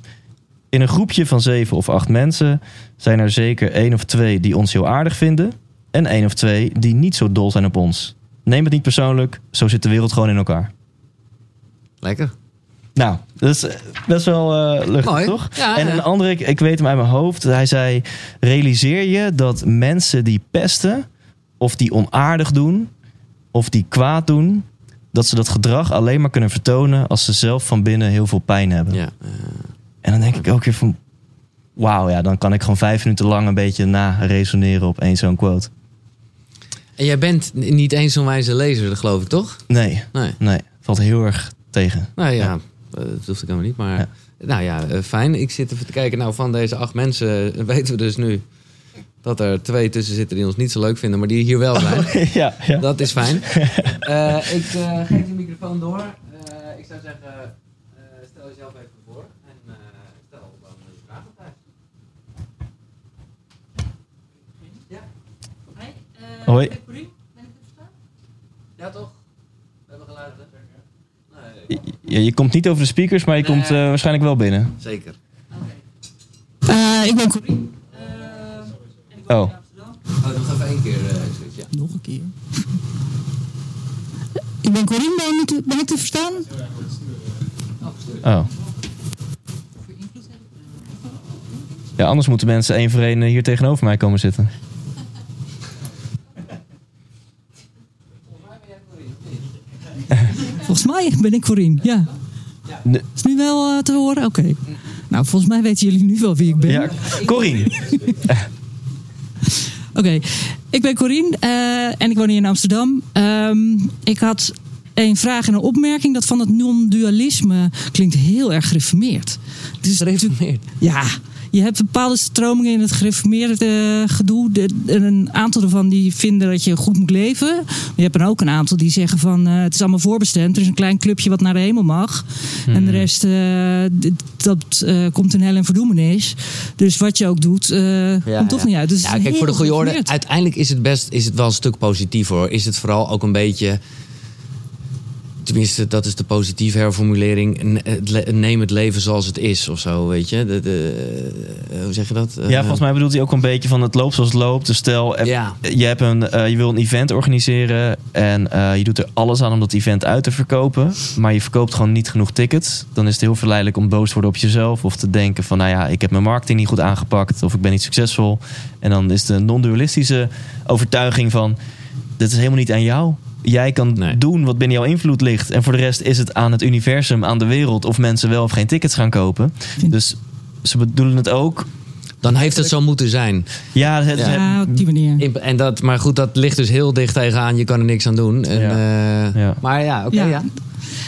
In een groepje van zeven of acht mensen zijn er zeker één of twee die ons heel aardig vinden. En één of twee die niet zo dol zijn op ons. Neem het niet persoonlijk, zo zit de wereld gewoon in elkaar. Lekker. Nou, dat is best wel eh luchtig, Mooi. toch? Ja, en een andere, ik, ik weet hem uit mijn hoofd. Hij zei, realiseer je dat mensen die pesten... of die onaardig doen, of die kwaad doen... dat ze dat gedrag alleen maar kunnen vertonen... als ze zelf van binnen heel veel pijn hebben. Ja. eh, En dan denk ik ook weer van... wauw, ja, dan kan ik gewoon vijf minuten lang... een beetje na-resoneren op één zo'n quote. En jij bent niet eens zo'n wijze lezer, dat geloof ik, toch? Nee, Nee. nee, valt heel erg tegen. Nou ja, Ja. eh, dat hoeft ik helemaal niet. Maar Ja. nou ja, eh, fijn. Ik zit even te kijken. Nou, van deze acht mensen eh, *laughs* weten we dus nu dat er twee tussen zitten die ons niet zo leuk vinden, maar die hier wel zijn. *laughs* ja, ja. Dat is fijn. *laughs* Eh, ik eh, geef de microfoon door. Eh, ik zou zeggen, eh, stel jezelf even voor en eh, stel dan je vraag op tijd. Ja. Hoi, eh, Hoi. ben ik Corine? Ben ik te verstaan? ja, toch? We hebben geluid, hè? Je komt niet over de speakers, maar je Nee. komt eh, waarschijnlijk wel binnen. zeker. Oké. Eh, ik ben Corine. Eh, en ik woon Oh. in Amsterdam. Oh, nog even één keer, uh, ja. Nog een keer. Ik ben Corine, ben ik te, ben ik te verstaan? Oh. Ja, anders moeten mensen één voor één hier tegenover mij komen zitten. Mij ben ik Corine, ja. Ne- Is nu wel eh, te horen? Oké. Nou, volgens mij weten jullie nu wel wie ik ben. Ja, Corine. *laughs* Oké, ik ben Corine eh, en ik woon hier in Amsterdam. Ehm, ik had een vraag en een opmerking. Dat van het non-dualisme klinkt heel erg gereformeerd. Is Gereformeerd. Ja, je hebt bepaalde stromingen in het gereformeerde gedoe. De, een aantal ervan die vinden dat je goed moet leven. Maar je hebt er ook een aantal die zeggen van eh, het is allemaal voorbestemd. Er is een klein clubje wat naar de hemel mag. En de rest, eh, dat eh, komt in hel en verdoemenis. Dus wat je ook doet, komt toch ja. niet uit. Dus ja, kijk, voor de goede orde. Uiteindelijk is het best is het wel een stuk positief hoor. Is het vooral ook een beetje. Tenminste, dat is de positieve herformulering. Neem het leven zoals het is of zo, weet je. De, de, eh, hoe zeg je dat? Ja, volgens mij bedoelt hij ook een beetje van het loopt zoals het loopt. Dus stel, eh, Ja. je, hebt een, eh, je wil een event organiseren en je doet er alles aan om dat event uit te verkopen. Maar je verkoopt gewoon niet genoeg tickets. Dan is het heel verleidelijk om boos te worden op jezelf. Of te denken van, nou ja, ik heb mijn marketing niet goed aangepakt. Of ik ben niet succesvol. En dan is de non-dualistische overtuiging van, dit is helemaal niet aan jou. Jij kan Nee. doen wat binnen jouw invloed ligt. En voor de rest is het aan het universum, aan de wereld... of mensen wel of geen tickets gaan kopen. Dus ze bedoelen het ook Dan heeft het zo moeten zijn. ja, het, Ja. Ja, op die manier. En dat, maar goed, dat ligt dus heel dicht tegenaan. Je kan er niks aan doen. En, Ja. eh, Ja. Maar ja, oké, Ja. ja.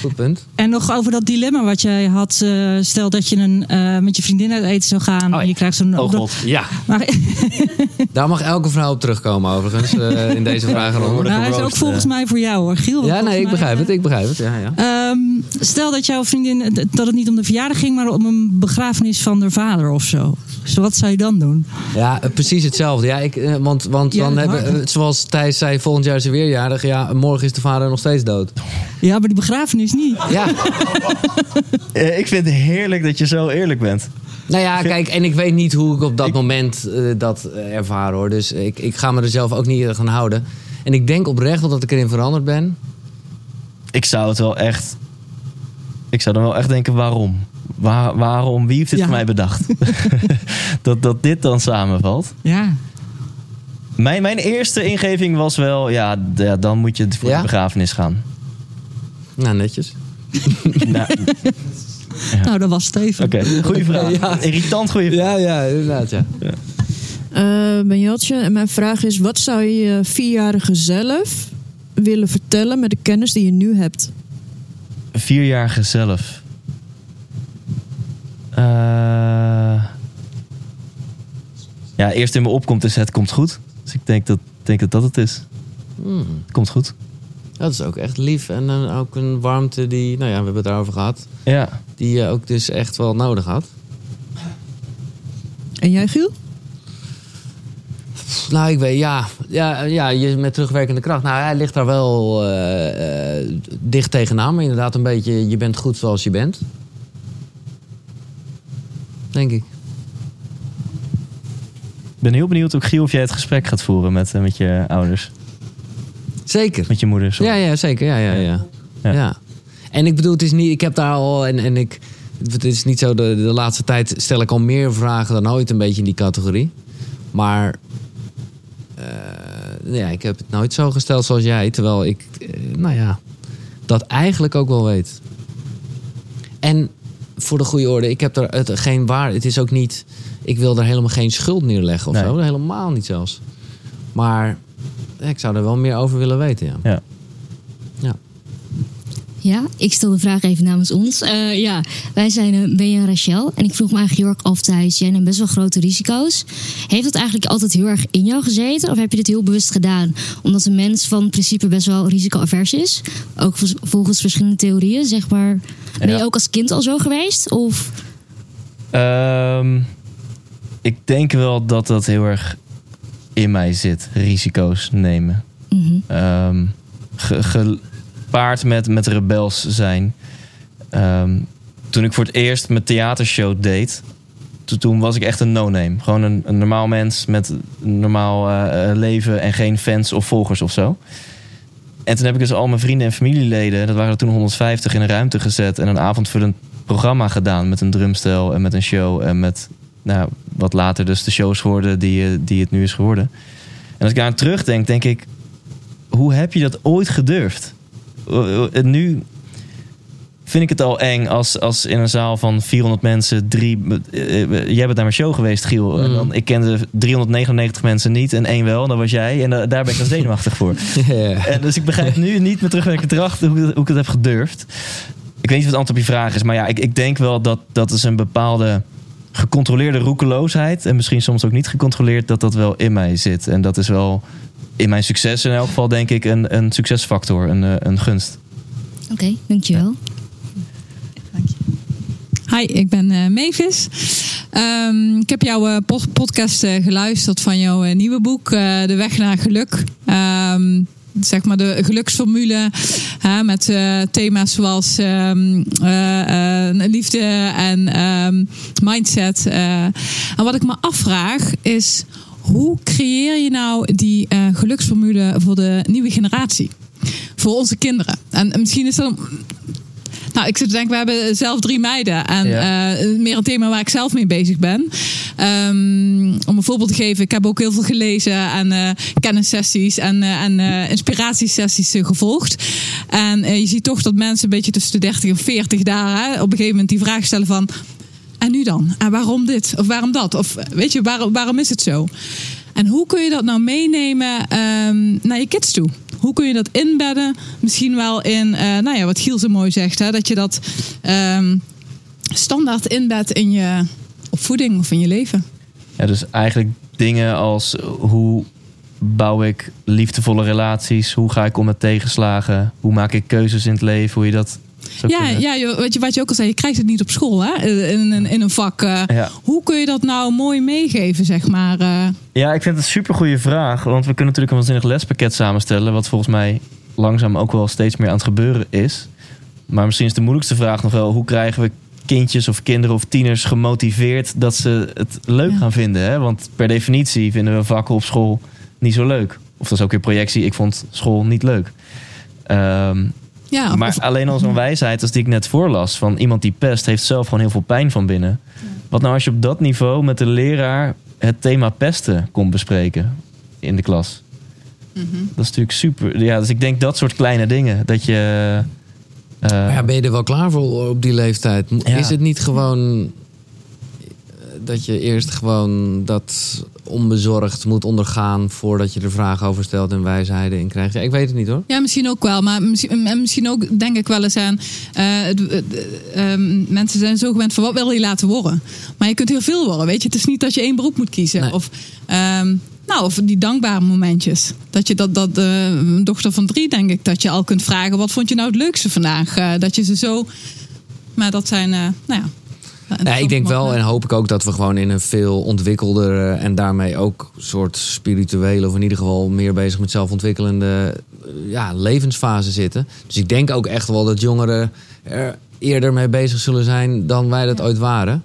Goed punt. En nog over dat dilemma wat jij had. eh, stel dat je een, eh, met je vriendin uit eten zou gaan. Oh ja. en je krijgt zo'n... Oh god. Ja, Maar, *laughs* daar mag elke vrouw op terugkomen overigens. eh, *laughs* in deze vragenronde. nou, hij is ook volgens mij voor jou hoor, Giel. Ja, nee, ik begrijp het. Ik begrijp het. Ja, ja. Ehm, stel dat jouw vriendin, dat het niet om de verjaardag ging, maar om een begrafenis van haar vader of zo. Dus wat zou je dan doen? Ja, precies hetzelfde. Ja, ik, want want Ja, dan dat hebben, zoals Thijs zei, volgend jaar is hij weer jarig. Ja, morgen is de vader nog steeds dood. Ja, maar die begrafenis niet. Ja, *laughs* Eh, ik vind het heerlijk dat je zo eerlijk bent. nou ja, kijk, en ik weet niet hoe ik op dat moment eh, dat eh, ervaar hoor. Dus ik, ik ga me er zelf ook niet aan houden. En ik denk oprecht wel dat ik erin veranderd ben. Ik zou het wel echt. Ik zou dan wel echt denken: waarom? Waar, waarom? Wie heeft dit Ja. voor mij bedacht? *laughs* dat, dat dit dan samenvalt. Ja. Mijn, mijn eerste ingeving was wel: ja, dan moet je voor Ja? de begrafenis gaan. Nou, netjes. *laughs* nou, Nou, dat was het even. Oké, goede vraag. *laughs* Ja. Irritant goede vraag. Ja, ja, inderdaad, ja. Eh ben Jeltje en mijn vraag is: wat zou je je vierjarige zelf willen vertellen met de kennis die je nu hebt? Vierjarige zelf. Eh, ja, eerst in me opkomt is het komt goed. Dus ik denk dat denk dat, dat het is. Hmm. Komt goed. Dat is ook echt lief. En eh, ook een warmte die, nou ja, we hebben het daarover gehad. Ja. Die je ook dus echt wel nodig had. En jij, Giel? Nou, ik weet, ja. Ja, ja je, met terugwerkende kracht. Nou, hij ligt daar wel eh, eh, dicht tegenaan. Maar inderdaad een beetje, je bent goed zoals je bent. Denk ik. Ik ben heel benieuwd ook, Giel, of jij het gesprek gaat voeren met, eh, met je ouders. Zeker. Met je moeder. sorry. Ja, ja, zeker. Ja, ja, ja. Ja. ja. En ik bedoel, het is niet, ik heb daar al, en, en ik, het is niet zo, de, de laatste tijd stel ik al meer vragen dan ooit een beetje in die categorie. Maar, ja, ik heb het nooit zo gesteld zoals jij, terwijl ik, eh, nou ja, dat eigenlijk ook wel weet. En voor de goede orde, ik heb er het, geen waar, het is ook niet, ik wil er helemaal geen schuld neerleggen of Nee. zo, helemaal niet zelfs. Maar ik zou er wel meer over willen weten, ja. Ja. Ja. Ja, ik stel de vraag even namens ons. Eh, ja, wij zijn uh, Benja en Rachel. En ik vroeg me eigenlijk heel erg af thuis. Jij neemt best wel grote risico's. Heeft dat eigenlijk altijd heel erg in jou gezeten? Of heb je dit heel bewust gedaan? Omdat een mens van principe best wel risico-avers is. Ook vol- volgens verschillende theorieën, zeg maar. Ben je Ja. ook als kind al zo geweest? Of... Ehm, ik denk wel dat dat heel erg in mij zit. Risico's nemen. Ge- gepaard met, met rebels zijn. Ehm, toen ik voor het eerst mijn theatershow deed... to- toen was ik echt een no-name. Gewoon een, een normaal mens met een normaal eh, eh, leven... en geen fans of volgers of zo. En toen heb ik dus al mijn vrienden en familieleden... dat waren er toen 150 in een ruimte gezet... en een avondvullend programma gedaan... met een drumstel en met een show... en met nou, wat later dus de shows geworden die, eh, die het nu is geworden. En als ik daar aan terugdenk, denk ik... hoe heb je dat ooit gedurfd? Uh, uh, Nu vind ik het al eng als, als in een zaal van 400 mensen drie... eh, eh, jij bent naar mijn show geweest, Giel. En Mm. dan, ik kende 399 mensen niet en één wel. En dat was jij. En da- daar ben ik dan *laughs* zenuwachtig voor. En dus ik begrijp nu niet met terugwerkende kracht hoe, hoe ik het heb gedurfd. Ik weet niet wat het antwoord op je vraag is. Maar ja, ik, ik denk wel dat dat is een bepaalde gecontroleerde roekeloosheid. En misschien soms ook niet gecontroleerd dat dat wel in mij zit. En dat is wel in mijn succes in elk geval denk ik een, een succesfactor. Een, eh, een gunst. Oké, dankjewel. Hi, ik ben eh Mavis. Ehm, ik heb jouw eh, pod- podcast eh, geluisterd van jouw eh, nieuwe boek, eh, De Weg naar Geluk. Ehm, zeg maar de geluksformule hè, met eh, thema's zoals ehm, eh, eh, liefde en ehm, mindset. En wat ik me afvraag is, hoe creëer je nou die geluksformule voor de nieuwe generatie? Voor onze kinderen. En misschien is dat nou, ik zit te denken, we hebben zelf drie meiden. En Ja. eh, meer een thema waar ik zelf mee bezig ben. Ehm, om een voorbeeld te geven, ik heb ook heel veel gelezen en eh kennissessies en, eh, en inspiratiesessies gevolgd. En je ziet toch dat mensen een beetje tussen de 30 en 40 daar hè, op een gegeven moment die vraag stellen van... En nu dan? En waarom dit? Of waarom dat? Of weet je, waarom is het zo? En hoe kun je dat nou meenemen ehm, naar je kids toe? Hoe kun je dat inbedden? Misschien wel in, eh, nou ja, wat Giel zo mooi zegt, hè, dat je dat ehm, standaard inbedt in je opvoeding of in je leven. Ja, dus eigenlijk dingen als eh, hoe bouw ik liefdevolle relaties? Hoe ga ik om met tegenslagen? Hoe maak ik keuzes in het leven? Hoe je dat Ja, ja wat, je, wat je ook al zei, je krijgt het niet op school, hè? In, in, in een vak. eh. Ja. Hoe kun je dat nou mooi meegeven, zeg maar? eh? Ja, ik vind het een super goede vraag. Want we kunnen natuurlijk een waanzinnig lespakket samenstellen. Wat volgens mij langzaam ook wel steeds meer aan het gebeuren is. Maar misschien is de moeilijkste vraag nog wel: hoe krijgen we kindjes of kinderen of tieners gemotiveerd dat ze het leuk Ja. gaan vinden? Hè? Want per definitie vinden we vakken op school niet zo leuk. Of dat is ook weer projectie. Ik vond school niet leuk. Ehm, ja, maar of- alleen al zo'n wijsheid als die ik net voorlas van iemand die pest heeft zelf gewoon heel veel pijn van binnen. Wat nou als je op dat niveau met de leraar het thema pesten komt bespreken in de klas? Mhm. Dat is natuurlijk super. Ja, dus ik denk dat soort kleine dingen. Dat je. eh, Maar ja, ben je er wel klaar voor op die leeftijd? Ja. Is het niet gewoon dat je eerst gewoon dat onbezorgd moet ondergaan voordat je er vragen over stelt en wijsheden in krijgt? Ja, ik weet het niet hoor. Ja, misschien ook wel. Maar misschien, en misschien ook denk ik wel eens aan... eh, ehm, mensen zijn zo gewend van wat wil je laten worden? Maar je kunt heel veel worden, weet je. Het is niet dat je één beroep moet kiezen. Nee. Of, ehm, nou, of die dankbare momentjes. Dat je dat, dat eh, een dochter van drie, denk ik, dat je al kunt vragen... wat vond je nou het leukste vandaag? Eh, dat je ze zo... Maar dat zijn, nou ja... Nee, ik denk wel en hoop ik ook dat we gewoon in een veel ontwikkelder en daarmee ook soort spirituele of in ieder geval meer bezig met zelfontwikkelende eh, ja, levensfase zitten. Dus ik denk ook echt wel dat jongeren er eerder mee bezig zullen zijn dan wij dat ooit waren.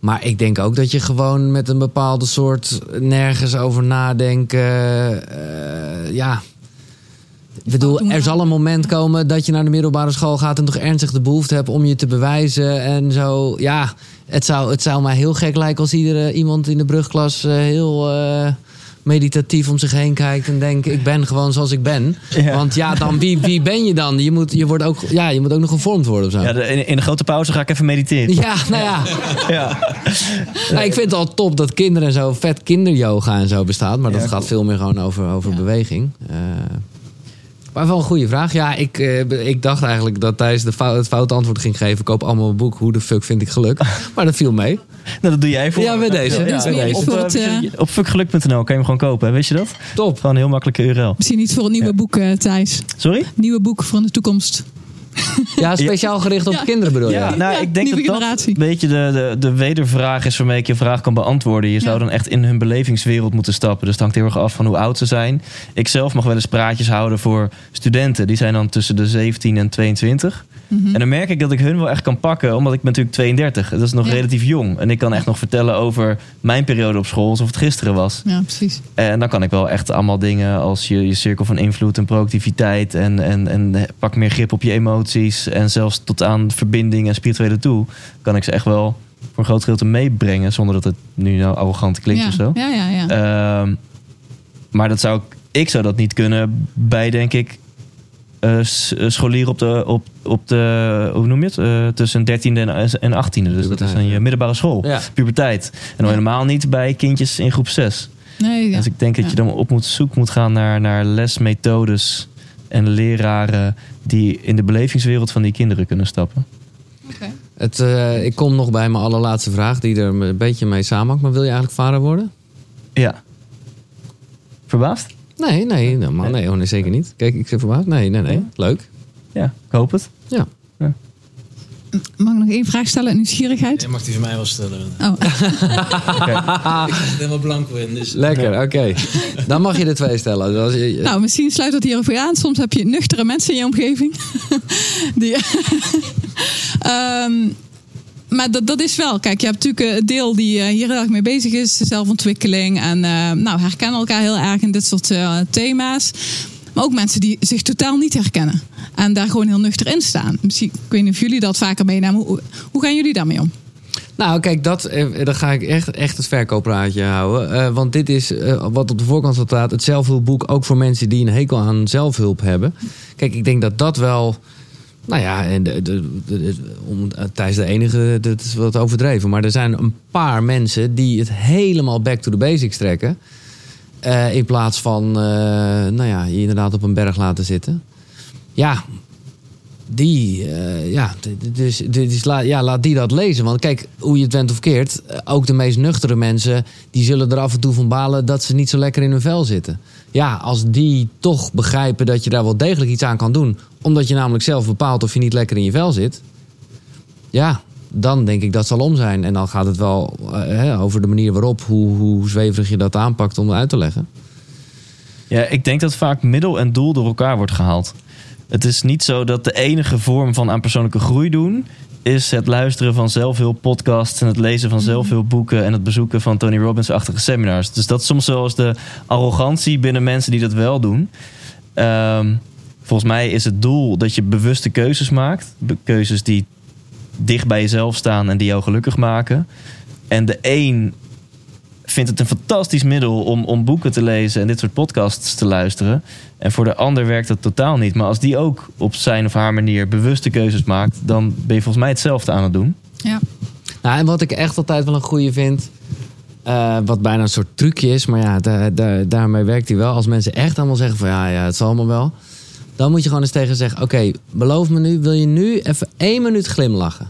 Maar ik denk ook dat je gewoon met een bepaalde soort nergens over nadenken. eh, ja. Ik bedoel, er zal een moment komen dat je naar de middelbare school gaat en toch ernstig de behoefte hebt om je te bewijzen en zo. Ja, het zou, het zou mij heel gek lijken als iedere iemand in de brugklas eh, heel eh, meditatief om zich heen kijkt en denkt: ik ben gewoon zoals ik ben. Ja. Want ja, dan wie, wie ben je dan? Je moet, je, wordt ook, ja, je moet ook nog gevormd worden of zo. Ja, in, in de grote pauze ga ik even mediteren. Ja, nou ja. Ja. Nou, ik vind het al top dat kinderen en zo vet kinderyoga en zo bestaat. Maar dat gaat veel meer gewoon over, over Ja. beweging. Eh, maar wel een goede vraag. Ja, ik, eh, ik dacht eigenlijk dat Thijs de fout, het foute antwoord ging geven. Ik koop allemaal een boek. Hoe de fuck vind ik geluk? *laughs* Maar dat viel mee. Nou, dat doe jij voor Ja, bij deze. Ja, bij deze. Op, het, eh, eh, op fuckgeluk.nl kan je hem gewoon kopen, hè? weet je dat? Top. Gewoon een heel makkelijke URL. Misschien niet voor een nieuwe Ja. boek, eh, Thijs. Sorry? Nieuwe boek voor in de toekomst. Ja, speciaal gericht op Ja. kinderen bedoel je? Ja, nou, Ja, ik denk nieuwe dat generatie. dat een beetje de, de, de wedervraag is waarmee ik je vraag kan beantwoorden. Je zou dan echt in hun belevingswereld moeten stappen. Dus het hangt heel erg af van hoe oud ze zijn. Ik zelf mag wel eens praatjes houden voor studenten. Die zijn dan tussen de 17 en 22. En dan merk ik dat ik hun wel echt kan pakken, omdat ik ben natuurlijk 32. Dat is nog Ja. relatief jong. En ik kan echt nog vertellen over mijn periode op school, alsof het gisteren was. Ja, precies. En dan kan ik wel echt allemaal dingen als je, je cirkel van invloed en productiviteit. En, en, en pak meer grip op je emoties. En zelfs tot aan verbinding en spirituele toe. Kan ik ze echt wel voor een groot gedeelte meebrengen. Zonder dat het nu nou arrogant klinkt ja. of zo. Ja, ja, ja. Ehm, maar dat zou ik, ik zou dat niet kunnen bij, denk ik, scholieren op de, op, op de, hoe noem je het? Eh, tussen 13e en, en 18e. Dus dat is dan je middelbare school. Ja. Puberteit. En Ja. helemaal niet bij kindjes in groep 6. nee, ja. Dus ik denk dat je dan op moet zoek moet gaan naar, naar lesmethodes en leraren die in de belevingswereld van die kinderen kunnen stappen. Oké. Het, eh, ik kom nog bij mijn allerlaatste vraag, die er een beetje mee samenhangt. Maar wil je eigenlijk vader worden? Ja. Verbaasd? Nee, nee, nee, maar nee, oh, nee zeker niet. Kijk, ik zeg verbaasd. Nee, nee, nee. Ja. Leuk. Ja, ik hoop het. Ja. Mag ik nog één vraag stellen uit nieuwsgierigheid? Je mag die van mij wel stellen. Oh, *laughs* *laughs* Ik zit helemaal blanco in. Dus Lekker, oké. Dan mag je er twee stellen. Dus je, nou, misschien sluit dat hierop weer aan. Soms heb je nuchtere mensen in je omgeving. *laughs* Die, Ehm, maar dat, dat is wel. Kijk, je hebt natuurlijk eh, het deel die eh, hier heel erg mee bezig is. Zelfontwikkeling. En eh, nou, herkennen elkaar heel erg in dit soort eh, thema's. Maar ook mensen die zich totaal niet herkennen. En daar gewoon heel nuchter in staan. Misschien, ik weet niet of jullie dat vaker meenemen. Hoe, hoe gaan jullie daarmee om? Nou, kijk, dat, eh, dan ga ik echt, echt het verkooppraatje houden. Eh, want dit is eh, wat op de voorkant staat: het zelfhulpboek ook voor mensen die een hekel aan zelfhulp hebben. Kijk, ik denk dat dat wel. Nou ja, en de, de, de- om, eh, de enige, dat is wat overdreven. Maar er zijn een paar mensen die het helemaal back to the basics trekken. Eh, in plaats van, eh, nou ja, je inderdaad op een berg laten zitten. Ja, die, ja, dus, dus la, ja, laat die dat lezen. Want kijk, hoe je het went of keert, ook de meest nuchtere mensen, die zullen er af en toe van balen dat ze niet zo lekker in hun vel zitten. Ja, als die toch begrijpen dat je daar wel degelijk iets aan kan doen, omdat je namelijk zelf bepaalt of je niet lekker in je vel zit, ja, dan denk ik dat zal om zijn. En dan gaat het wel eh, over de manier waarop, hoe, hoe zweverig je dat aanpakt om uit te leggen. Ja, ik denk dat vaak middel en doel door elkaar wordt gehaald. Het is niet zo dat de enige vorm van aan persoonlijke groei doen is het luisteren van zelfhulppodcasts en het lezen van zelfhulpboeken en het bezoeken van Tony Robbins-achtige seminars. Dus dat is soms zelfs de arrogantie binnen mensen die dat wel doen. Ehm, volgens mij is het doel dat je bewuste keuzes maakt. Keuzes die dicht bij jezelf staan en die jou gelukkig maken. En de een vindt het een fantastisch middel om, om boeken te lezen en dit soort podcasts te luisteren. En voor de ander werkt dat totaal niet. Maar als die ook op zijn of haar manier bewuste keuzes maakt, dan ben je volgens mij hetzelfde aan het doen. Ja. Nou, en wat ik echt altijd wel een goede vind. eh, wat bijna een soort trucje is, maar ja, da- da- daarmee werkt hij wel. Als mensen echt allemaal zeggen van ja, ja, het zal allemaal wel. Dan moet je gewoon eens tegen zeggen: Oké, beloof me nu, wil je nu even één minuut glimlachen?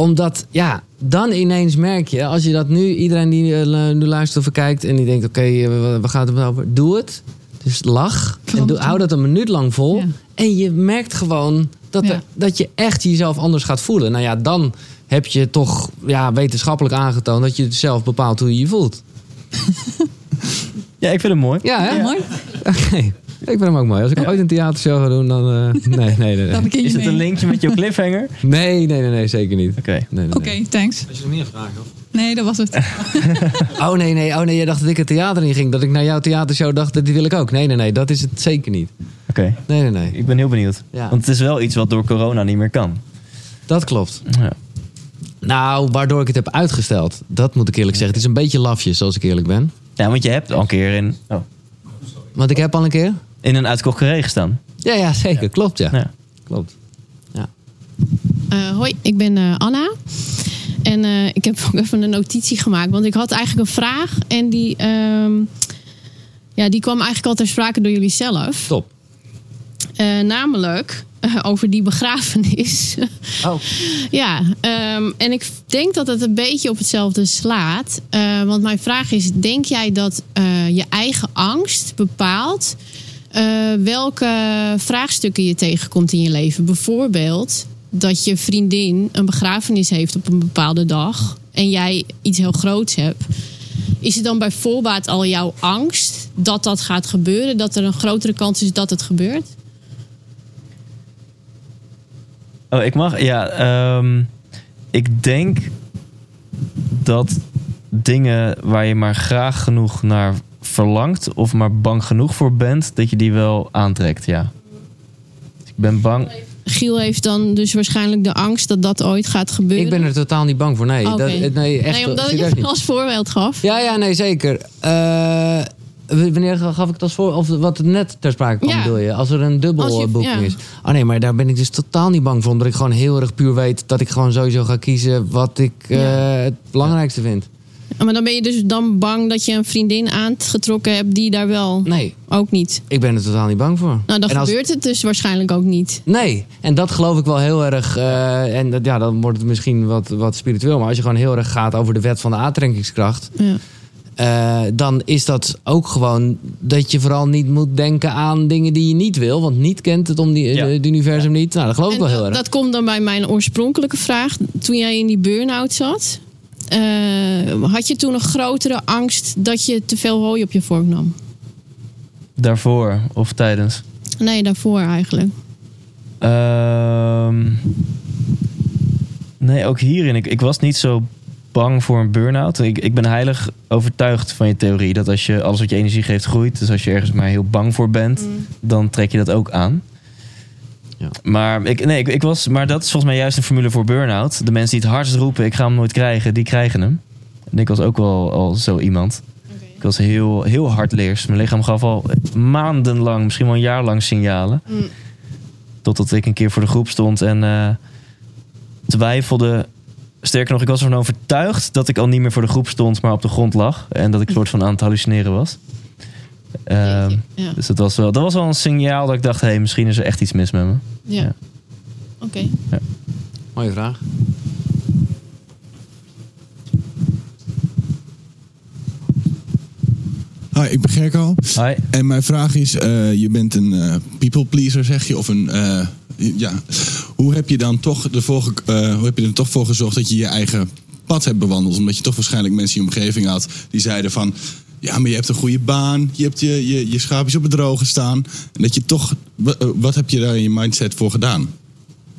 Omdat, ja, dan ineens merk je, als je dat nu, iedereen die eh, nu luistert of kijkt en die denkt: Oké, eh, waar gaat het over? Doe het. Dus lach. En doe, hou dat een minuut lang vol. Ja. En je merkt gewoon Dat, Ja. er- dat je echt jezelf anders gaat voelen. Nou ja, dan heb je toch ja, wetenschappelijk aangetoond dat je zelf bepaalt hoe je je voelt. *laughs* Ja, ik vind het mooi. Ja, hè? Ja, mooi. Oké. Ik vind hem ook mooi. Als ik ooit een theatershow ga doen, dan... eh, *laughs* nee, nee, nee. Nee. Dan begin je Is het een linkje met jouw *laughs* cliffhanger? Nee, nee, nee, nee, zeker niet. Oké. Nee, nee, nee. Oké, thanks. Als je nog meer vragen of? Nee, dat was het. *laughs* Oh nee, nee, oh nee, jij dacht dat ik het theater in ging. Dat ik naar jouw theatershow dacht, dat die wil ik ook. Nee, nee, nee, dat is het zeker niet. Oké. Nee, nee, nee. Ik ben heel benieuwd. Ja. Want het is wel iets wat door corona niet meer kan. Dat klopt. Ja. Nou, waardoor ik het heb uitgesteld, dat moet ik eerlijk zeggen. Het is een beetje lafjes, als ik eerlijk ben. ja, want je hebt al een keer in, oh, Want ik heb al een keer... in een uitkocht carré gestaan. Ja, ja, zeker. Klopt, ja. Ja. Klopt. Eh, hoi, ik ben eh, Anna. En eh, ik heb *laughs* ook even een notitie gemaakt. Want ik had eigenlijk een vraag. En die, ehm, ja, die kwam eigenlijk al ter sprake door jullie zelf. Top. Eh, namelijk over die begrafenis. *laughs* Oh. ja, ehm, en ik denk dat het een beetje op hetzelfde slaat. Eh, want mijn vraag is: denk jij dat eh, je eigen angst bepaalt eh, welke vraagstukken je tegenkomt in je leven? Bijvoorbeeld dat je vriendin een begrafenis heeft op een bepaalde dag en jij iets heel groots hebt. Is het dan bij voorbaat al jouw angst dat dat gaat gebeuren? Dat er een grotere kans is dat het gebeurt? Oh, ik mag? Ja, ehm, ik denk dat dingen waar je maar graag genoeg naar verlangt... of maar bang genoeg voor bent, dat je die wel aantrekt, ja. Ik ben bang... Giel heeft dan dus waarschijnlijk de angst dat dat ooit gaat gebeuren. Ik ben er totaal niet bang voor. Nee, dat, nee echt nee, omdat ik het niet. als voorbeeld gaf. Ja, ja, nee, zeker. Eh, w- wanneer gaf ik het als voor? Of wat het net ter sprake kwam, Ja. bedoel je? Als er een dubbel boeking ja. is. Oh nee, maar daar ben ik dus totaal niet bang voor. Omdat ik gewoon heel erg puur weet dat ik gewoon sowieso ga kiezen wat ik eh, het belangrijkste vind. Maar dan ben je dus dan bang dat je een vriendin aangetrokken hebt die daar wel Nee, ook niet. ik ben er totaal niet bang voor. Nou, dan En als- gebeurt het dus waarschijnlijk ook niet. Nee, en dat geloof ik wel heel erg. eh, en dat, ja, dan wordt het misschien wat, wat spiritueel. Maar als je gewoon heel erg gaat over de wet van de aantrekkingskracht. Ja. eh, dan is dat ook gewoon dat je vooral niet moet denken aan dingen die je niet wil. Want niet kent het om die, Ja. het universum niet. Nou, dat geloof ik wel heel erg. dat komt dan bij mijn oorspronkelijke vraag. Toen jij in die burn-out zat, had je toen een grotere angst dat je te veel hooi op je vork nam? Daarvoor of tijdens? Nee, daarvoor eigenlijk. Ehm, nee, ook hierin. Ik, ik was niet zo bang voor een burn-out. Ik, ik ben heilig overtuigd van je theorie. Dat als je alles wat je energie geeft groeit. Dus als je ergens maar heel bang voor bent. Dan trek je dat ook aan. Ja. Maar, ik, nee, ik, ik was, maar dat is volgens mij juist een formule voor burn-out. De mensen die het hardst roepen, ik ga hem nooit krijgen, die krijgen hem. En ik was ook wel al zo iemand. Ik was heel, heel hardleers. Mijn lichaam gaf al maandenlang, misschien wel een jaar lang signalen. Totdat ik een keer voor de groep stond en eh, twijfelde. Sterker nog, ik was ervan overtuigd dat ik al niet meer voor de groep stond, maar op de grond lag. En dat ik soort van aan het hallucineren was. Ehm, Ja. dus dat was, wel, dat was wel een signaal dat ik dacht, hé, hey, misschien is er echt iets mis met me. Ja. Ja. Oké. Mooie vraag. Hi, ik ben Gerco. Hi. En mijn vraag is, eh, je bent een eh, people pleaser, zeg je? Of een, eh, ja. Hoe heb je dan toch ervoor, ge- eh, hoe heb je er toch voor gezorgd dat je je eigen pad hebt bewandeld? Omdat je toch waarschijnlijk mensen in je omgeving had die zeiden van... Ja, maar je hebt een goede baan, je hebt je, je, je schaapjes op het droge staan. En dat je toch, eh, wat heb je daar in je mindset voor gedaan?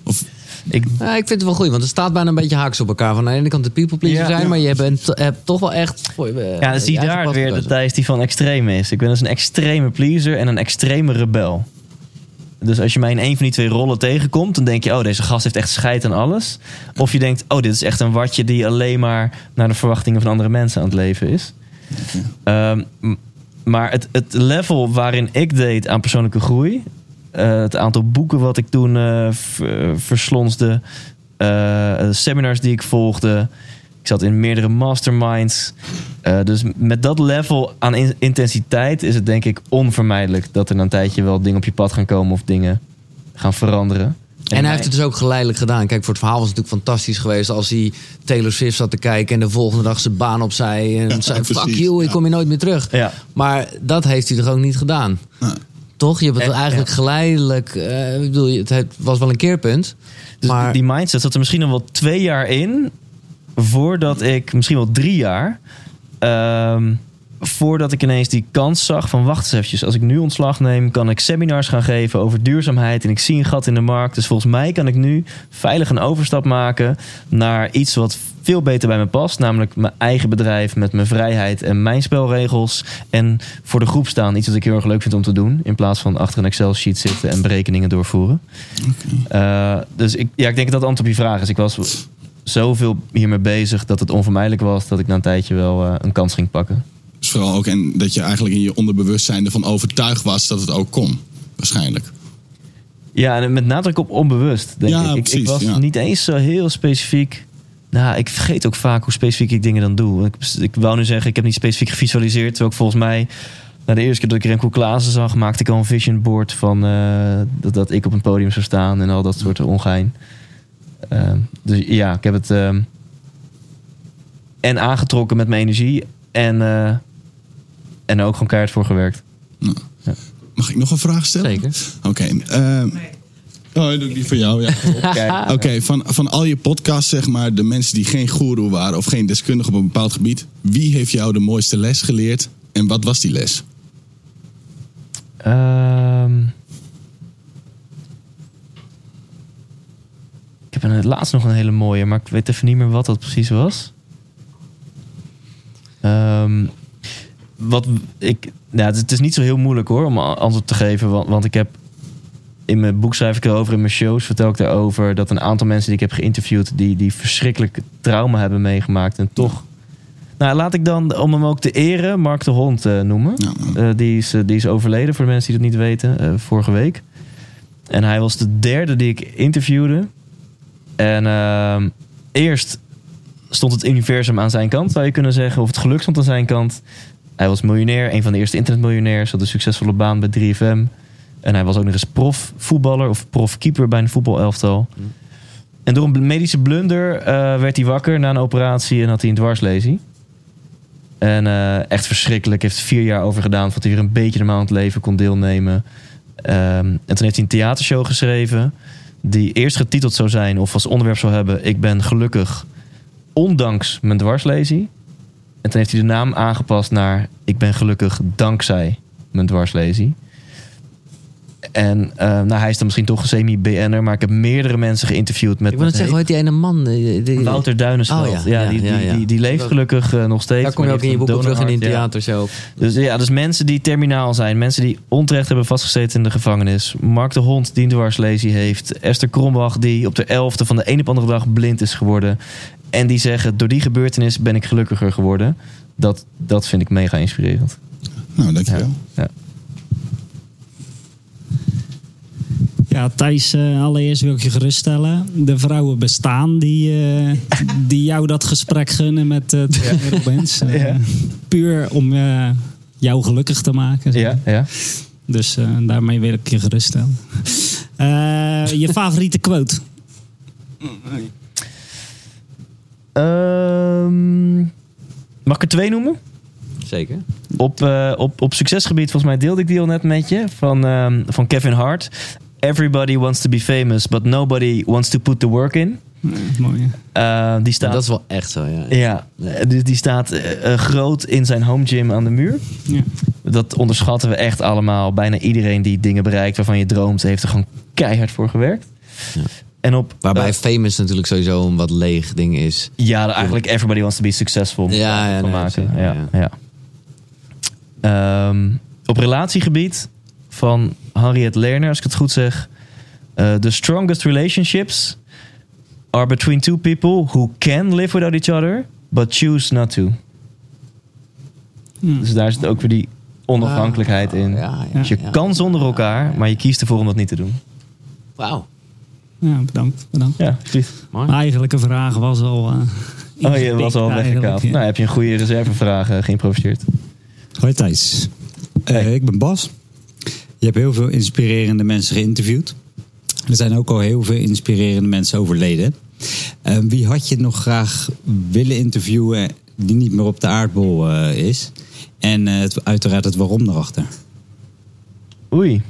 Of, Ik, Ja, ik vind het wel goed, want het staat bijna een beetje haaks op elkaar. Van aan de ene kant de people pleaser Ja. zijn, Ja. maar je bent, hebt toch wel echt... voor je- ja, dan zie je daar weer de. Thijs die van extreem is. Ik ben dus een extreme pleaser en een extreme rebel. Dus als je mij in een van die twee rollen tegenkomt, dan denk je, oh, deze gast heeft echt scheid aan alles. Of je denkt, oh, dit is echt een watje die alleen maar naar de verwachtingen van andere mensen aan het leven is. Ehm, maar het, het level waarin ik deed aan persoonlijke groei, eh, het aantal boeken wat ik toen eh, verslonsde, eh, seminars die ik volgde, ik zat in meerdere masterminds. Dus met dat level aan in- intensiteit is het denk ik onvermijdelijk dat er na een tijdje wel dingen op je pad gaan komen of dingen gaan veranderen. En hij heeft het dus ook geleidelijk gedaan. Kijk, voor het verhaal was het natuurlijk fantastisch geweest als hij Taylor Swift zat te kijken en de volgende dag zijn baan opzij en Ja, *laughs* zei: Fuck you, ik kom hier nooit meer terug. Ja, Maar dat heeft hij toch ook niet gedaan. nou, toch? Je hebt het En- eigenlijk geleidelijk... eh, ik bedoel, het, het was wel een keerpunt. Dus maar die mindset zat er misschien nog wel twee jaar in. Voordat ik, misschien wel drie jaar. ehm, voordat ik ineens die kans zag van wacht eens eventjes. Als ik nu ontslag neem, kan ik seminars gaan geven over duurzaamheid. En ik zie een gat in de markt. Dus volgens mij kan ik nu veilig een overstap maken naar iets wat veel beter bij me past. Namelijk mijn eigen bedrijf met mijn vrijheid en mijn spelregels. En voor de groep staan. Iets wat ik heel erg leuk vind om te doen. In plaats van achter een Excel-sheet zitten en berekeningen doorvoeren. Uh, dus ik, ja, ik denk dat dat antwoord op je vraag is. Ik was zoveel hiermee bezig dat het onvermijdelijk was dat ik na een tijdje wel uh, een kans ging pakken. Dus vooral ook en dat je eigenlijk in je onderbewustzijn ervan overtuigd was dat het ook kon. Waarschijnlijk. Ja, en met nadruk op onbewust. Denk Ja, ik. Ik, precies, ik was ja. niet eens zo heel specifiek. Nou, ik vergeet ook vaak hoe specifiek ik dingen dan doe. Ik, ik wou nu zeggen, ik heb niet specifiek gevisualiseerd. Terwijl ik volgens mij, na de eerste keer dat ik Remco Klaassen zag, maakte ik al een vision board van uh, dat, dat ik op een podium zou staan en al dat soort ongein. Uh, dus ja, ik heb het uh, en aangetrokken met mijn energie en, uh, en ook gewoon keihard voor gewerkt. Nou, ja. Mag ik nog een vraag stellen? Zeker. Oké. Okay, uh, Oh, die voor jou, ja. *laughs* Oké, *laughs* okay, van, van al je podcasts, zeg maar, de mensen die geen goeroe waren of geen deskundige op een bepaald gebied, wie heeft jou de mooiste les geleerd en wat was die les? Um, ik heb een, laatst nog een hele mooie, maar ik weet even niet meer wat dat precies was. Um, wat ik, nou, het is niet zo heel moeilijk hoor om antwoord te geven, want, want ik heb in mijn boek schrijf ik erover, in mijn shows vertel ik daarover dat een aantal mensen die ik heb geïnterviewd, die, die verschrikkelijk trauma hebben meegemaakt en toch. Nou, laat ik dan, om hem ook te eren, Mark de Hond uh, noemen. Ja. Uh, die, is, uh, die is overleden, voor de mensen die dat niet weten, vorige week. En hij was de derde die ik interviewde. En ehm, eerst stond het universum aan zijn kant, zou je kunnen zeggen. Of het geluk stond aan zijn kant. Hij was miljonair, een van de eerste internetmiljonairs. Had een succesvolle baan bij 3FM. En hij was ook nog eens profvoetballer of profkeeper bij een voetbalelftal. Mm. En door een medische blunder uh, werd hij wakker na een operatie en had hij een dwarslesie. En uh, echt verschrikkelijk. Heeft vier jaar over gedaan voordat hij weer een beetje normaal aan het leven kon deelnemen. Um, en toen heeft hij een theatershow geschreven. Die eerst getiteld zou zijn of als onderwerp zou hebben: Ik ben gelukkig ondanks mijn dwarslesie. En toen heeft hij de naam aangepast naar: Ik ben gelukkig dankzij mijn dwarslesie. En uh, nou, hij is dan misschien toch een semi-BN'er, maar ik heb meerdere mensen geïnterviewd met. Ik wil het zeggen, heet die ene man? Die, die... Wouter. Oh, ja. Ja, die, ja. Die, die, leeft gelukkig uh, nog steeds. Daar kom je ook in je boek terug in een theatershow. Dus ja, dus mensen die terminaal zijn, mensen die onterecht hebben vastgezeten in de gevangenis. Mark de Hond die een dwarslesie heeft. Esther Krombach die op de elfde van de een op andere dag blind is geworden. En die zeggen, door die gebeurtenis ben ik gelukkiger geworden. Dat, dat vind ik mega inspirerend. Nou, dankjewel. Ja. Ja, Thijs, uh, allereerst wil ik je geruststellen. De vrouwen bestaan die, uh, *laughs* die jou dat gesprek gunnen met uh, de ja. Robins. *laughs* Ja. Puur om jou gelukkig te maken. Ja, ja. Dus daarmee wil ik je geruststellen. je *laughs* favoriete quote? Um, mag ik er twee noemen? Zeker. Op, op, op succesgebied, volgens mij deelde ik die al net met je. Van, um, van Kevin Hart. Everybody wants to be famous, but nobody wants to put the work in. Nee, mooi. Uh, die staat, dat is wel echt zo, ja. Ja, ja. dus die staat uh, groot in zijn home gym aan de muur. Ja. Dat onderschatten we echt allemaal. Bijna iedereen die dingen bereikt waarvan je droomt, heeft er gewoon keihard voor gewerkt. Ja. En op, Waarbij uh, famous natuurlijk sowieso een wat leeg ding is. Ja, eigenlijk everybody wants to be successful. Ja, ja, nee, maken. ja, ja. ja. Um, op relatiegebied van Harriet Lerner, als ik het goed zeg. Uh, the strongest relationships are between two people who can live without each other, but choose not to. Hmm. Dus daar zit ook weer die onafhankelijkheid Ah, in. ja, ja, dus je ja, kan zonder elkaar, ja, ja. maar je kiest ervoor om dat niet te doen. Wauw. Ja, bedankt. bedankt. Ja, alsjeblieft. Mooi. Maar eigenlijk een vraag was al. Uh, Oh, je was al weggekaald. Nou, heb je een goede reservevraag uh, geïmproviseerd. Hoi Thijs. Uh, ik ben Bas. Je hebt heel veel inspirerende mensen geïnterviewd. Er zijn ook al heel veel inspirerende mensen overleden. Uh, wie had je nog graag willen interviewen die niet meer op de aardbol uh, is? En uh, het, uiteraard het waarom erachter. Oei.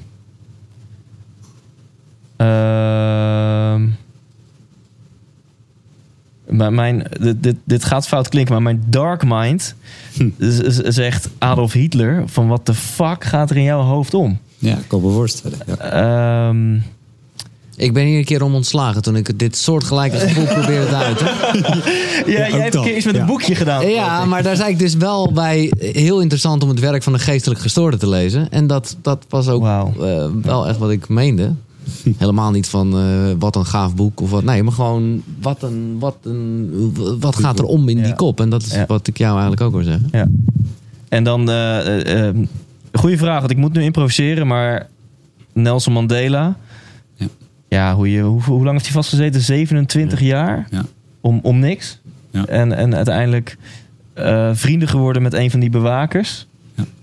Ehm. Maar mijn, dit, dit, dit gaat fout klinken, maar mijn dark mind zegt Adolf Hitler van wat de fuck gaat er in jouw hoofd om? Ja, ik kan me voorstellen. Ja. Ehm, Ik ben hier een keer om ontslagen toen ik dit soortgelijke gevoel *laughs* probeerde te uiten. ja, jij hebt een keer iets met een boekje gedaan. Ja, maar daar zei ik dus wel bij heel interessant om het werk van een geestelijk gestoorde te lezen. En dat, dat was ook eh, wel echt wat ik meende. *laughs* Helemaal niet van eh, wat een gaaf boek of wat. Nee, maar gewoon wat, een, wat, een, wat gaat er om in die kop. En dat is wat ik jou eigenlijk ook wil zeggen. Ja. En dan, eh, eh, eh, goede vraag, want ik moet nu improviseren, maar Nelson Mandela. Ja, hoe, je, hoe, hoe lang heeft hij vastgezeten? 27 jaar? Om, om niks. En, en uiteindelijk eh, vrienden geworden met een van die bewakers.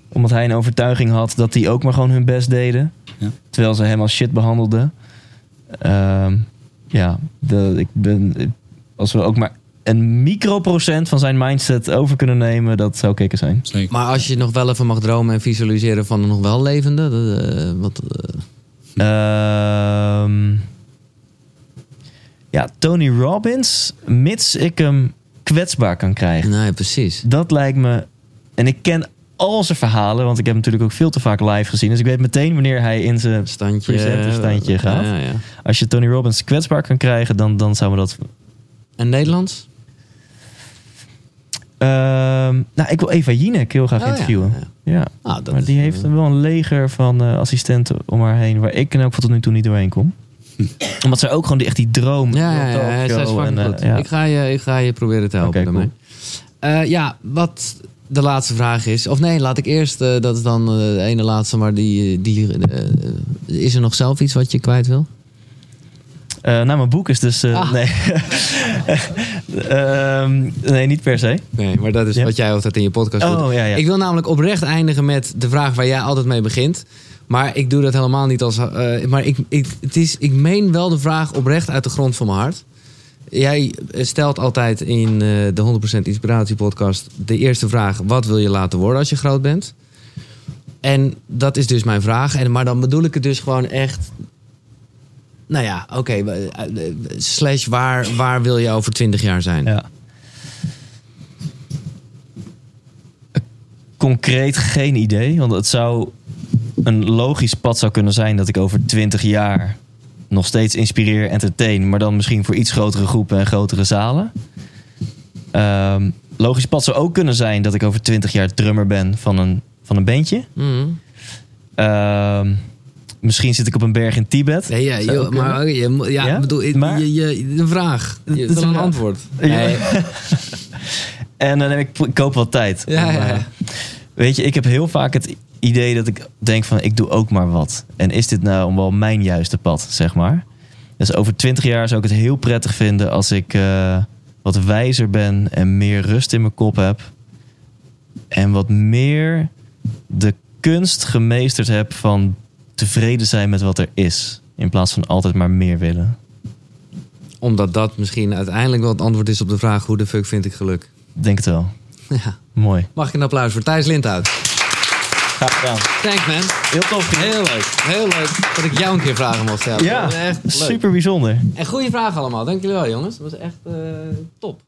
Omdat hij een overtuiging had dat die ook maar gewoon hun best deden. Terwijl ze hem als shit behandelden. Ehm, ja, de, ik ben, als we ook maar een microprocent van zijn mindset over kunnen nemen, dat zou kicken zijn. Maar als je nog wel even mag dromen en visualiseren van een nog wel levende. eh, wat, eh, Ehm, ja, Tony Robbins, mits ik hem kwetsbaar kan krijgen. Nee, precies. Dat lijkt me. En ik ken al zijn verhalen, want ik heb hem natuurlijk ook veel te vaak live gezien. Dus ik weet meteen wanneer hij in zijn standje, standje eh, gaat. ja, ja. Als je Tony Robbins kwetsbaar kan krijgen, dan, dan zou me dat. En Nederlands? Ehm, nou, ik wil Eva Jinek heel graag Oh, ja. interviewen. Ja, Ah, dat maar die heeft wel een leger van eh, assistenten om haar heen, waar ik in elk geval tot nu toe niet doorheen kom. *laughs* Omdat zij ook gewoon die, echt die droom. Ja, ja, ja, ja, en, eh, ja. Ik, ga je, ik ga je proberen te helpen. Eh, ja, wat de laatste vraag is. Of nee, laat ik eerst. eh, dat is dan eh, de ene laatste, maar die. die eh, is er nog zelf iets wat je kwijt wil? Eh, nou, mijn boek is dus. eh, Ah. nee. *laughs* Ehm, nee, niet per se. Nee, maar dat is wat jij altijd in je podcast Oh, doet. ja, ja. Ik wil namelijk oprecht eindigen met de vraag waar jij altijd mee begint. Maar ik doe dat helemaal niet als. eh, maar ik, ik, het is, ik meen wel de vraag oprecht uit de grond van mijn hart. Jij stelt altijd in eh, de 100% Inspiratie podcast de eerste vraag: wat wil je laten worden als je groot bent? En dat is dus mijn vraag. En, maar dan bedoel ik het dus gewoon echt. Nou ja, oké. eh, slash waar, waar wil je over 20 jaar zijn? Ja. Concreet geen idee, want het zou een logisch pad zou kunnen zijn dat ik over 20 jaar nog steeds inspireer, entertain, maar dan misschien voor iets grotere groepen en grotere zalen. Ehm, logisch pad zou ook kunnen zijn dat ik over 20 jaar drummer ben van een, van een bandje. Mhm. Ehm, misschien zit ik op een berg in Tibet. Nee, ja, joh, maar je, ja, Ja? bedoel, Maar- je, je- de vraag. Het is een antwoord. Nee. *laughs* *laughs* En dan heb ik, ik koop wat tijd. Ja, Om, ja, ja. eh, Weet je, ik heb heel vaak het idee dat ik denk van ik doe ook maar wat. En is dit nou wel mijn juiste pad, zeg maar? Dus over twintig jaar zou ik het heel prettig vinden als ik eh, wat wijzer ben en meer rust in mijn kop heb. En wat meer de kunst gemeesterd heb van tevreden zijn met wat er is. In plaats van altijd maar meer willen. Omdat dat misschien uiteindelijk wel het antwoord is op de vraag... hoe de fuck vind ik geluk? Denk het wel. *laughs* Ja. Mooi. Mag ik een applaus voor Thijs Lindhout? Graag gedaan. Thanks man. Heel tof. Heel leuk. Heel leuk dat ik jou een keer vragen mocht stellen. Ja, Echt leuk. super bijzonder. En goede vragen allemaal. Dank jullie wel jongens. Dat was echt eh, top.